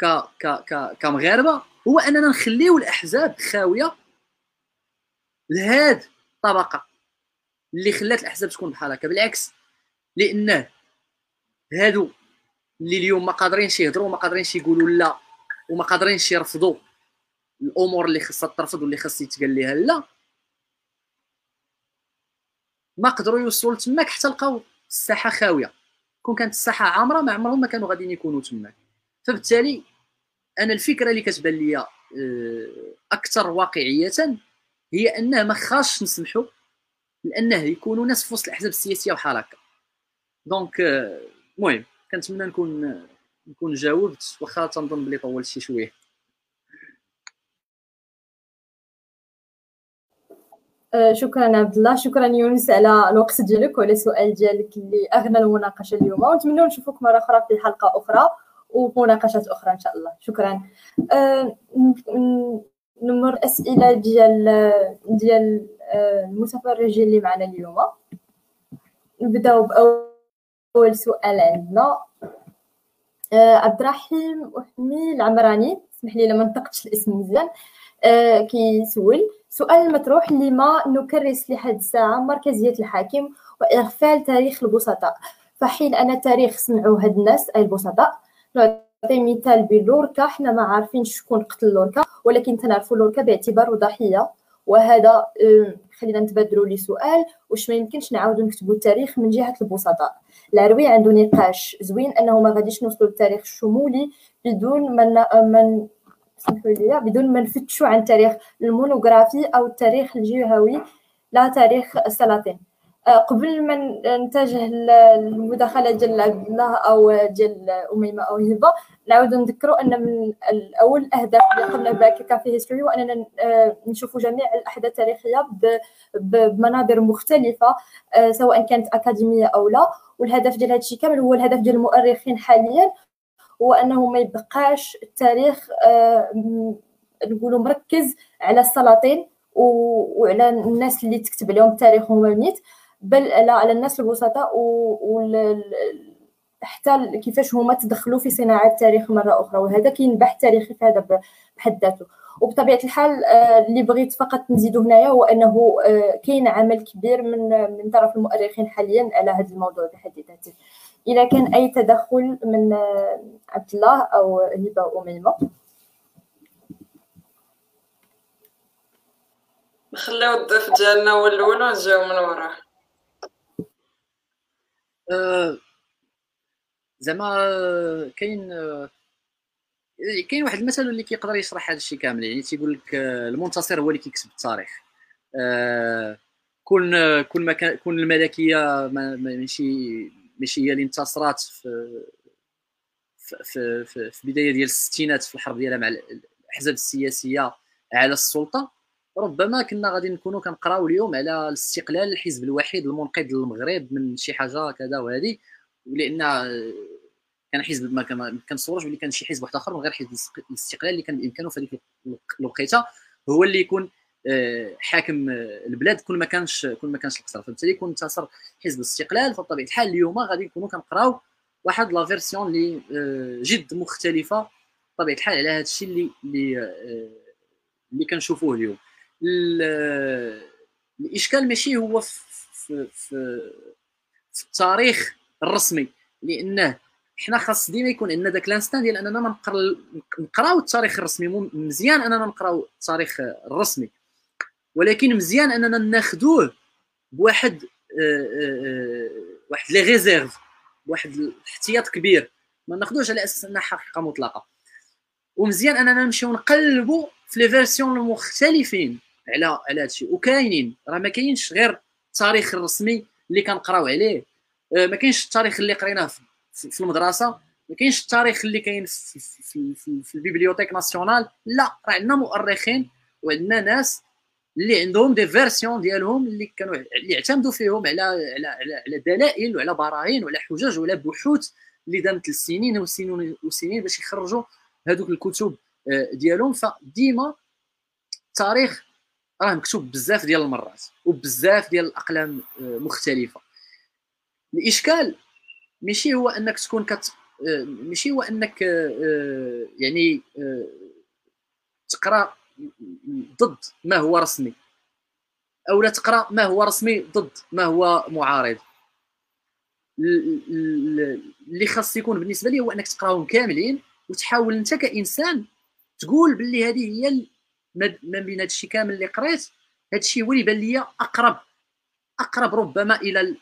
ك ك ك كمغاربة هو أننا نخليو الأحزاب خاوية لهاد الطبقة اللي خلات الأحزاب تكون بحال هكا بالعكس لأنه هادو اللي اليوم ما قادرينش يهضروا ما قادرينش يقولوا لا وما قادرينش يرفضوا الأمور اللي خصها ترفض واللي خص يتقال ليها لا ما قدروا يوصلوا تماك حتى لقاو الساحة خاوية. كون كانت الساحة عامرة ما عمرهم ما كانوا غاديين يكونوا تماك. فبالتالي أنا الفكرة اللي كتبان لي آه، أكثر واقعية هي أنه ما خاصش نسمحوا لأنه يكونوا ناس في وسط الأحزاب السياسية هكا دونك آه، المهم كنتمنى نكون نكون جاوبت واخا تنظن بلي طولت شي شوية. آه، شكرا عبد الله شكرا يونس على الوقت ديالك وعلى السؤال ديالك اللي أغنى المناقشة اليوم. ونتمنى نشوفك مرة أخرى في حلقة أخرى. ومناقشات أخرى إن شاء الله. شكرا. أه نمر الاسئله ديال ديال آه، المتفرجين اللي معنا اليوم. نبداو بأول سؤال عندنا. أه عبد الرحيم وحمي العمراني اسمح لي لما نطقتش الاسم مزيان. كيسول. سؤال المطروح لما نكرس لحد الساعة مركزية الحاكم وإغفال تاريخ البسطاء؟ فحين أن تاريخ سمعوا هاد الناس أي البسطاء نعطي مثال بلوركا حنا ما عارفين شكون قتل لوركا ولكن تنعرفوا لوركا باعتباره ضحية وهذا خلينا نتبادلوا لي سؤال. واش ما يمكنش نعاودوا نكتبوا التاريخ من جهة البسطاء العروي عنده نقاش زوين أنه ما غاديش نوصلوا للتاريخ الشمولي بدون ما من سمحوا بدون ما نفتشوا عن تاريخ المونوغرافي أو التاريخ الجهوي لا تاريخ السلاطين. قبل ما نتجه للمداخلة ديال عبد الله أو ديال أميمة أو هبة نعاود نذكروا أن من أول الاهداف اللي قمنا بها كافي هيستوري هو أننا آه، نشوفوا جميع الأحداث التاريخية بمناظر مختلفة آه، سواء كانت أكاديمية أو لا. والهدف ديال هذا الشيء كامل هو الهدف ديال المؤرخين حاليا هو أنه ما يبقاش التاريخ نقولوا مركز على السلاطين وعلى الناس اللي تكتب عليهم التاريخ هما ميت بل على الناس البسطاء و حتى كيفاش هما تدخلوا في صناعة التاريخ مرة أخرى. وهذا كاين بحث تاريخي في هذا بحد ذاته. وبطبيعة الحال آه، اللي بغيت فقط نزيدو هنايا هو أنه آه، كاين عمل كبير من من طرف المؤرخين حاليا على هذا الموضوع بحد ذاته. إذا كان أي تدخل من آه، عبد الله أو هبة اميمه نخليو الضيف ديالنا هو الأول ونجاو من وراه. زعما كاين كاين واحد المثل اللي كيقدر يشرح هذا الشيء كامل. يعني تيقول لك المنتصر هو اللي كيكسب التاريخ. كون كون ما كان كون الملكية ماشي ماشي هي اللي انتصرات في في في, في بداية ديال الستينات في الحرب ديالها مع الأحزاب السياسية على السلطة. ربما كنا غادي نكونوا كنقراو اليوم على الاستقلال الحزب الوحيد المنقذ للمغرب من شي حاجة كذا وهذه ولأن كان حزب ما كنصورش بلي كان شي حزب واحد آخر من غير حزب الاستقلال اللي كان بإمكانه في هذيك الوقيتة هو اللي يكون آه، حاكم البلاد كل ما كانش كل ما كانش القصر. فبالتالي يكون انتصر حزب الاستقلال. فبطبيعة الحال اليوم غادي نكونوا كنقراو واحد la version اللي آه، جد مختلفة بطبيعة الحال على هذا الشيء اللي اللي آه، اللي كنشوفوه اليوم. الإشكال ماشي هو في, في, في, التاريخ الرسمي لأنه حنا خاص ديما يكون عندنا داك l'instinct ديال أننا نقراو التاريخ الرسمي مزيان أننا نقراو التاريخ الرسمي. ولكن مزيان أننا ناخذوه بواحد آه، آه، واحد les réserves بواحد الاحتياط كبير. ما ناخذوش على أساس أنها حقيقة مطلقة. ومزيان أننا نمشيو نقلبوا في les versions المختلفين. على على هادشي. وكاينين. راه ما كاينش غير التاريخ الرسمي اللي كنقراو عليه. آه، ما كاينش التاريخ اللي قريناه في المدرسة. ما كاينش التاريخ اللي كاين في, في, في, في ال bibliothèque nationale. لا راه عندنا مؤرخين وعندنا ناس اللي عندهم دي فيرسيون ديالهم اللي كانوا اللي اعتمدوا فيهم على على على, على دلائل وعلى براهين وعلى حجج وعلى بحوث اللي دامت السنين والسنين والسنين باش يخرجوا هذوك الكتب آه، ديالهم. فديما التاريخ راه مكتوب بزاف ديال المرات وبزاف ديال الأقلام آه، مختلفة. الإشكال ماشي هو أنك تكون كت آه، ماشي هو أنك آه، يعني تقرأ ضد ما هو رسمي أو لا تقرأ ما هو رسمي ضد ما هو معارض. اللي خاص يكون بالنسبة لي هو أنك تقراهم كاملين وتحاول أنت كإنسان تقول باللي هذه هي ما بين هادشي كامل اللي قريت هادشي هو اللي بان ليا أقرب أقرب ربما إلى ال...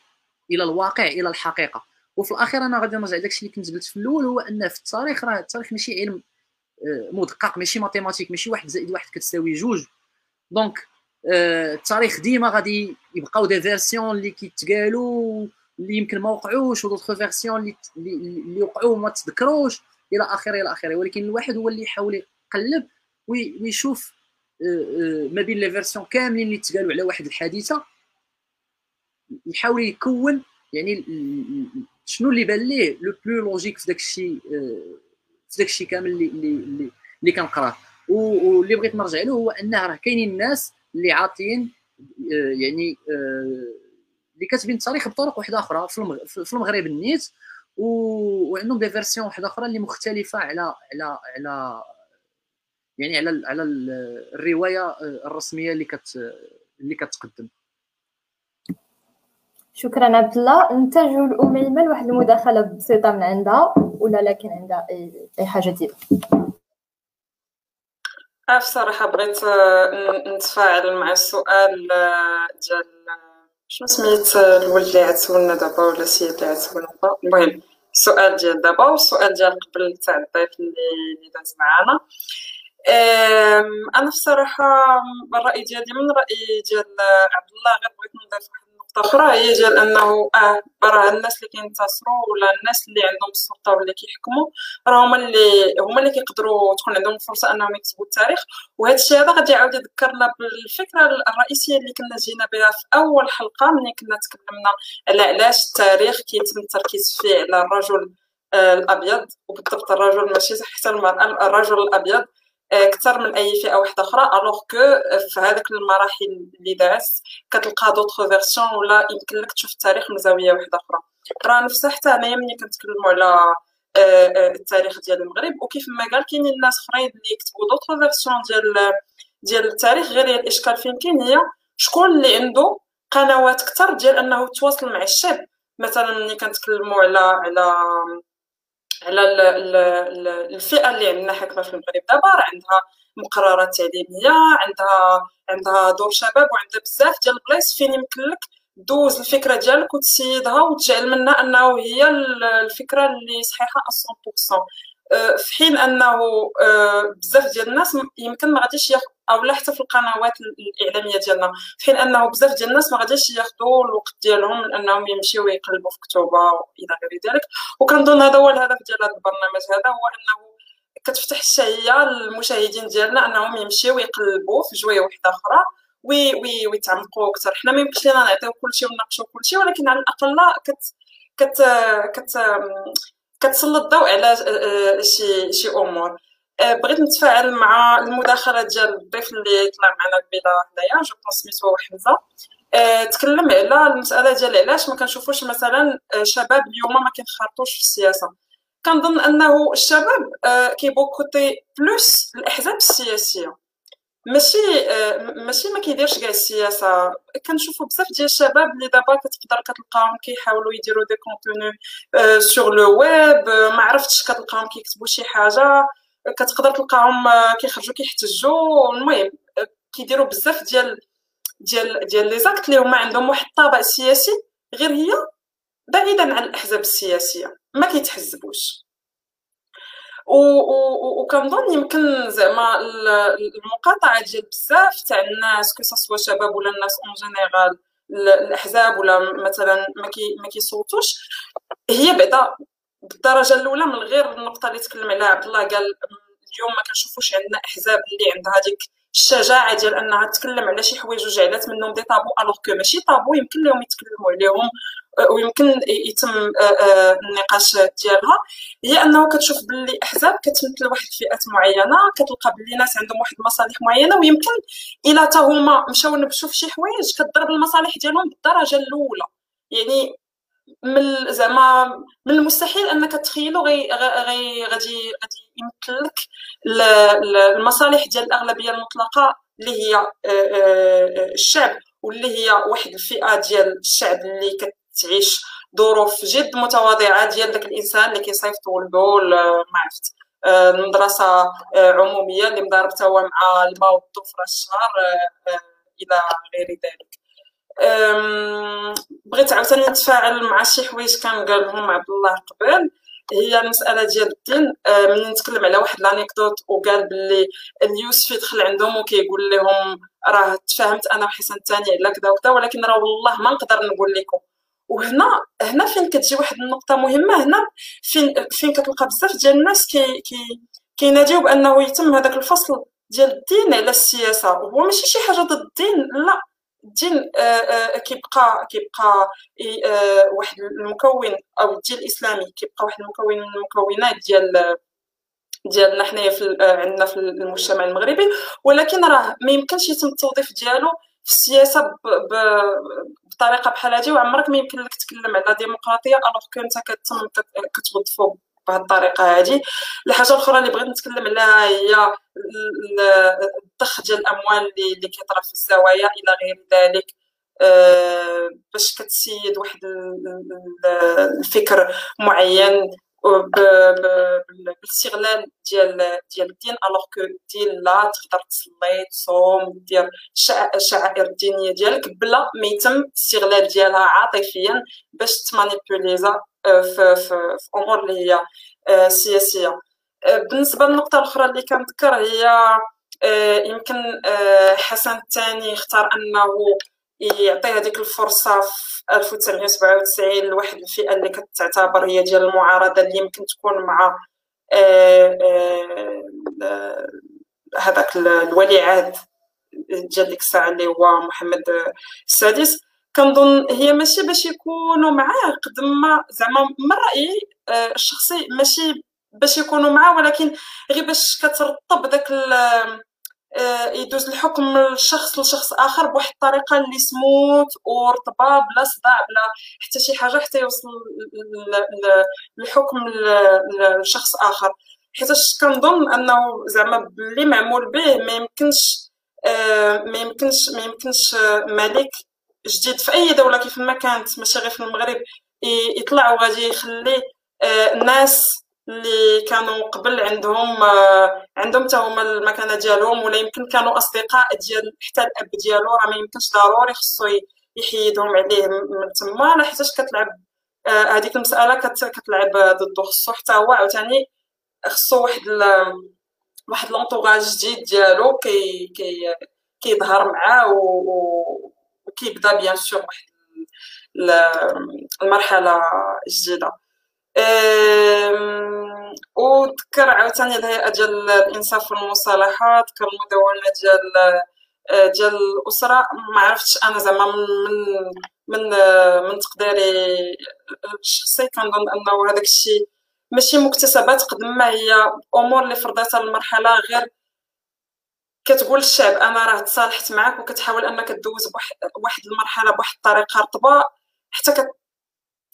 إلى الواقع إلى الحقيقة. وفي الأخير أنا غادي نرجع داكشي اللي كنت قلت في الأول هو أن في التاريخ راه التاريخ ماشي علم آه، مدقق ماشي mathématiques ماشي واحد زائد واحد كتساوي جوج. donc آه، التاريخ ديما غادي يبقاو des versions اللي كيتقالوا اللي يمكن ما وقعوش و d'autres versions اللي اللي وقعوا وما تذكروش. إلى آخره إلى آخره. ولكن الواحد هو اللي يحاول يقلب ويشوف ما بين les versions كاملين اللي تقالوا على واحد الحادثة. يحاول يكون يعني شنو اللي بان ليه le plus logique في داك الشيء في داك الشيء كامل اللي اللي اللي كنقراه واللي بغيت نرجع له هو أنه راه كاينين الناس اللي عاطين يعني اللي كاتبين التاريخ بطرق واحدة أخرى في المغرب النيت. وعندهم des versions واحدة أخرى اللي مختلفة على على على يعني على على الرواية الرسمية اللي كت اللي كتقدم. شكرا عبد الله. ننتجوا الاميمه لواحد المداخلة بسيطة من عندها ولا لكن عندها اي أي حاجة ديال أه صراحة بغيت نتفاعل مع السؤال ديال شنو سميت الولد اللي عتسولنا دابا ولا السيد اللي عتسولنا دابا المهم السؤال ديال دابا والسؤال ديال قبل تاع الضيف اللي داز معانا. أنا الصراحه الراي ديالي من الراي ديال عبد الله غير بغيت نضيف واحد أخرى هي ديال أنه آه راه الناس اللي كينتصروا ولا الناس اللي عندهم السلطة ولا كيحكموا راه هما اللي هما اللي كيقدروا تكون عندهم الفرصة أنهم يكتبوا التاريخ. وهذا الشيء هذا غادي يعاود يذكرنا بالفكرة الرئيسية اللي كنا جينا بها في أول حلقة ملي كنا تكلمنا على علاش التاريخ كيتم التركيز فيه على الرجل آه، الأبيض وبالضبط الرجل ماشي حتى المرأة الرجل الأبيض. أكثر من أي فئة واحدة أخرى alors que في هذيك المراحل اللي دازت كتلقى d'autres versions ولا يمكن لك تشوف التاريخ من زاوية واحدة أخرى. راه نفسها حتى انايا ملي كنتكلموا على التاريخ ديال المغرب وكيف ما قال كاينين الناس أخرين اللي يكتبوا d'autres versions ديال ديال التاريخ غير الإشكال فين كاين هي شكون اللي عنده قنوات أكثر ديال أنه يتواصل مع الشعب. مثلا ملي كنتكلموا على على على الفئة اللي عندنا حاكمه في المغرب. دابا راه عندها مقررات تعليمية عندها عندها دور شباب وعندها بزاف ديال البلايص. فين يمكن لك دوز الفكرة ديالك وتسيدها وتجعل منها أنه هي الفكرة اللي صحيحة 100% آه، في حين أنه آه، بزاف ديال الناس يمكن ما غاديش ياخذ أو لا حتى في القنوات الإعلامية ديالنا. في حين أنه بزاف ديال الناس ما غاديش ياخذوا الوقت ديالهم من انهم يمشيو يقلبوا في كتوبة إلى غير ذلك. وكنظن هذا هو الهدف ديال هذا البرنامج هذا هو أنه كتفتح الشهية للمشاهدين ديالنا أنهم يمشيو يقلبوا في جوية واحدة أخرى وي وي ويتعمقوا أكثر. حنا ما يمكنش لنا نعطيو كلشي ونناقشوا كلشي ولكن على الأقل كت كت كت كتسلط الضوء على آه، شي شي أمور. آه، بغيت نتفاعل مع المداخلة ديال الضيف اللي طلع معنا قبيله هنايا je pense سميتو حمزة. تكلم على المسألة ديال علاش ما كنشوفوش مثلا آه، شباب اليوم ما كينخرطوش في السياسة. كنظن أنه الشباب كي boycotter plus الأحزاب السياسية. ماشي أه ماشي ما كيديرش كاع السياسة. كنشوفوا بزاف ديال الشباب اللي دابا كتقدر كتلقاهم كيحاولوا يديروا des contenus sur le web ما عرفتش كتلقاهم كيكتبوا شي حاجة كتقدر تلقاهم آه، كيخرجوا كيحتجوا المهم آه، كيديروا بزاف ديال ديال ديال les actes اللي هما عندهم واحد الطابع سياسي غير هي بعيدا عن الأحزاب السياسية. ما كيتحزبوش. وكنظن يمكن زعما المقاطعة ديال بزاف تاع الناس que ce soit شباب ولا الناس en général الأحزاب ولا مثلا ما كيصوتوش هي بعدا بالدرجة الأولى من غير النقطة اللي تكلم عليها عبد الله قال اليوم ما كنشوفوش عندنا أحزاب اللي عندها هذيك الشجاعة ديال أنها تتكلم على شي حوايج وجعلات منهم دي طابو الوغ كو ماشي طابو يمكن لهم يتكلموا عليهم. ويمكن يتم آه، آه، النقاش ديالها هي أنه كتشوف باللي أحزاب كتمثل واحد الفئات معينة كتلقى باللي ناس عندهم واحد المصالح معينة ويمكن إلا تا هما مشاو نبشوا في شي حوايج كضرب المصالح ديالهم بالدرجة الأولى. يعني من زعما من المستحيل أنك تخيلو غي غي غادي غادي يمثل لك المصالح ديال الأغلبية المطلقة اللي هي آه، الشعب واللي هي واحد الفئة ديال الشعب اللي كتعيش ظروف جد متواضعة ديال داك الإنسان اللي كيصيفط ولدو ما عرفت آه، المدرسة عمومية اللي مضاربته هو مع الماء والضفره الشهر إلى غير ذلك. بغيت عاوتاني نتفاعل مع شي حوايج كان قالهم عبد الله قبل. هي المساله ديال الدين. ملي نتكلم على واحد لانيكدوت وقال باللي اليوسف يدخل عندهم وكيقول لهم راه تفاهمت أنا وحسن الثاني على كذا وكذا ولكن راه والله ما نقدر نقول لكم. وهنا هنا فين كتجي واحد النقطة مهمة هنا فين فين كتلقى بزاف ديال الناس كي كي كيناديو بأنه يتم هذاك الفصل ديال الدين على السياسة. هو ماشي شي حاجة ضد الدين لا. الدين آه، آه، كيبقى كيبقى آه، واحد المكون أو الدين الإسلامي. كيبقى واحد المكون من المكونات ديال ديالنا حنايا في عندنا في المجتمع المغربي. ولكن راه ما يمكنش يتم التوظيف ديالو في السياسة بطريقة بحال هذه وعمرك ما يمكن لك تتكلم على ديمقراطية الوغ كو أنت كتم كتوظفو بهذه الطريقة هذه الحاجة الأخرى اللي بغيت نتكلم عليها هي الضخ ديال الأموال اللي كيطرا في الزوايا إلى غير ذلك. آه، باش كتسيد واحد الفكر معين. بالاستغلال ديال ديال الدين alors que الدين لا تقدر تصلي تصوم دير الشعائر الدينيه ديالك بلا ما يتم الاستغلال ديالها عاطفيا باش t manipuler يزا في, في, في امور اللي هي سياسيه بالنسبة للنقطه الاخرى اللي كنذكر هي يمكن حسن الثاني اختار انه يعطي هذيك الفرصة في 1997 لواحد الفئة اللي كتعتبر هي ديال المعارضة اللي يمكن تكون مع هذاك الولي عهد ديال ديك الساعة اللي هو محمد السادس. كنظن هي ماشي باش يكونوا معاه قد ما زعما من رأيي آه، الشخصي ماشي باش يكونوا معاه ولكن غير باش كترطب داك آه، يدوز الحكم من شخص لشخص آخر بواحد الطريقة اللي سموت ورطبة بلا صداع بلا حتى شي حاجة حتى يوصل الحكم لشخص آخر. حيت كنظن أنه زعما اللي معمول به ما يمكنش آه، ما يمكنش ما يمكنش ملك جديد في أي دولة كيف ما كانت ماشي غير في المغرب يطلع وغادي يخلي الناس آه، اللي كانوا قبل عندهم آه، عندهم حتى هما المكانة ديالهم ولا يمكن كانوا أصدقاء ديال حتى الأب ديالو راه ما يمكنش ضروري خصو يحيدهم عليه من تما. حيتاش كتلعب آه، هذيك المسألة كتلعب ضده. خصو حتى هو عاوتاني خصو واحد واحد لونطوغاج جديد ديالو كي كي كيظهر معاه و كيبدا بيان سور واحد المرحلة جديده وذكر عاوتاني الهيئه ديال الانصاف والمصالحه ذكر المدونه ديال ديال الاسره ما عرفتش أنا زعما من من من تقديري الشخصي كنظن انه هذاك الشيء ماشي مكتسبات قد ما هي امور اللي فرضتها المرحله غير كتقول للشعب أنا راه تصالحت معاك وكتحاول انك دوز بواحد المرحله بواحد الطريقة رطبه حتى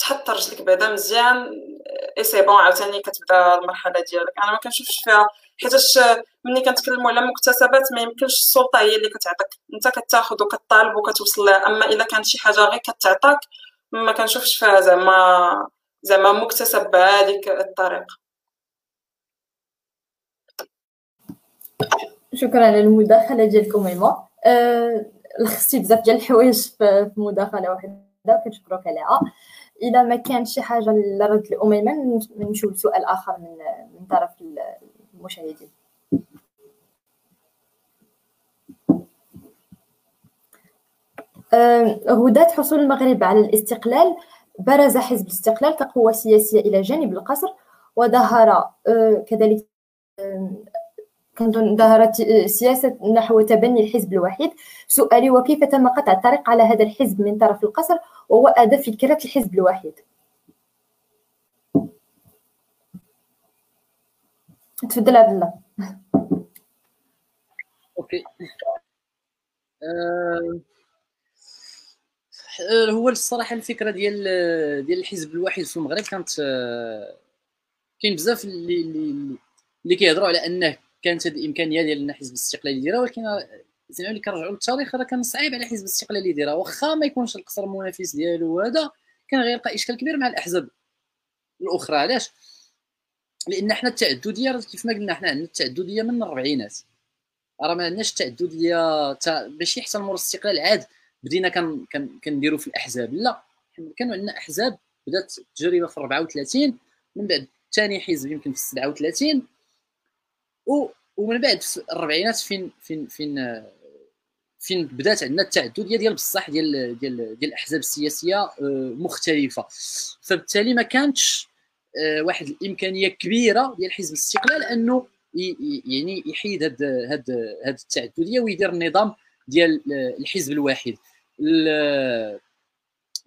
كتحط رجلك بعدا مزيان et c'est bon عاوتاني كتبدا المرحلة ديالك. أنا ما كنشوفش فيها حيتاش ملي كنتكلموا على مكتسبات ما يمكنش السلطة هي اللي كتعطيك. أنت كتاخذ وكطالب وكتوصل لها. أما إلا كانت شي حاجة غير كتعطاك ما كنشوفش فيها زعما زعما مكتسب بهذيك الطريقة. شكرا على المداخلة ديالكم إيما. أه لخصتي بزاف ديال الحوايج في مداخلة واحدة كنشكرك عليها. إذا ما كان شي حاجة لرد الاميمه نمشيو لسؤال آخر من من طرف المشاهدين. هدات حصول المغرب على الاستقلال برز حزب الاستقلال كقوة سياسية إلى جانب القصر وظهر كذلك كنظن ظهرت سياسة نحو تبني الحزب الوحيد. سؤالي وكيف تم قطع الطريق على هذا الحزب من طرف القصر وهو أدى فكرة الحزب الوحيد؟ تفضل عبد الله. أوكي. أه هو الصراحة الفكرة ديال ديال الحزب الوحيد في المغرب كانت أه كاين بزاف اللي اللي اللي كيهضروا على أنه كانت هذه الامكانيه ديال ان حزب الاستقلال يديرها ولكن زعما اللي كنرجعوا للتاريخ راه كان صعيب على حزب الاستقلال يديرها. واخا ما يكونش القصر المنافس ديالو وهذا كان غيلقى إشكال كبير مع الأحزاب الأخرى. علاش؟ لأن حنا التعددية كيف ما قلنا حنا عندنا التعددية من الاربعينات راه ما عندناش التعددية باش يحصل مور الاستقلال عاد بدينا كان كنديروا في الأحزاب. لا كانوا عندنا أحزاب بدات التجربه في 34 من بعد ثاني حزب يمكن في 37 و ومن بعد في الاربعينات فين فين فين فين بدات عندنا التعدديه ديال بصح ديال ديال ديال الأحزاب السياسية آه، مختلفة. فبالتالي ما كانتش آه، واحد الإمكانية كبيرة ديال حزب الاستقلال أنه يعني يحيد هاد هاد هاد التعدديه ويدير النظام ديال الحزب الواحد.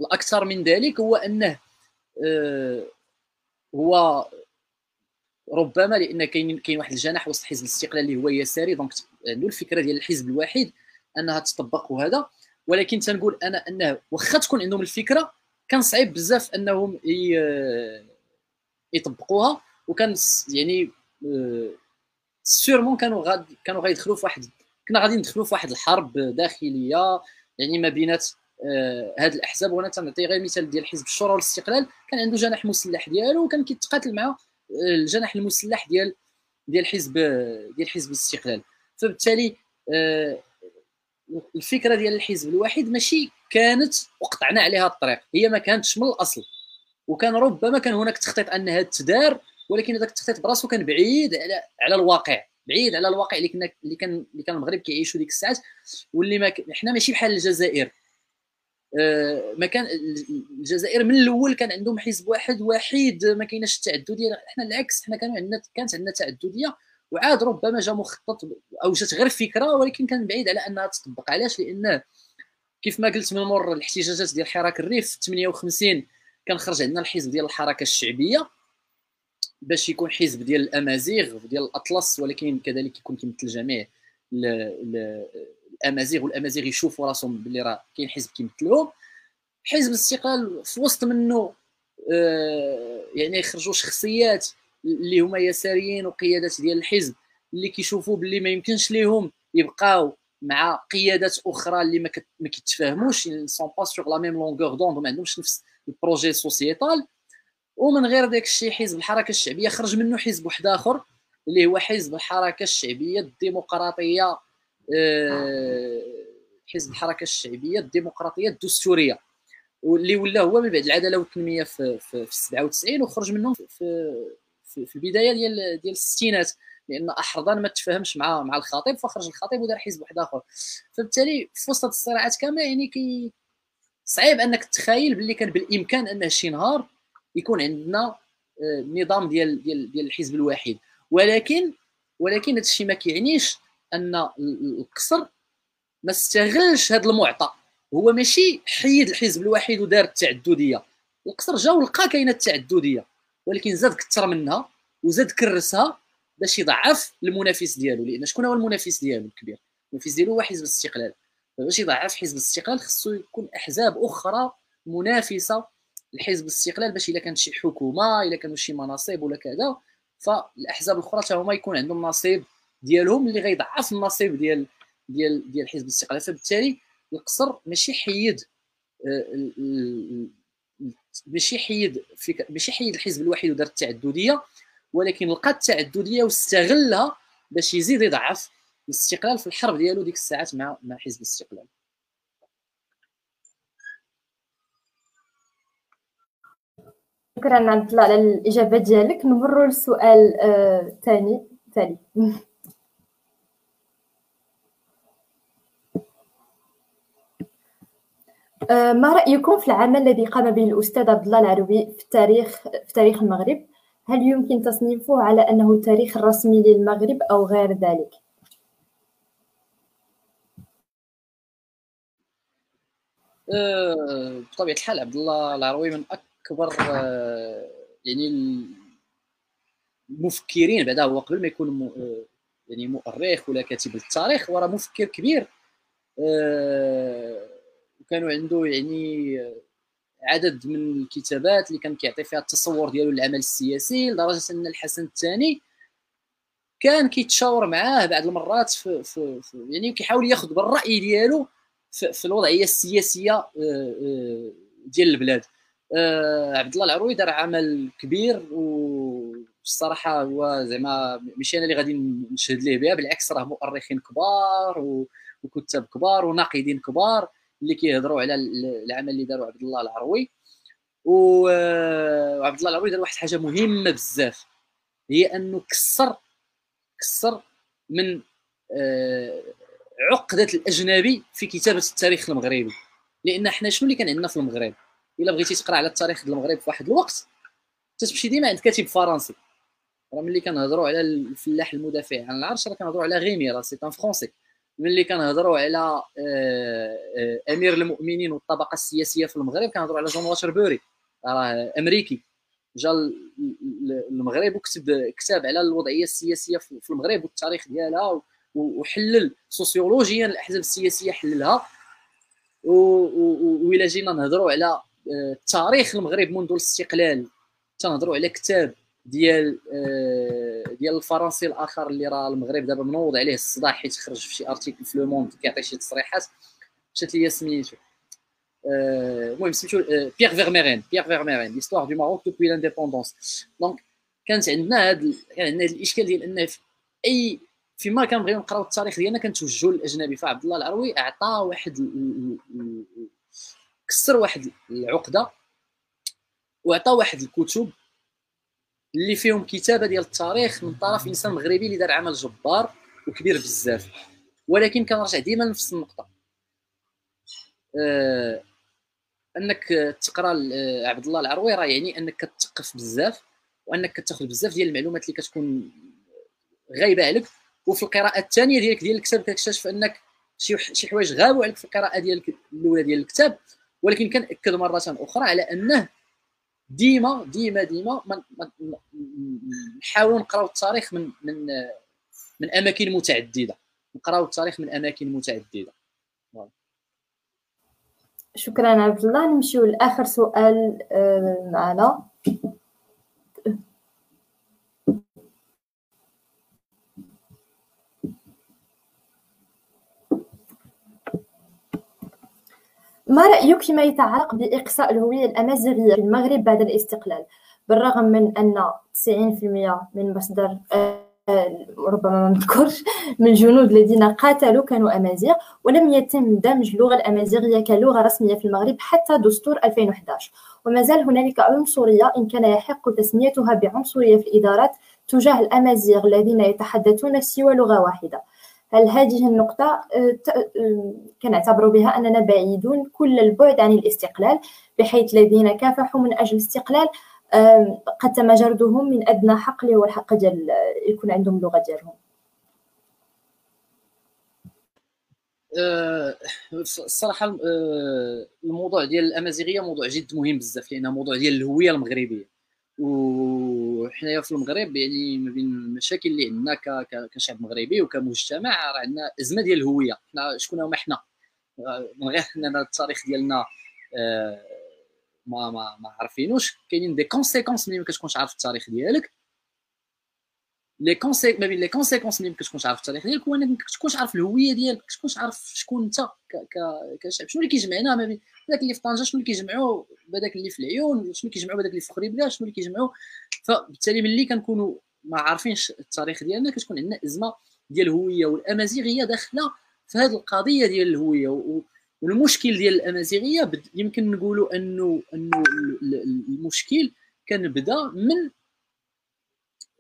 الأكثر من ذلك هو أنه آه، هو ربما لأن كاين كاين واحد الجناح وسط حزب الاستقلال اللي هو يساري دونك عنده الفكرة ديال الحزب الواحد أنها تطبق وهذا ولكن تنقول أنا أنه واخا تكون عندهم الفكرة كان صعيب بزاف أنهم يطبقوها. وكان يعني سيرمون آه، كانوا غادي كانوا غيدخلوا في واحد كنا غادي ندخلوا في واحد الحرب داخلية. يعني ما بينات آه هاد الأحزاب. وأنا تنعطي غير مثال ديال حزب الشورى والاستقلال. كان عنده جناح مسلح ديالو وكان كيتقاتل مع آه، الجناح المسلح ديال ديال حزب ديال حزب الاستقلال. فبالتالي آه الفكرة ديال الحزب الواحد ماشي كانت وقطعنا عليها الطريق هي ما كانتش من الأصل. وكان ربما كان هناك تخطيط انها تدار ولكن هذاك التخطيط براسو كان بعيد على على الواقع بعيد على الواقع اللي كنا اللي كان اللي كان المغرب كيعيشوا ديك الساعات واللي ما حنا ماشي بحال الجزائر. ما كان الجزائر من الأول كان عندهم حزب واحد وحيد ما كايناش التعددية. حنا العكس حنا كانوا عندنا كانت عندنا تعددية وعاد ربما جا مخطط أو جات غير فكرة ولكن كان بعيد على أنها تطبق. علاش؟ لأنه كيف ما قلت من مور الاحتجاجات ديال حراك الريف في 58 كان خرج عندنا الحزب ديال الحركة الشعبية باش يكون حزب ديال الأمازيغ ديال الأطلس ولكن كذلك يكون كيمثل جميع الامازيغ والامازيغ يشوفوا راسهم باللي راه كاين حزب كيمثلهم حزب الاستقلال في وسط منه آه يعني يخرجوا شخصيات اللي هما يساريين وقيادات ديال الحزب اللي كيشوفوا باللي ما يمكنش ليهم يبقاو مع قيادات أخرى اللي ما, ما كيتفاهموش sont pas sur la même longueur d'onde وما عندهمش نفس ال projet sociétal ومن غير داك الشيء حزب الحركة الشعبية خرج منه حزب واحد آخر اللي هو حزب الحركة الشعبية الديمقراطية. حزب الحركة الشعبية الديمقراطية الدستورية. واللي ولا هو من بعد العدالة والتنمية في في, في 97 وخرج منهم في في, في البداية ديال ديال الستينات. لأن أحرضان ما تفاهمش مع مع الخطيب فخرج الخطيب ودار حزب واحد آخر. فبالتالي في وسط الصراعات كاملة يعني كي صعيب أنك تخيل باللي كان بالإمكان انه شي نهار يكون عندنا آه، نظام ديال ديال ديال الحزب الواحد. ولكن ولكن هذا الشيء ما كيعنيش أن القصر ما استغلش هذا المعطى. هو ماشي حيد الحزب الواحد ودار التعددية. القصر جا ولقى كاينة التعددية ولكن زاد كثر منها وزاد كرسها باش يضعف المنافس ديالو. لأن شكون هو المنافس ديالو الكبير؟ المنافس ديالو هو حزب الاستقلال. باش يضعف حزب الاستقلال خصو يكون أحزاب أخرى منافسة لحزب الاستقلال باش إلا كانت شي حكومة إلا كانوا شي مناصب ولا كذا فالأحزاب الأخرى حتى هما يكون عندهم نصيب ديالهم اللي غيضعف النصيب ديال ديال ديال حزب الاستقلال. فبالتالي القصر ماشي حيد آه، ماشي حيد ماشي حيد الحزب الواحد ودار التعددية ولكن لقى التعددية واستغلها باش يزيد يضعف الاستقلال في الحرب ديالو ديك الساعات مع مع حزب الاستقلال. شكرا عبد الله على الإجابة ديالك. نمروا للسؤال الثاني. آه تالي ما رأيكم في العمل الذي قام به الأستاذ عبد الله العروي في التاريخ في تاريخ المغرب؟ هل يمكن تصنيفه على أنه التاريخ الرسمي للمغرب أو غير ذلك؟ آه، بطبيعة الحال عبد الله العروي من أكبر آه، يعني المفكرين بعدا هو قبل ما يكون يعني مؤرخ ولا كاتب التاريخ وراه مفكر كبير وكانوا عنده يعني عدد من الكتابات اللي كان كيعطي فيها التصور ديالو للعمل السياسي لدرجة أن الحسن الثاني كان كيتشاور معاه بعض المرات في, في, في يعني كيحاول ياخذ بالرأي ديالو في, في الوضعية السياسية آه، آه، ديال البلاد. آه، عبد الله العروي دار عمل كبير والصراحه هو زعما ماشي أنا اللي غادي نشهد ليه بها بالعكس راه مؤرخين كبار وكتاب كبار وناقدين كبار. اللي كيهضروا على العمل اللي داروا عبد الله العروي. وعبد الله العروي دار واحد الحاجة مهمة بزاف. هي أنه كسر كسر من آه، عقدة الأجنبي في كتابة التاريخ المغربي. لأن حنا شنو اللي كان عندنا في المغرب؟ إلا بغيتي تقرأ على التاريخ ديال المغرب في واحد الوقت تمشي ديما عند كاتب فرنسي. راه ملي كنهضروا على الفلاح المدافع عن العرش راه كنهضروا على Rémy راه c'est un Français. ملي كنهضروا على آه، آه، أمير المؤمنين والطبقة السياسية في المغرب كنهضروا على جون واتربوري راه أمريكي. جا المغرب وكتب كتاب على الوضعية السياسية في المغرب والتاريخ ديالها وحلل سوسيولوجيا الأحزاب السياسية حللها. وإلا جينا نهضروا على آه، تاريخ المغرب منذ الاستقلال. تنهضروا على كتاب ديال آه، ديال الفرنسي الآخر اللي راه المغرب دابا منوض عليه الصداع حيت خرج في شي article في Le Monde كيعطي شي تصريحات مشات ليا سميتو. آه، المهم سميتو بيير فيرميرين بيير فيرميرين l'histoire du Maroc depuis l'indépendance donc كانت عندنا هذا كان عندنا هذا الإشكال ديال ان في أي فيما كنبغيو نقراو التاريخ ديالنا كنتوجهوا للأجنبي. فعبد الله العروي أعطى واحد كسر واحد العقدة وعطى واحد الكتب اللي فيهم كتابة ديال التاريخ من طرف إنسان مغربي اللي دار عمل جبار وكبير بزاف. ولكن كنرجع ديما لنفس النقطة. آه أنك تقرأ آه، عبد الله العروي راه يعني أنك كتثقف بزاف وأنك كتاخذ بزاف ديال المعلومات اللي كتكون غايبة عليك. وفي القراءة الثانية ديالك ديال الكتاب كتكتشف أنك شي شي حوايج غابوا عليك في القراءة ديالك الأولى ديال الكتاب. ولكن كنأكد مرة أخرى على أنه ديما ديما ديما نحاولوا نقراو التاريخ من من من أماكن متعددة. نقراو التاريخ من أماكن متعددة. شكرا عبد الله. نمشيو لآخر سؤال آه، معنا. ما رأيك فيما يتعلق بإقصاء الهوية الأمازيغية في المغرب بعد الاستقلال؟ بالرغم من أن 90% من مصدر آه، ربما ما نذكرش من الجنود الذين قاتلوا كانوا أمازيغ ولم يتم دمج اللغة الأمازيغية كلغة رسمية في المغرب حتى دستور 2011 وما زال هنالك عنصرية إن كان يحق تسميتها بعنصرية في الإدارات تجاه الأمازيغ الذين يتحدثون سوى لغة واحدة. هل هذه النقطة آه، آه، كنعتبر بها أننا بعيدون كل البعد عن الاستقلال بحيث الذين كافحوا من أجل الاستقلال قد تم جردهم من أدنى حق اللي هو الحق ديال يكون عندهم اللغة ديالهم الصراحة الموضوع ديال الأمازيغية موضوع جد مهم بزاف لأنه موضوع ديال الهوية المغربية. وحنايا في المغرب يعني ما بين المشاكل اللي عندنا كشعب مغربي وكمجتمع راه عندنا أزمة ديال الهوية. حنا شكون هما حنا؟ من غير اننا التاريخ ديالنا آه، ما ما ما عارفينوش. كاينين des conséquences ملي ما كتكونش عارف التاريخ ديالك. les consé- ما بين les conséquences ملي ما كتكونش عارف التاريخ ديالك هو انك ما كتكونش عارف الهوية ديالك. ما كتكونش عارف شكون أنت كشعب. شنو اللي كيجمعنا ما بين داك اللي في طنجة شنو اللي كيجمعوا بهذاك اللي في العيون شنو اللي كيجمعوا بهذاك اللي في خريبكة شنو اللي كيجمعوا فبالتالي ملي كنكونوا ما عارفينش التاريخ ديالنا كتكون عندنا أزمة ديال الهوية والأمازيغية داخلة في هذه القضية ديال الهوية. والمشكل ديال الأمازيغية يمكن نقولوا أنه أنه المشكل كان بدا من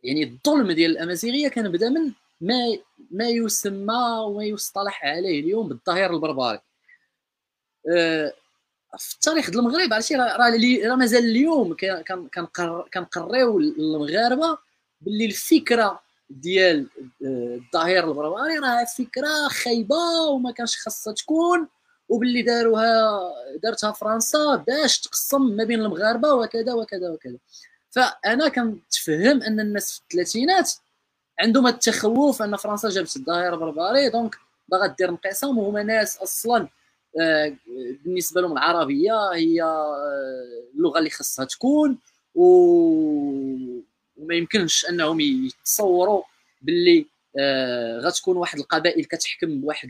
يعني الظلم ديال الأمازيغية كان بدا من ما ما يسمى وما يصطلح عليه اليوم بالظهير البربري. أه في التاريخ ديال المغرب عرفتي؟ راه راه مازال اليوم كنقريو المغاربة باللي الفكرة ديال آه، الظهير البربري راه فكرة خايبة وما كانش خاصها تكون وباللي داروها دارتها فرنسا باش تقسم ما بين المغاربة وكذا وكذا وكذا. فأنا كنتفهم أن الناس في الثلاثينات عندهم التخوف أن فرنسا جابت الظهير البربري donc باغا دير انقسام وهما ناس أصلا بالنسبة لهم العربية هي آه، اللغة اللي خاصها تكون وما يمكنش أنهم يتصوروا باللي آه غتكون واحد القبائل كتحكم بواحد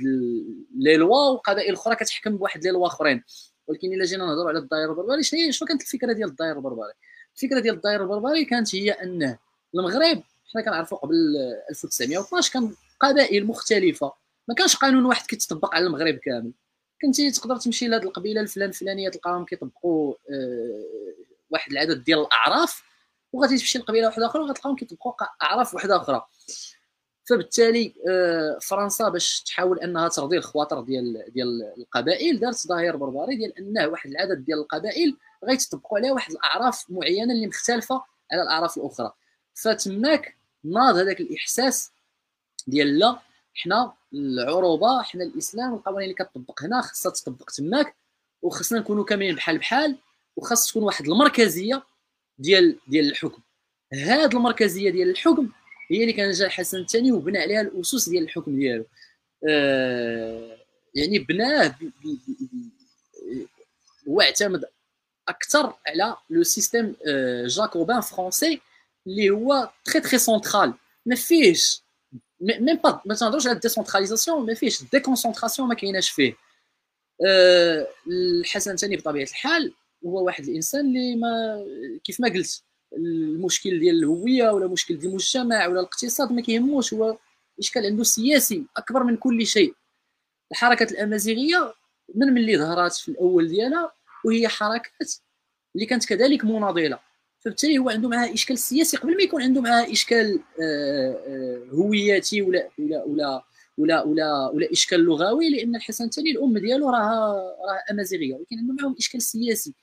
لي لوا وقبائل أخرى كتحكم بواحد لي لوا أخرين. ولكن إلا جينا نهضروا على الدائره البربري شنو شنو كانت الفكرة ديال الدائره البربري؟ الفكرة ديال الدائره البربري كانت هي انه المغرب حنا كنعرفوا قبل 1912 كان قبائل مختلفة. ما كانش قانون واحد كيتطبق على المغرب كامل. كنتي تقدر تمشي لهاد القبيلة الفلان الفلانيه تلقاهم كيطبقوا آه واحد العدد ديال الأعراف وغادي تمشي لقبيلة واحدة أخرى وغتلقاهم كيطبقوا أعراف واحدة أخرى. فبالتالي آه فرنسا باش تحاول أنها ترضي الخواطر ديال ديال القبائل دارت ظاهر بربري ديال أنه واحد العدد ديال القبائل غيتطبقوا عليها واحد الأعراف معينة اللي مختلفة على الأعراف الأخرى. فتماك ناض هذاك الإحساس ديال لا حنا العروبة حنا الإسلام القوانين اللي كتطبق هنا خاصها تطبق تماك وخصنا نكونوا كاملين بحال بحال وخاص تكون واحد المركزية ديال ديال الحكم. هاد المركزية ديال الحكم هي اللي كان جا الحسن الثاني وبنى عليها الأسس ديال الحكم ديالو. آه يعني بناه هو اعتمد أكثر على le système jacobin français اللي هو très très central ما فيهش même pas ما تنهضروش على ال décentralisation ما فيهش déconcentration ما كايناش فيه الحسن الثاني بطبيعه الحال هو واحد الانسان اللي ما كيف ما قلت المشكل ديال الهويه ولا مشكل ديال المجتمع ولا الاقتصاد ما كيهموش هو اشكال عنده سياسي اكبر من كل شيء الحركه الامازيغيه من ملي ظهرات في الأول ديالها وهي حركات اللي كانت كذلك مناضله فبالتالي هو عنده معها إشكال سياسي قبل ما يكون عنده معها إشكال آه، آه، هوياتي ولا ولا ولا ولا ولا ولا إشكال لغوي لأن الحسن الثاني الأم ديالو راها راه أمازيغية ولكن عنده معهم إشكال سياسي.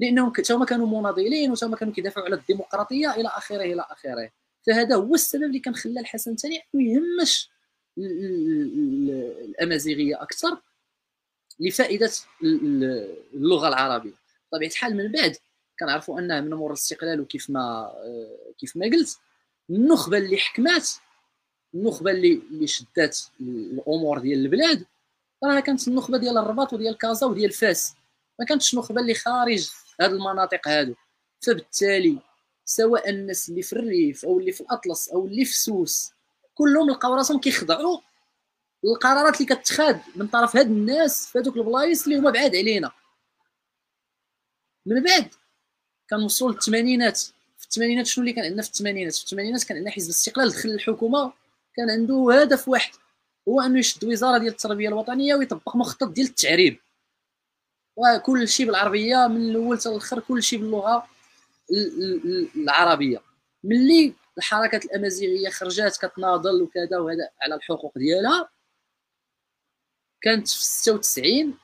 لأنهم هما كانوا مناضلين وهما كانوا كيدافعوا على الديمقراطية إلى آخره إلى آخره. فهذا هو السبب اللي كان خلى الحسن الثاني إنه يهمش الأمازيغية أكثر لفائدة اللغة العربية. بطبيعة الحال من بعد كنعرفوا انه من مور الاستقلال وكيف ما كيف ما قلت. النخبة اللي حكمات النخبة اللي اللي شدات الأمور ديال البلاد راه كانت النخبة ديال الرباط وديال كازا وديال فاس. ما كانتش نخبه اللي خارج هاد المناطق هادو. فبالتالي سواء الناس اللي في الريف أو اللي في الأطلس أو اللي في سوس كلهم لقاو راسهم كيخضعوا للقرارات اللي كتخاد من طرف هاد الناس في هذوك البلايص اللي هما بعاد علينا. من بعد كنوصلوا للثمانينات. في الثمانينات شنو اللي كان عندنا في الثمانينات؟ في الثمانينات كان عندنا حزب الاستقلال دخل الحكومة كان عنده هدف واحد هو أنه يشد وزارة ديال التربية الوطنية ويطبق مخطط ديال التعريب. وكل شيء بالعربية من الأول حتى الآخر كل شيء باللغة العربية. ملي الحركات الأمازيغية خرجات كتناضل وكذا وهذا على الحقوق ديالها كانت في 96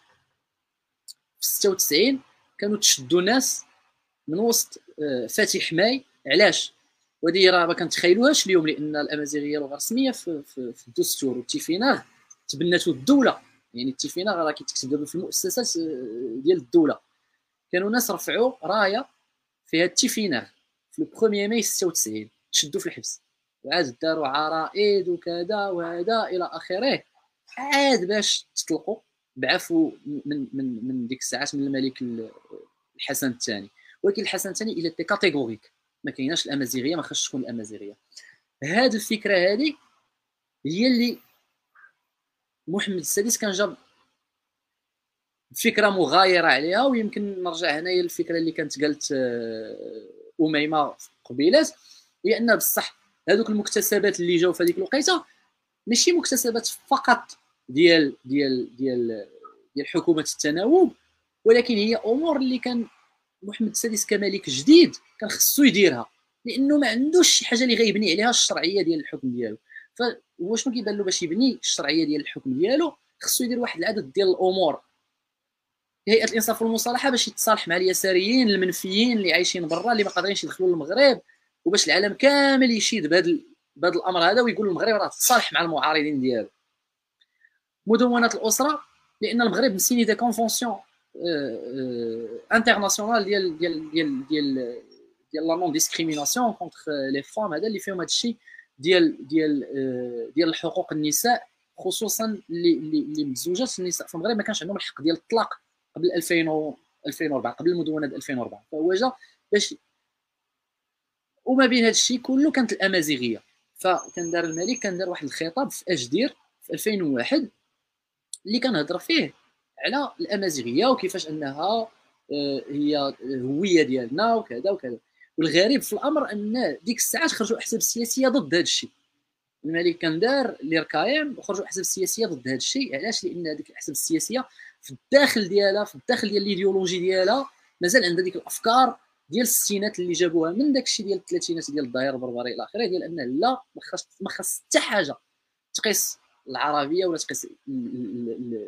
في 96 كانوا تشدوا ناس من وسط آه، فاتح ماي. علاش؟ وهذه راه ما كنتخيلوهاش اليوم لأن الأمازيغية لغة رسمية في, في, في الدستور والتيفيناغ تبنته الدولة. يعني التيفيناغ راه كيتكتب دابا في المؤسسات آه، ديال الدولة. كانوا ناس رفعوا راية فيها التيفيناغ في ال premier mai 96 تشدوا في الحبس. وعاد داروا عرائد وكذا وهذا إلى آخره. عاد باش تطلقوا بعفو من من من ديك الساعات من الملك الحسن الثاني. ولكن الحسن الثاني il était catégorique. ما كايناش الأمازيغية ما خاصش تكون الأمازيغية. هذه الفكرة هذه هي اللي محمد السادس كان جاب فكرة مغايرة عليها ويمكن نرجع هنايا للفكرة اللي كانت قالت آه، أميمة قبيلات هي أن بصح هذوك المكتسبات اللي جاوا في هذيك الوقيتة ماشي مكتسبات فقط ديال ديال ديال ديال حكومة التناوب ولكن هي أمور اللي كان محمد السادس كملك جديد كان خصو يديرها لأنه ما عندوش شي حاجة اللي غيبني عليها الشرعية ديال الحكم ديالو. فهو شنو كيبان له باش يبني الشرعية ديال الحكم ديالو خصو يدير واحد العدد ديال الأمور. هيئة الإنصاف والمصالحة باش يتصالح مع اليساريين المنفيين اللي عايشين برا اللي ما قادرينش يدخلوا للمغرب وباش العالم كامل يشيد بهذا بهذا الأمر هذا ويقول المغرب راه تصالح مع المعارضين ديالو. مدونة الأسرة لأن المغرب مسيني des conventions internationales ديال ديال ديال ديال ديال la non-discrimination contre les femmes هذا اللي فيهم هذا الشيء ديال ديال ديال الحقوق النساء خصوصا اللي اللي متزوجات النساء في المغرب ما كانش عندهم الحق ديال الطلاق قبل 2000 2004 قبل المدونه 2004 فهو جا باش وما بين هذا الشيء كله كانت الامازيغيه فكان دار الملك كان دار واحد الخطاب في اجدير في 2001 اللي كنهضر فيه على الأمازيغية وكيفاش أنها آه، هي هوية ديالنا وكذا وكذا. والغريب في الأمر أن ديك الساعات خرجوا احزاب سياسية ضد هذا الشيء. الملك كان دار l'IRCAM وخرجوا احزاب سياسية ضد هذا الشيء. علاش؟ لأن هذيك الاحزاب السياسية في الداخل ديالها في الداخل ديال الإيديولوجي ديالها مازال عندها ديك الأفكار ديال الستينات اللي جابوها من داك الشيء ديال الثلاثينات ديال الظهير البربري إلى آخره ديال أن لا ما خاص حتى حاجة. تقيس العربية ولا تقيس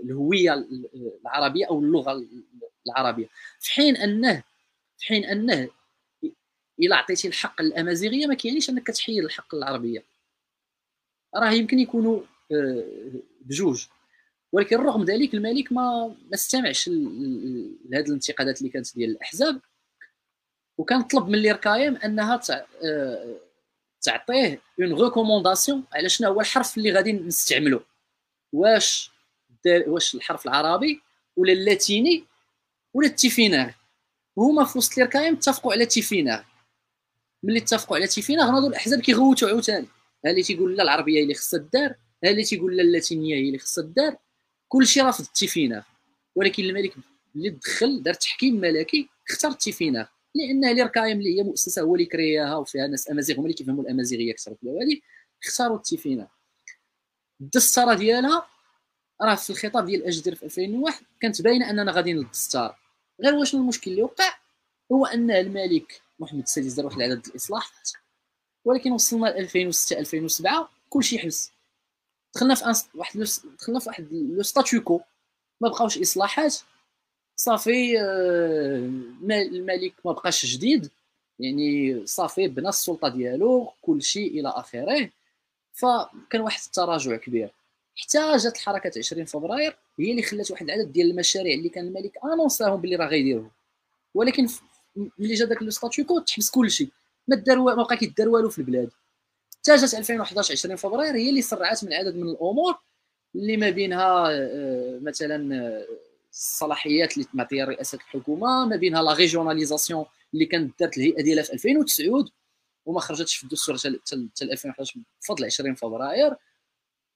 الهوية العربية أو اللغة العربية؟ في حين أنه في حين أنه إلا عطيتي الحق للامازيغيه ما كيعنيش أنك كتحيد الحق للعربيه راه يمكن يكونوا آه، بجوج. ولكن رغم ذلك الملك ما ما استمعش لهذه الانتقادات اللي كانت ديال الأحزاب. وكان طلب من l'IRCAM أنها آه، تعطيه une recommandation على شنو هو الحرف اللي غادي نستعملو. واش واش الحرف العربي ولا اللاتيني ولا التيفيناغ هما في وسط l'IRCAM اتفقوا على تيفيناغ ملي اتفقوا على تيفيناغ ناضوا الأحزاب كيغوتوا عاوتاني. ها اللي تيقول لا العربية هي اللي خصها الدار ها اللي تيقول لا اللاتينية هي اللي خصها الدار كلشي رافض التيفيناغ ولكن الملك اللي دخل دار تحكيم ملكي اختار التيفيناغ لأن l'IRCAM اللي هي مؤسسه هو اللي كرياها وفيها ناس أمازيغ هما اللي كيفهموا الأمازيغية أكثر في هذه اختاروا التيفيناغ الدسترة ديالها راه في الخطاب ديال أجدير في 2001 كانت باينة أننا غادي للدسترة غير واش المشكل اللي وقع؟ هو أن الملك محمد السادس دار واحد العدد الإصلاحات. ولكن وصلنا ل 2006 2007 كلشي حبس. دخلنا في واحد دخلنا في واحد le statu quo ما بقاوش إصلاحات. صافي آه، الملك ما بقاش جديد. يعني صافي بنى السلطة ديالو كل شيء إلى آخره. فكان واحد التراجع كبير. حتى جات حركه 20 فبراير هي اللي خلات واحد العدد ديال المشاريع اللي كان الملك أنونساهم باللي راه غيديرهم. ولكن ملي جا داك ال statu quo تحبس كل شيء ما دار ما بقى كيدار والو في البلاد. حتى جات 2011 20 فبراير هي اللي سرعت من عدد من الأمور اللي ما بينها آه، مثلا آه، الصلاحيات اللي معطيه رئاسة الحكومة ما بينها la régionalisation اللي كانت دارت الهيئة ديالها في 2009 وما خرجتش في الدستور حتى 2011 بفضل 20 فبراير.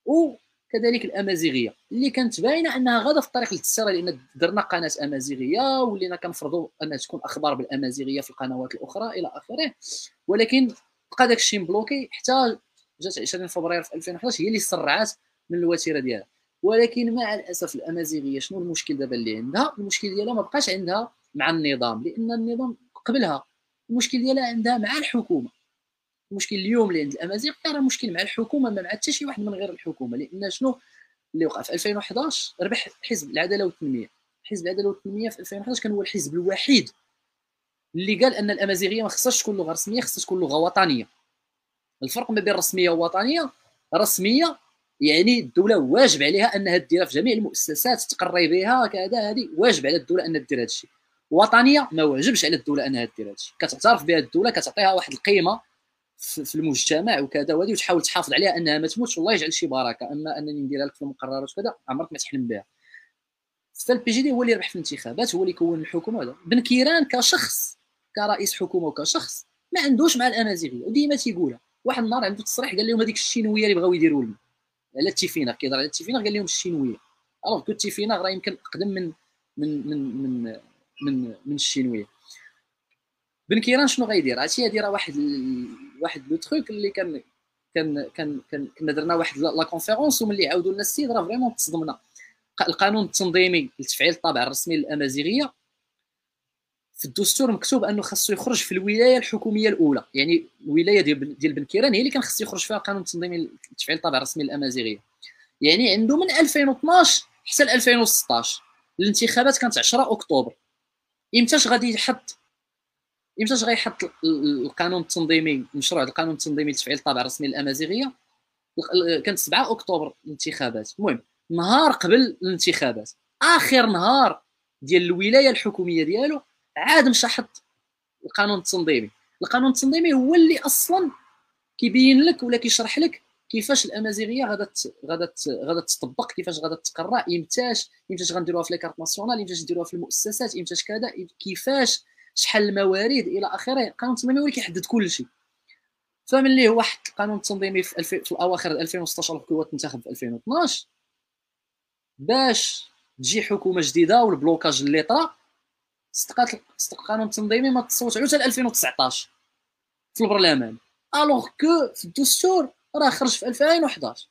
وكذلك الأمازيغية اللي كانت باينة أنها غادة في الطريق للتسارع لأن درنا قناة أمازيغية ولينا كنفرضوا انها تكون أخبار بالأمازيغية في القنوات الأخرى إلى آخره. ولكن بقى داك الشيء مبلوكي حتى جات 20 فبراير في 2011 هي اللي سرعات من الوتيرة ديالها. ولكن مع الأسف الأمازيغية شنو المشكل دابا اللي عندها؟ المشكل ديالها ما بقاش عندها مع النظام لأن النظام قبلها المشكل ديالها عندها مع الحكومة. المشكل اليوم اللي عند الأمازيغ راه مشكل مع الحكومة ما مع حتى شي واحد من غير الحكومة لأن شنو اللي وقع في 2011 ربح حزب العدالة والتنمية. حزب العدالة والتنمية في 2011 كان هو الحزب الوحيد اللي قال أن الأمازيغية ما خصهاش تكون لغة رسمية خصها تكون لغة وطنية. الفرق ما بين رسمية ووطنية رسمية يعني الدولة واجب عليها انها ديرها في جميع المؤسسات تقري بها كذا هذه واجب على الدولة انها دير هذا الشيء. وطنية ما واجبش على الدولة انها دير هذا الشيء. كتعترف بها الدولة كتعطيها واحد القيمة في المجتمع وكذا وهذه وتحاول تحافظ عليها أنها ما تموتش. والله يجعل شي بركة. أما أنني نديرها لك في المقررات وكذا عمرك ما تحلم بها. فال PJD هو اللي ربح في الانتخابات هو اللي كون الحكومة هذا. بن كيران كشخص كرئيس حكومة وكشخص ما عندوش مع الامازيغيه وديما تيقولها. واحد النهار عنده تصريح قال لهم هذيك الشينوية اللي بغاو يديروا لنا. على التيفيناغ كيهضر على التيفينغ قال لهم الشينوية. alors que التيفيناغ راه يمكن أقدم من من من من من, من الشينوية. بن كيران شنو غيدير؟ عرفتي هادي راه واحد واحد le truc اللي كان كان كان كنا درنا واحد la conférence وملي عاودوا لنا السيد راه vraiment تصدمنا. القانون التنظيمي لتفعيل الطابع الرسمي للامازيغيه في الدستور مكتوب أنه خاصو يخرج في الولاية الحكومية الأولى. يعني الولاية ديال ديال بن كيران هي اللي كان خصو يخرج فيها القانون التنظيمي لتفعيل الطابع الرسمي للامازيغيه يعني عنده من 2012 حتى ل 2016 الانتخابات كانت 10 أكتوبر. إمتاش غادي يحط إمتاش غيحط القانون التنظيمي مشروع القانون التنظيمي لتفعيل الطابع الرسمي للامازيغيه كانت 7 أكتوبر الانتخابات. المهم نهار قبل الانتخابات آخر نهار ديال الولاية الحكومية ديالو عاد مشى حط القانون التنظيمي. القانون التنظيمي هو اللي أصلا كيبين لك ولا كيشرح لك كيفاش الأمازيغية غادا غادا غادا تطبق كيفاش غادا تقرأ امتاش امتاش غنديروها في les cartes nationales امتاش نديروها في المؤسسات امتاش كذا كيفاش شحال الموارد إلى آخره. القانون التنظيمي هو اللي كيحدد كل شيء. فملي هو حط القانون التنظيمي في, الف... في الأواخر 2016 هو تنتخب في 2012 باش تجي حكومة جديدة وال blocage اللي طرا. صدقات صدق القانون التنظيمي ما تصوت عليه حتى 2019 في البرلمان. alors que في الدستور راه خرج في 2011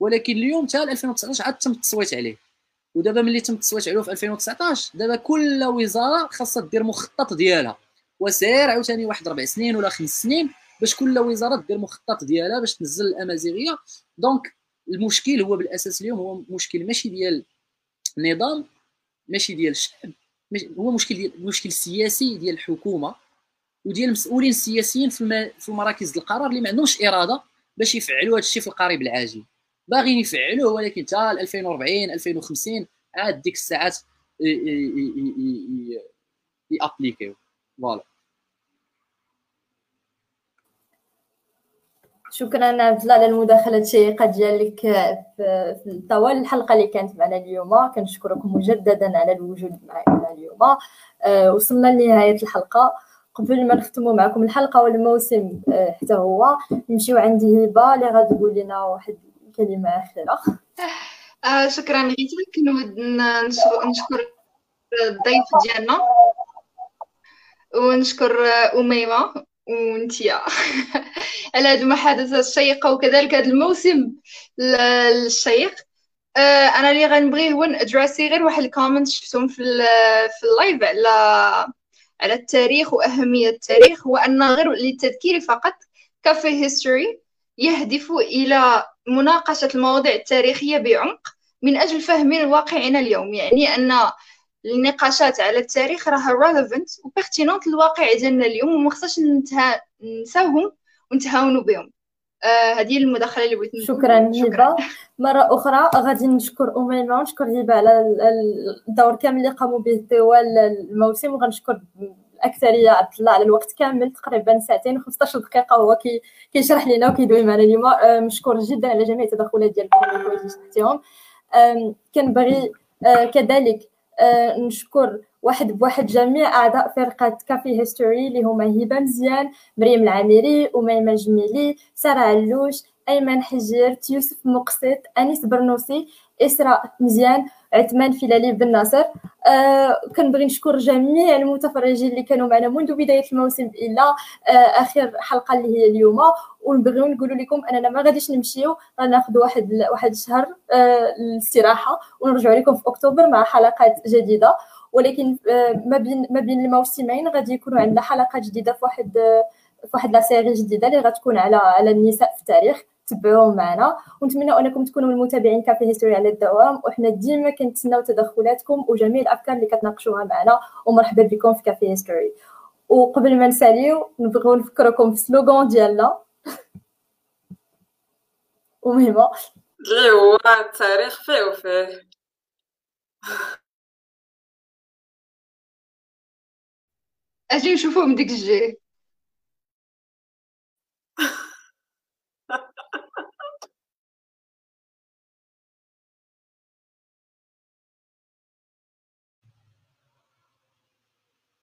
ولكن اليوم حتى 2019 عاد تم التصويت عليه. ودابا ملي تم التصويت عليه في 2019 دابا كل وزارة خاصها دير مخطط ديالها. وسير عاوتاني واحد ربع سنين ولا خمس سنين باش كل وزارة دير مخطط ديالها باش تنزل الأمازيغية. donc المشكل هو بالأساس اليوم هو مشكل ماشي ديال النظام ماشي ديال الشعب. هو مشكل ديال مشكل سياسي ديال الحكومة وديال المسؤولين السياسيين في المراكز القرار اللي ما عندهمش اراده باش يفعلوا هذا الشيء في القريب العاجل باغيين يفعلوه ولكن حتى 2040 2050 عاد ديك الساعات يابليكيو فوالا شكرا عبد الله على المداخلة الشيقة ديالك في طوال الحلقة اللي كانت معنا اليوم كنشكركم مجددا على الوجود معنا اليوم. آه، وصلنا لنهاية الحلقة. قبل ما نختموا معكم الحلقة والموسم آه، حتى هو نمشيو عند هبة اللي غتقول لنا واحد كلمة أخيرة. آه شكرا غيتا كنود نشكر الضيف ديالنا. ونشكر أميمة. ونتيا على هذه المحادثه الشيقة وكذلك هذا الموسم الشيق آه أنا اللي غنبغي هو ن adresser غير واحد ال comment شفتهم في في ال live على على التاريخ وأهمية التاريخ هو أن غير للتذكير فقط Café History يهدف إلى مناقشة المواضيع التاريخية بعمق من أجل فهم واقعنا اليوم. يعني أن النقاشات على التاريخ راها relevant و pertinentes للواقع ديالنا اليوم وما خصناش ننساوهم ونتهاونوا بهم. آه هذه المداخلة اللي بغيت شكرا هبة. مرة أخرى غادي نشكر اميمه ونشكر هبة على الدور كامل اللي قاموا به طوال الموسم وغنشكر الأكثرية عبد الله على الوقت كامل تقريبا ساعتين و15 دقيقة هو كي كيشرح لنا وكيدوي معنا اليوم. آه مشكور جدا على جميع التدخلات ديالكم اللي شرحتيهم. كنبغي آه كذلك آه، نشكر واحد بواحد جميع أعضاء فرقة Café History اللي هما هبة مزيان مريم العامري أميمة جميلي سارة علوش أيمن حجير يوسف مقسط أنيس برنوسي إسراء مزيان. عثمان فيلالي بن ناصر. آه كنبغي نشكر جميع المتفرجين اللي كانوا معنا منذ بداية الموسم إلى آه آخر حلقة اللي هي اليوم. ونبغيو نقول لكم أننا ما غاديش نمشيو غناخذ واحد واحد الشهر آه الاستراحه ونرجع لكم في أكتوبر مع حلقات جديدة. ولكن آه ما بين ما بين الموسمين غادي يكونوا عندنا حلقة جديدة في واحد آه في واحد لا جديدة اللي غتكون على على النساء في التاريخ. تبعوهم معنا. ونتمنى أنكم تكونوا المتابعين Café History على الدوام. وحنا ديما كنتسناو تدخلاتكم وجميع الأفكار اللي كتناقشوها معنا. ومرحبا بكم في Café History. وقبل ما نساليو نبغيو نفكركم في ال slogan ديالنا. ومهمه اللي هو التاريخ فيه وفيه. أجي نشوفو من ديك الجهه